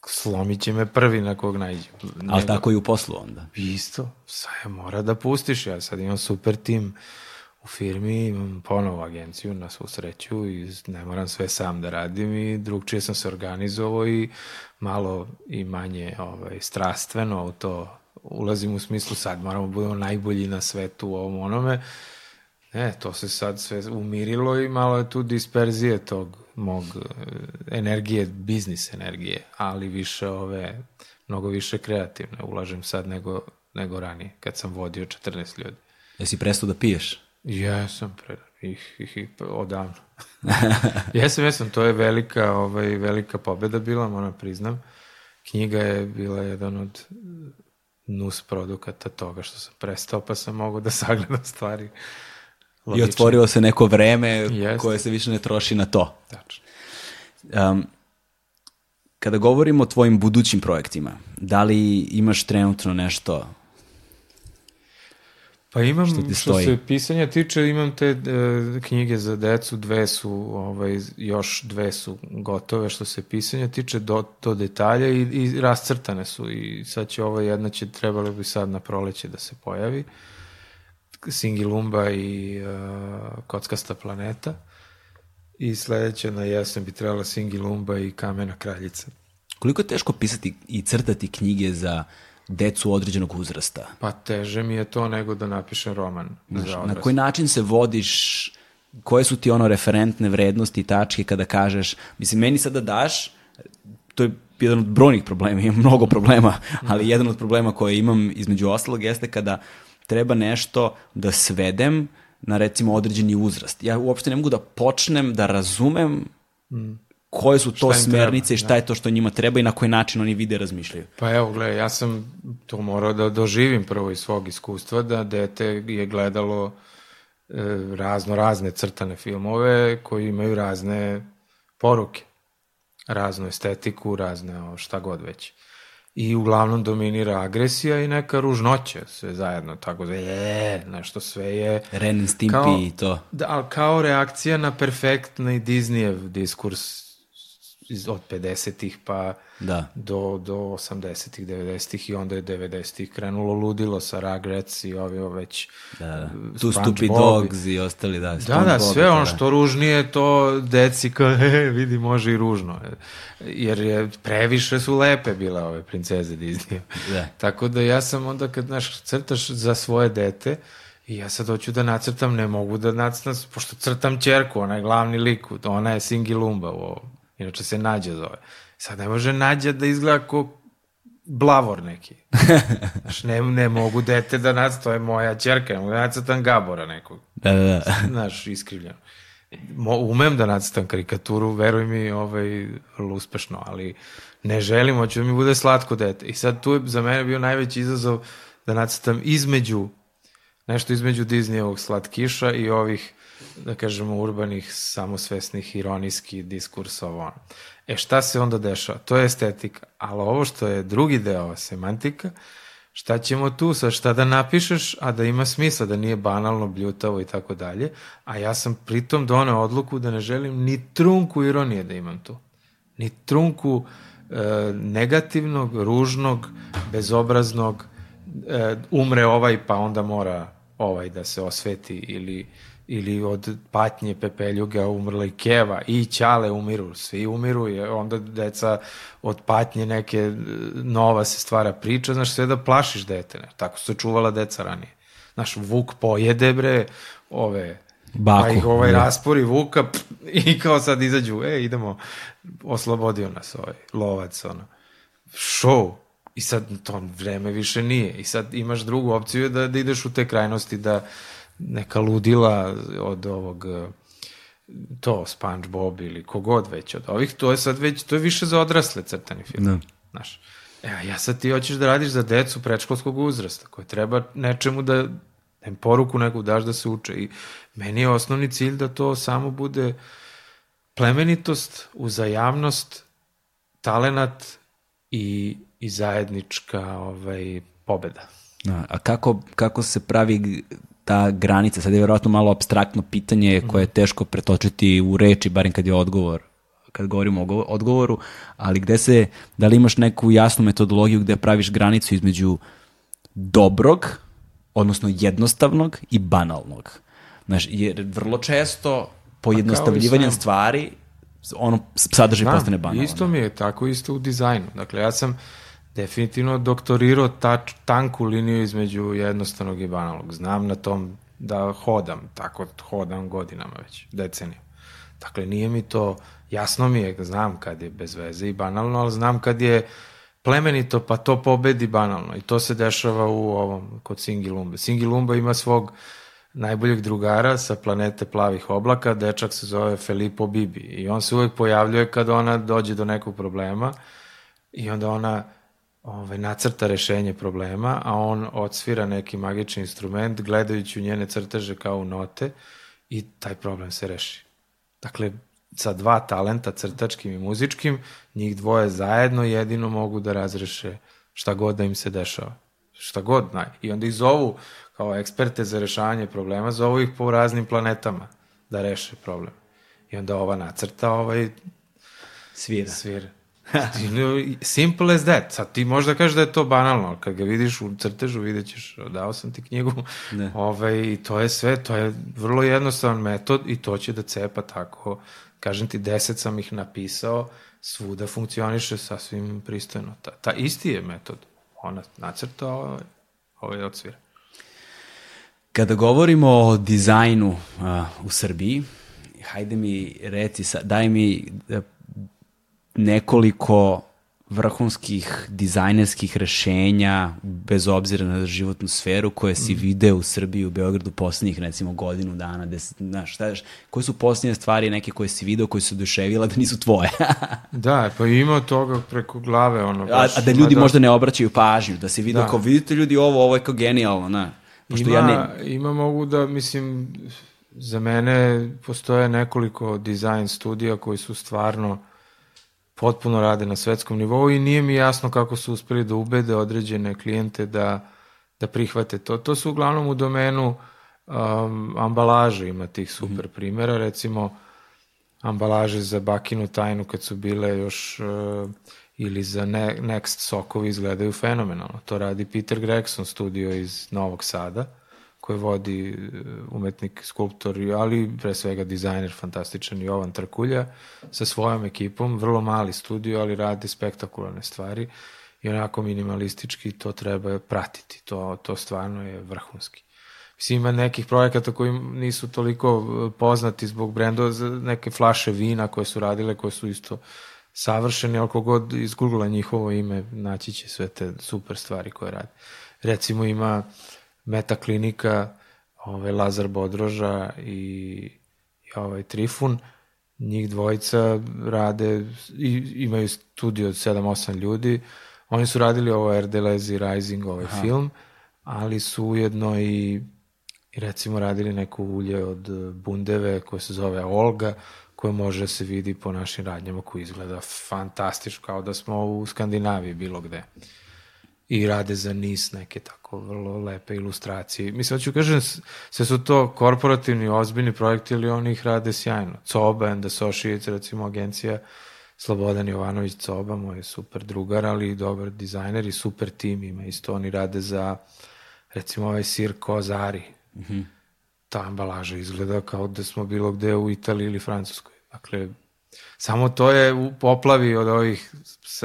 Slomit će me prvi na kog najđem. Ali tako i u poslu onda. Isto. Sad mora da pustiš. Ja sad imam super tim u firmi, imam ponovo agenciju na svu sreću i ne moram sve sam da radim i drugčije sam se organizovao i malo i manje ovaj, strastveno u to ulazim u smislu sad moramo budemo najbolji na svetu u ovom onome. Ne, to se sad sve umirilo i malo je tu disperzije tog mog eh, energije, biznis energije, ali više ove, mnogo više kreativne ulažem sad nego, nego ranije, kad sam vodio 14 ljudi. Jesi prestao da piješ? Jesam, pre, ih, ih, ih odavno. jesam, jesam, to je velika, ovaj, velika pobeda bila, moram priznam. Knjiga je bila jedan od nus produkata toga što sam prestao, pa sam mogao da sagledam stvari. Logično. I otvorilo se neko vreme Jest. koje se više ne troši na to. Tačno. Um, kada govorimo o tvojim budućim projektima, da li imaš trenutno nešto Pa imam, što, što se pisanja tiče, imam te uh, knjige za decu, dve su, ovaj, još dve su gotove što se pisanja tiče do, do detalja i, i rascrtane su i sad će ova jedna će, trebalo bi sad na proleće da se pojavi. Singilumba i uh, Kockasta planeta i sledeća na jesen bi trebala Singilumba i Kamena kraljica. Koliko je teško pisati i crtati knjige za decu određenog uzrasta. Pa teže mi je to nego da napišem roman Znaš, za Na koji način se vodiš, koje su ti ono referentne vrednosti i tačke kada kažeš, mislim, meni sada daš, to je jedan od brojnih problema, imam mnogo problema, ali jedan od problema koje imam između ostalog jeste kada treba nešto da svedem na recimo određeni uzrast. Ja uopšte ne mogu da počnem da razumem mm koje su to smernice treba, i šta da. je to što njima treba i na koji način oni vide razmišljaju. Pa evo, gledaj, ja sam to morao da doživim prvo iz svog iskustva, da dete je gledalo e, razno razne crtane filmove koji imaju razne poruke, raznu estetiku, razne šta god već. I uglavnom dominira agresija i neka ružnoća, sve zajedno, tako da je, nešto sve je... Ren and Stimpy i to. Da, kao reakcija na perfektni Disneyev diskurs od 50-ih pa Da. do, do 80-ih, 90-ih i onda je 90-ih krenulo ludilo sa Rugrats i ovi već Da, da. Tu SpongeBob Stupid Dogs i ostali, da. Da, da, sve ono da. što ružnije, to deci kao, he, vidi, može i ružno. Jer je, previše su lepe bile ove princeze Disney. Da. Tako da ja sam onda kad, znaš, crtaš za svoje dete, i ja sad hoću da nacrtam, ne mogu da nacrtam, pošto crtam čerku, ona je glavni lik, ona je Singi Lumba u ovom. Inače se Nađa zove. Sad ne može Nađa da izgleda kao blavor neki. Znaš, ne, ne mogu dete da nacrtam, to je moja čerka, ne mogu da nacrtam Gabora nekog Da, da, da. znaš, iskrivljeno. Mo, umem da nacrtam karikaturu, veruj mi, ovaj, uspešno, ali ne želim, hoću da mi bude slatko dete. I sad tu je za mene bio najveći izazov da nacrtam između, nešto između Disneyevog slatkiša i ovih, da kažemo, urbanih, samosvesnih, ironijskih diskursa, ovo ono. E šta se onda dešava? To je estetika, ali ovo što je drugi deo, semantika, šta ćemo tu sa šta da napišeš, a da ima smisla, da nije banalno, bljutavo i tako dalje, a ja sam pritom doneo odluku da ne želim ni trunku ironije da imam tu. Ni trunku e, negativnog, ružnog, bezobraznog, e, umre ovaj pa onda mora ovaj da se osveti ili ili od patnje pepeljuga umrla i keva i ćale umiru, svi umiru i onda deca od patnje neke e, nova se stvara priča, znaš sve da plašiš dete, ne? tako su se čuvala deca ranije. Znaš, Vuk pojede bre ove Baku, pa ih ovaj da. raspori Vuka pff, i kao sad izađu, e, idemo, oslobodio nas ovaj lovac, ono. Show. I sad to vreme više nije. I sad imaš drugu opciju da, da ideš u te krajnosti, da neka ludila od ovog eh, to SpongeBob ili kogod već od ovih, to je sad već, to je više za odrasle crtani film. Da. Znaš, e, a ja sad ti hoćeš da radiš za decu predškolskog uzrasta, koje treba nečemu da, da im poruku neku daš da se uče. I meni je osnovni cilj da to samo bude plemenitost, uzajamnost, talenat i, i zajednička ovaj, pobeda. Da, a kako, kako se pravi ta granica? Sad je vjerojatno malo abstraktno pitanje koje je teško pretočiti u reči, barem kad je odgovor kad govorimo o go- odgovoru, ali gde se, da li imaš neku jasnu metodologiju gde praviš granicu između dobrog, odnosno jednostavnog i banalnog? Znaš, jer vrlo često pojednostavljivanjem sam. stvari ono sadržaj postane banalno. Isto mi je tako isto u dizajnu. Dakle, ja sam definitivno doktorirao tač, tanku liniju između jednostavnog i banalnog. Znam na tom da hodam, tako hodam godinama već, deceniju. Dakle, nije mi to, jasno mi je, znam kad je bez veze i banalno, ali znam kad je plemenito, pa to pobedi banalno. I to se dešava u ovom, kod Singi Lumbe. Singi Lumba ima svog najboljeg drugara sa planete plavih oblaka, dečak se zove Filippo Bibi i on se uvek pojavljuje kad ona dođe do nekog problema i onda ona ovaj, nacrta rešenje problema, a on odsvira neki magični instrument gledajući u njene crteže kao u note i taj problem se reši. Dakle, sa dva talenta, crtačkim i muzičkim, njih dvoje zajedno jedino mogu da razreše šta god da im se dešava. Šta god, naj. I onda ih zovu kao eksperte za rešavanje problema, zovu ih po raznim planetama da reše problem. I onda ova nacrta, ovaj Svira. svira. Simple as that. Sad ti možda kažeš da je to banalno, ali kad ga vidiš u crtežu, vidjet ćeš, dao sam ti knjigu, Ne. ovaj, i to je sve, to je vrlo jednostavan metod i to će da cepa tako. Kažem ti, deset sam ih napisao, svuda funkcioniše sasvim pristojno. Ta, ta isti je metod. Ona nacrta, ovaj, ovaj odsvira. Kada govorimo o dizajnu a, u Srbiji, hajde mi reci, sa, daj mi nekoliko vrhunskih dizajnerskih rešenja, bez obzira na životnu sferu, koje si video u Srbiji, u Beogradu poslednjih, recimo, godinu dana, deset, znaš, šta, koje su posljednje stvari neke koje si video, koje su oduševile, da nisu tvoje, Da, pa ima toga preko glave. Ono, a, baš, a da ima ljudi dosta- možda ne obraćaju pažnju, da se video Da. kao, vidite ljudi ovo, ovo je kao genijalno, na. Pošto ima, ja ne, ima mogu da, mislim, za mene postoje nekoliko dizajn studija koji su stvarno potpuno rade na svetskom nivou i nije mi jasno kako su uspeli da ubede određene klijente da, da prihvate to. To su uglavnom u domenu um, ambalaže, ima tih super primjera, recimo ambalaže za bakinu tajnu kad su bile još uh, ili za ne, Next sokovi izgledaju fenomenalno. To radi Peter Gregson studio iz Novog Sada koji vodi e, umetnik, skulptor, ali pre svega dizajner fantastičan Jovan Trkulja sa svojom ekipom, vrlo mali studio, ali radi spektakularne stvari i onako minimalistički to treba pratiti, to, to stvarno je vrhunski. Mislim, ima nekih projekata koji nisu toliko e, poznati zbog brendova, neke flaše vina koje su radile, koje su isto savršeni, ali kogod iz Google njihovo ime naći će sve te super stvari koje radi. Recimo ima Meta klinika, ovaj Lazar Bodroža i, i ovaj Trifun, njih dvojica rade, i, imaju studio od 7-8 ljudi, oni su radili ovo Erdelezi Rising, ovaj Aha. film, ali su ujedno i, i recimo radili neko ulje od Bundeve koje se zove Olga, koje može se vidi po našim radnjama koji izgleda fantastično, kao da smo u Skandinaviji bilo gde. I rade za NIS neke tako vrlo lepe ilustracije. Mislim, hoću kažem, sve su to korporativni, ozbiljni projekti, ali oni ih rade sjajno. Coba and Associates, recimo agencija Slobodan Jovanović Coba, moj super drugar, ali i dobar dizajner i super tim ima. Isto oni rade za, recimo, ovaj sir Kozari. Mm -hmm. Ta ambalaža izgleda kao da smo bilo gde u Italiji ili Francuskoj. Dakle, samo to je u poplavi od ovih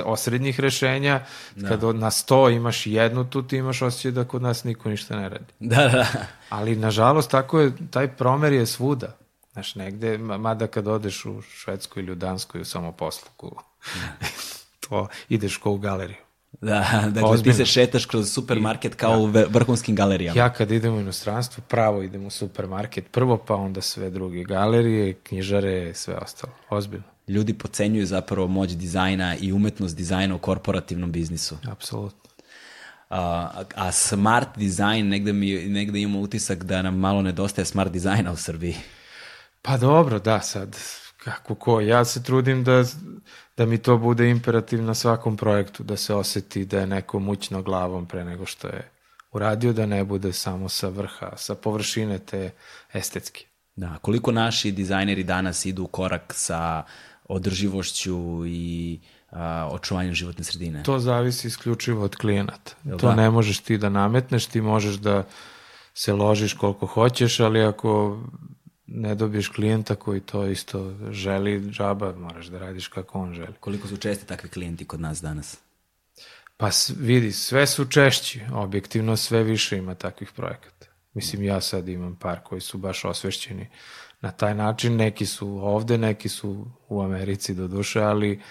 osrednjih rešenja, da. kad na sto imaš jednu, tu ti imaš osjećaj da kod nas niko ništa ne radi. Da, da. Ali, nažalost, tako je, taj promer je svuda. Znaš, negde, mada kad odeš u Švedsku ili u Dansku i u samoposluku, da. to ideš ko u galeriju. Da, dakle Ozbiljno. ti se šetaš kroz supermarket kao da. u vrhunskim galerijama. Ja kad idem u inostranstvo, pravo idem u supermarket prvo, pa onda sve druge galerije, knjižare, sve ostalo. Ozbiljno. Ljudi pocenjuju zapravo moć dizajna i umetnost dizajna u korporativnom biznisu. Apsolutno. A, a smart dizajn, negde, mi, negde imamo utisak da nam malo nedostaje smart dizajna u Srbiji. Pa dobro, da, sad, kako ko, ja se trudim da da mi to bude imperativ na svakom projektu, da se oseti da je neko mućno glavom pre nego što je uradio, da ne bude samo sa vrha, sa površine te estetske. Da, koliko naši dizajneri danas idu u korak sa održivošću i a, očuvanjem životne sredine? To zavisi isključivo od klijenata. to da? ne možeš ti da nametneš, ti možeš da se ložiš koliko hoćeš, ali ako ne dobiješ klijenta koji to isto želi, džaba, moraš da radiš kako on želi. Koliko su česti takvi klijenti kod nas danas? Pa vidi, sve su češći, objektivno sve više ima takvih projekata. Mislim, ja sad imam par koji su baš osvešćeni na taj način, neki su ovde, neki su u Americi do duše, ali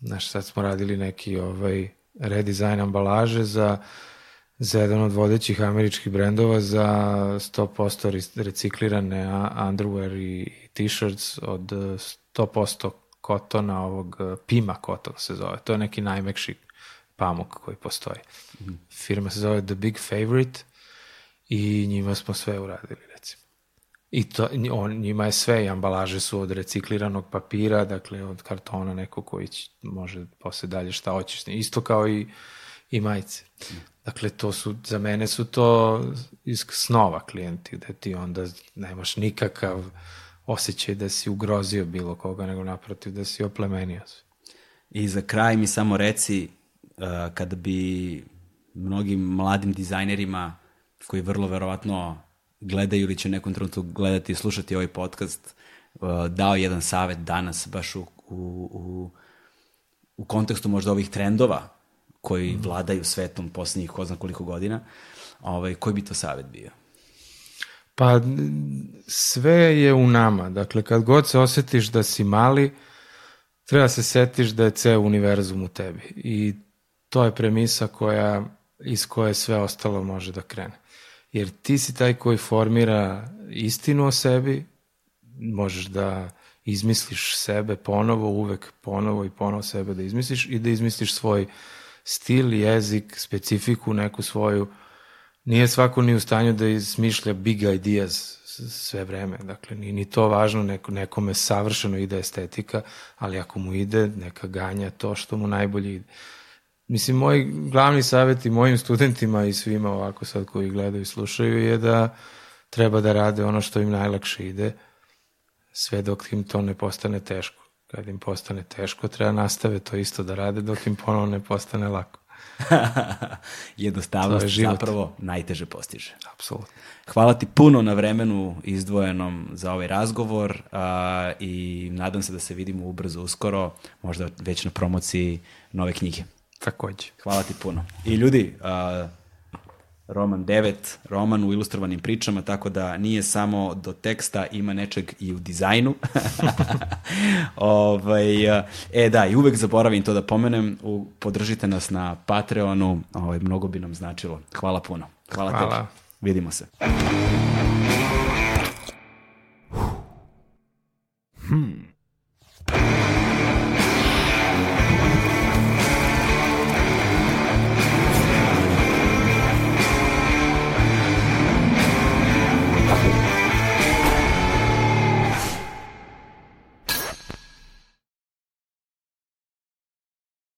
znaš, sad smo radili neki ovaj, redizajn ambalaže za uh, za jedan od vodećih američkih brendova za 100% reciklirane underwear i t-shirts od 100% kotona ovog Pima koton se zove. To je neki najmekši pamuk koji postoji. Mm. Firma se zove The Big Favorite i njima smo sve uradili recimo. I to, on, njima je sve, i ambalaže su od recikliranog papira, dakle od kartona neko koji će, može posle dalje šta hoćeš. Isto kao i, i majice. Dakle, to su, za mene su to iz snova klijenti, gde ti onda nemaš nikakav osjećaj da si ugrozio bilo koga, nego naprotiv da si oplemenio sve. I za kraj mi samo reci, uh, kada bi mnogim mladim dizajnerima koji vrlo verovatno gledaju ili će nekom trenutku gledati i slušati ovaj podcast, uh, dao jedan savet danas baš u, u, u, u kontekstu možda ovih trendova koji mm. vladaju svetom poslednjih ko zna koliko godina, ovaj, koji bi to savet bio? Pa sve je u nama. Dakle, kad god se osetiš da si mali, treba se setiš da je ceo univerzum u tebi. I to je premisa koja, iz koje sve ostalo može da krene. Jer ti si taj koji formira istinu o sebi, možeš da izmisliš sebe ponovo, uvek ponovo i ponovo sebe da izmisliš i da izmisliš svoj uh, stil, jezik, specifiku neku svoju. Nije svako ni u stanju da izmišlja big ideas sve vreme. Dakle, ni, ni to važno, neko, nekome savršeno ide estetika, ali ako mu ide, neka ganja to što mu najbolje ide. Mislim, moj glavni savjet i mojim studentima i svima ovako sad koji gledaju i slušaju je da treba da rade ono što im najlakše ide, sve dok im to ne postane teško. Kad im postane teško, treba nastave to isto da rade dok im ponovo ne postane lako. Jednostavnost zapravo najteže postiže. Apsolutno. Hvala ti puno na vremenu izdvojenom za ovaj razgovor a, i nadam se da se vidimo ubrzo uskoro, možda već na promociji nove knjige. Takođe. Hvala ti puno. I ljudi, a, roman 9, roman u ilustrovanim pričama, tako da nije samo do teksta, ima nečeg i u dizajnu. ovaj, e da, i uvek zaboravim to da pomenem, u, podržite nas na Patreonu, ovaj, mnogo bi nam značilo. Hvala puno. Hvala, Hvala. tebi. Vidimo se. Hmm.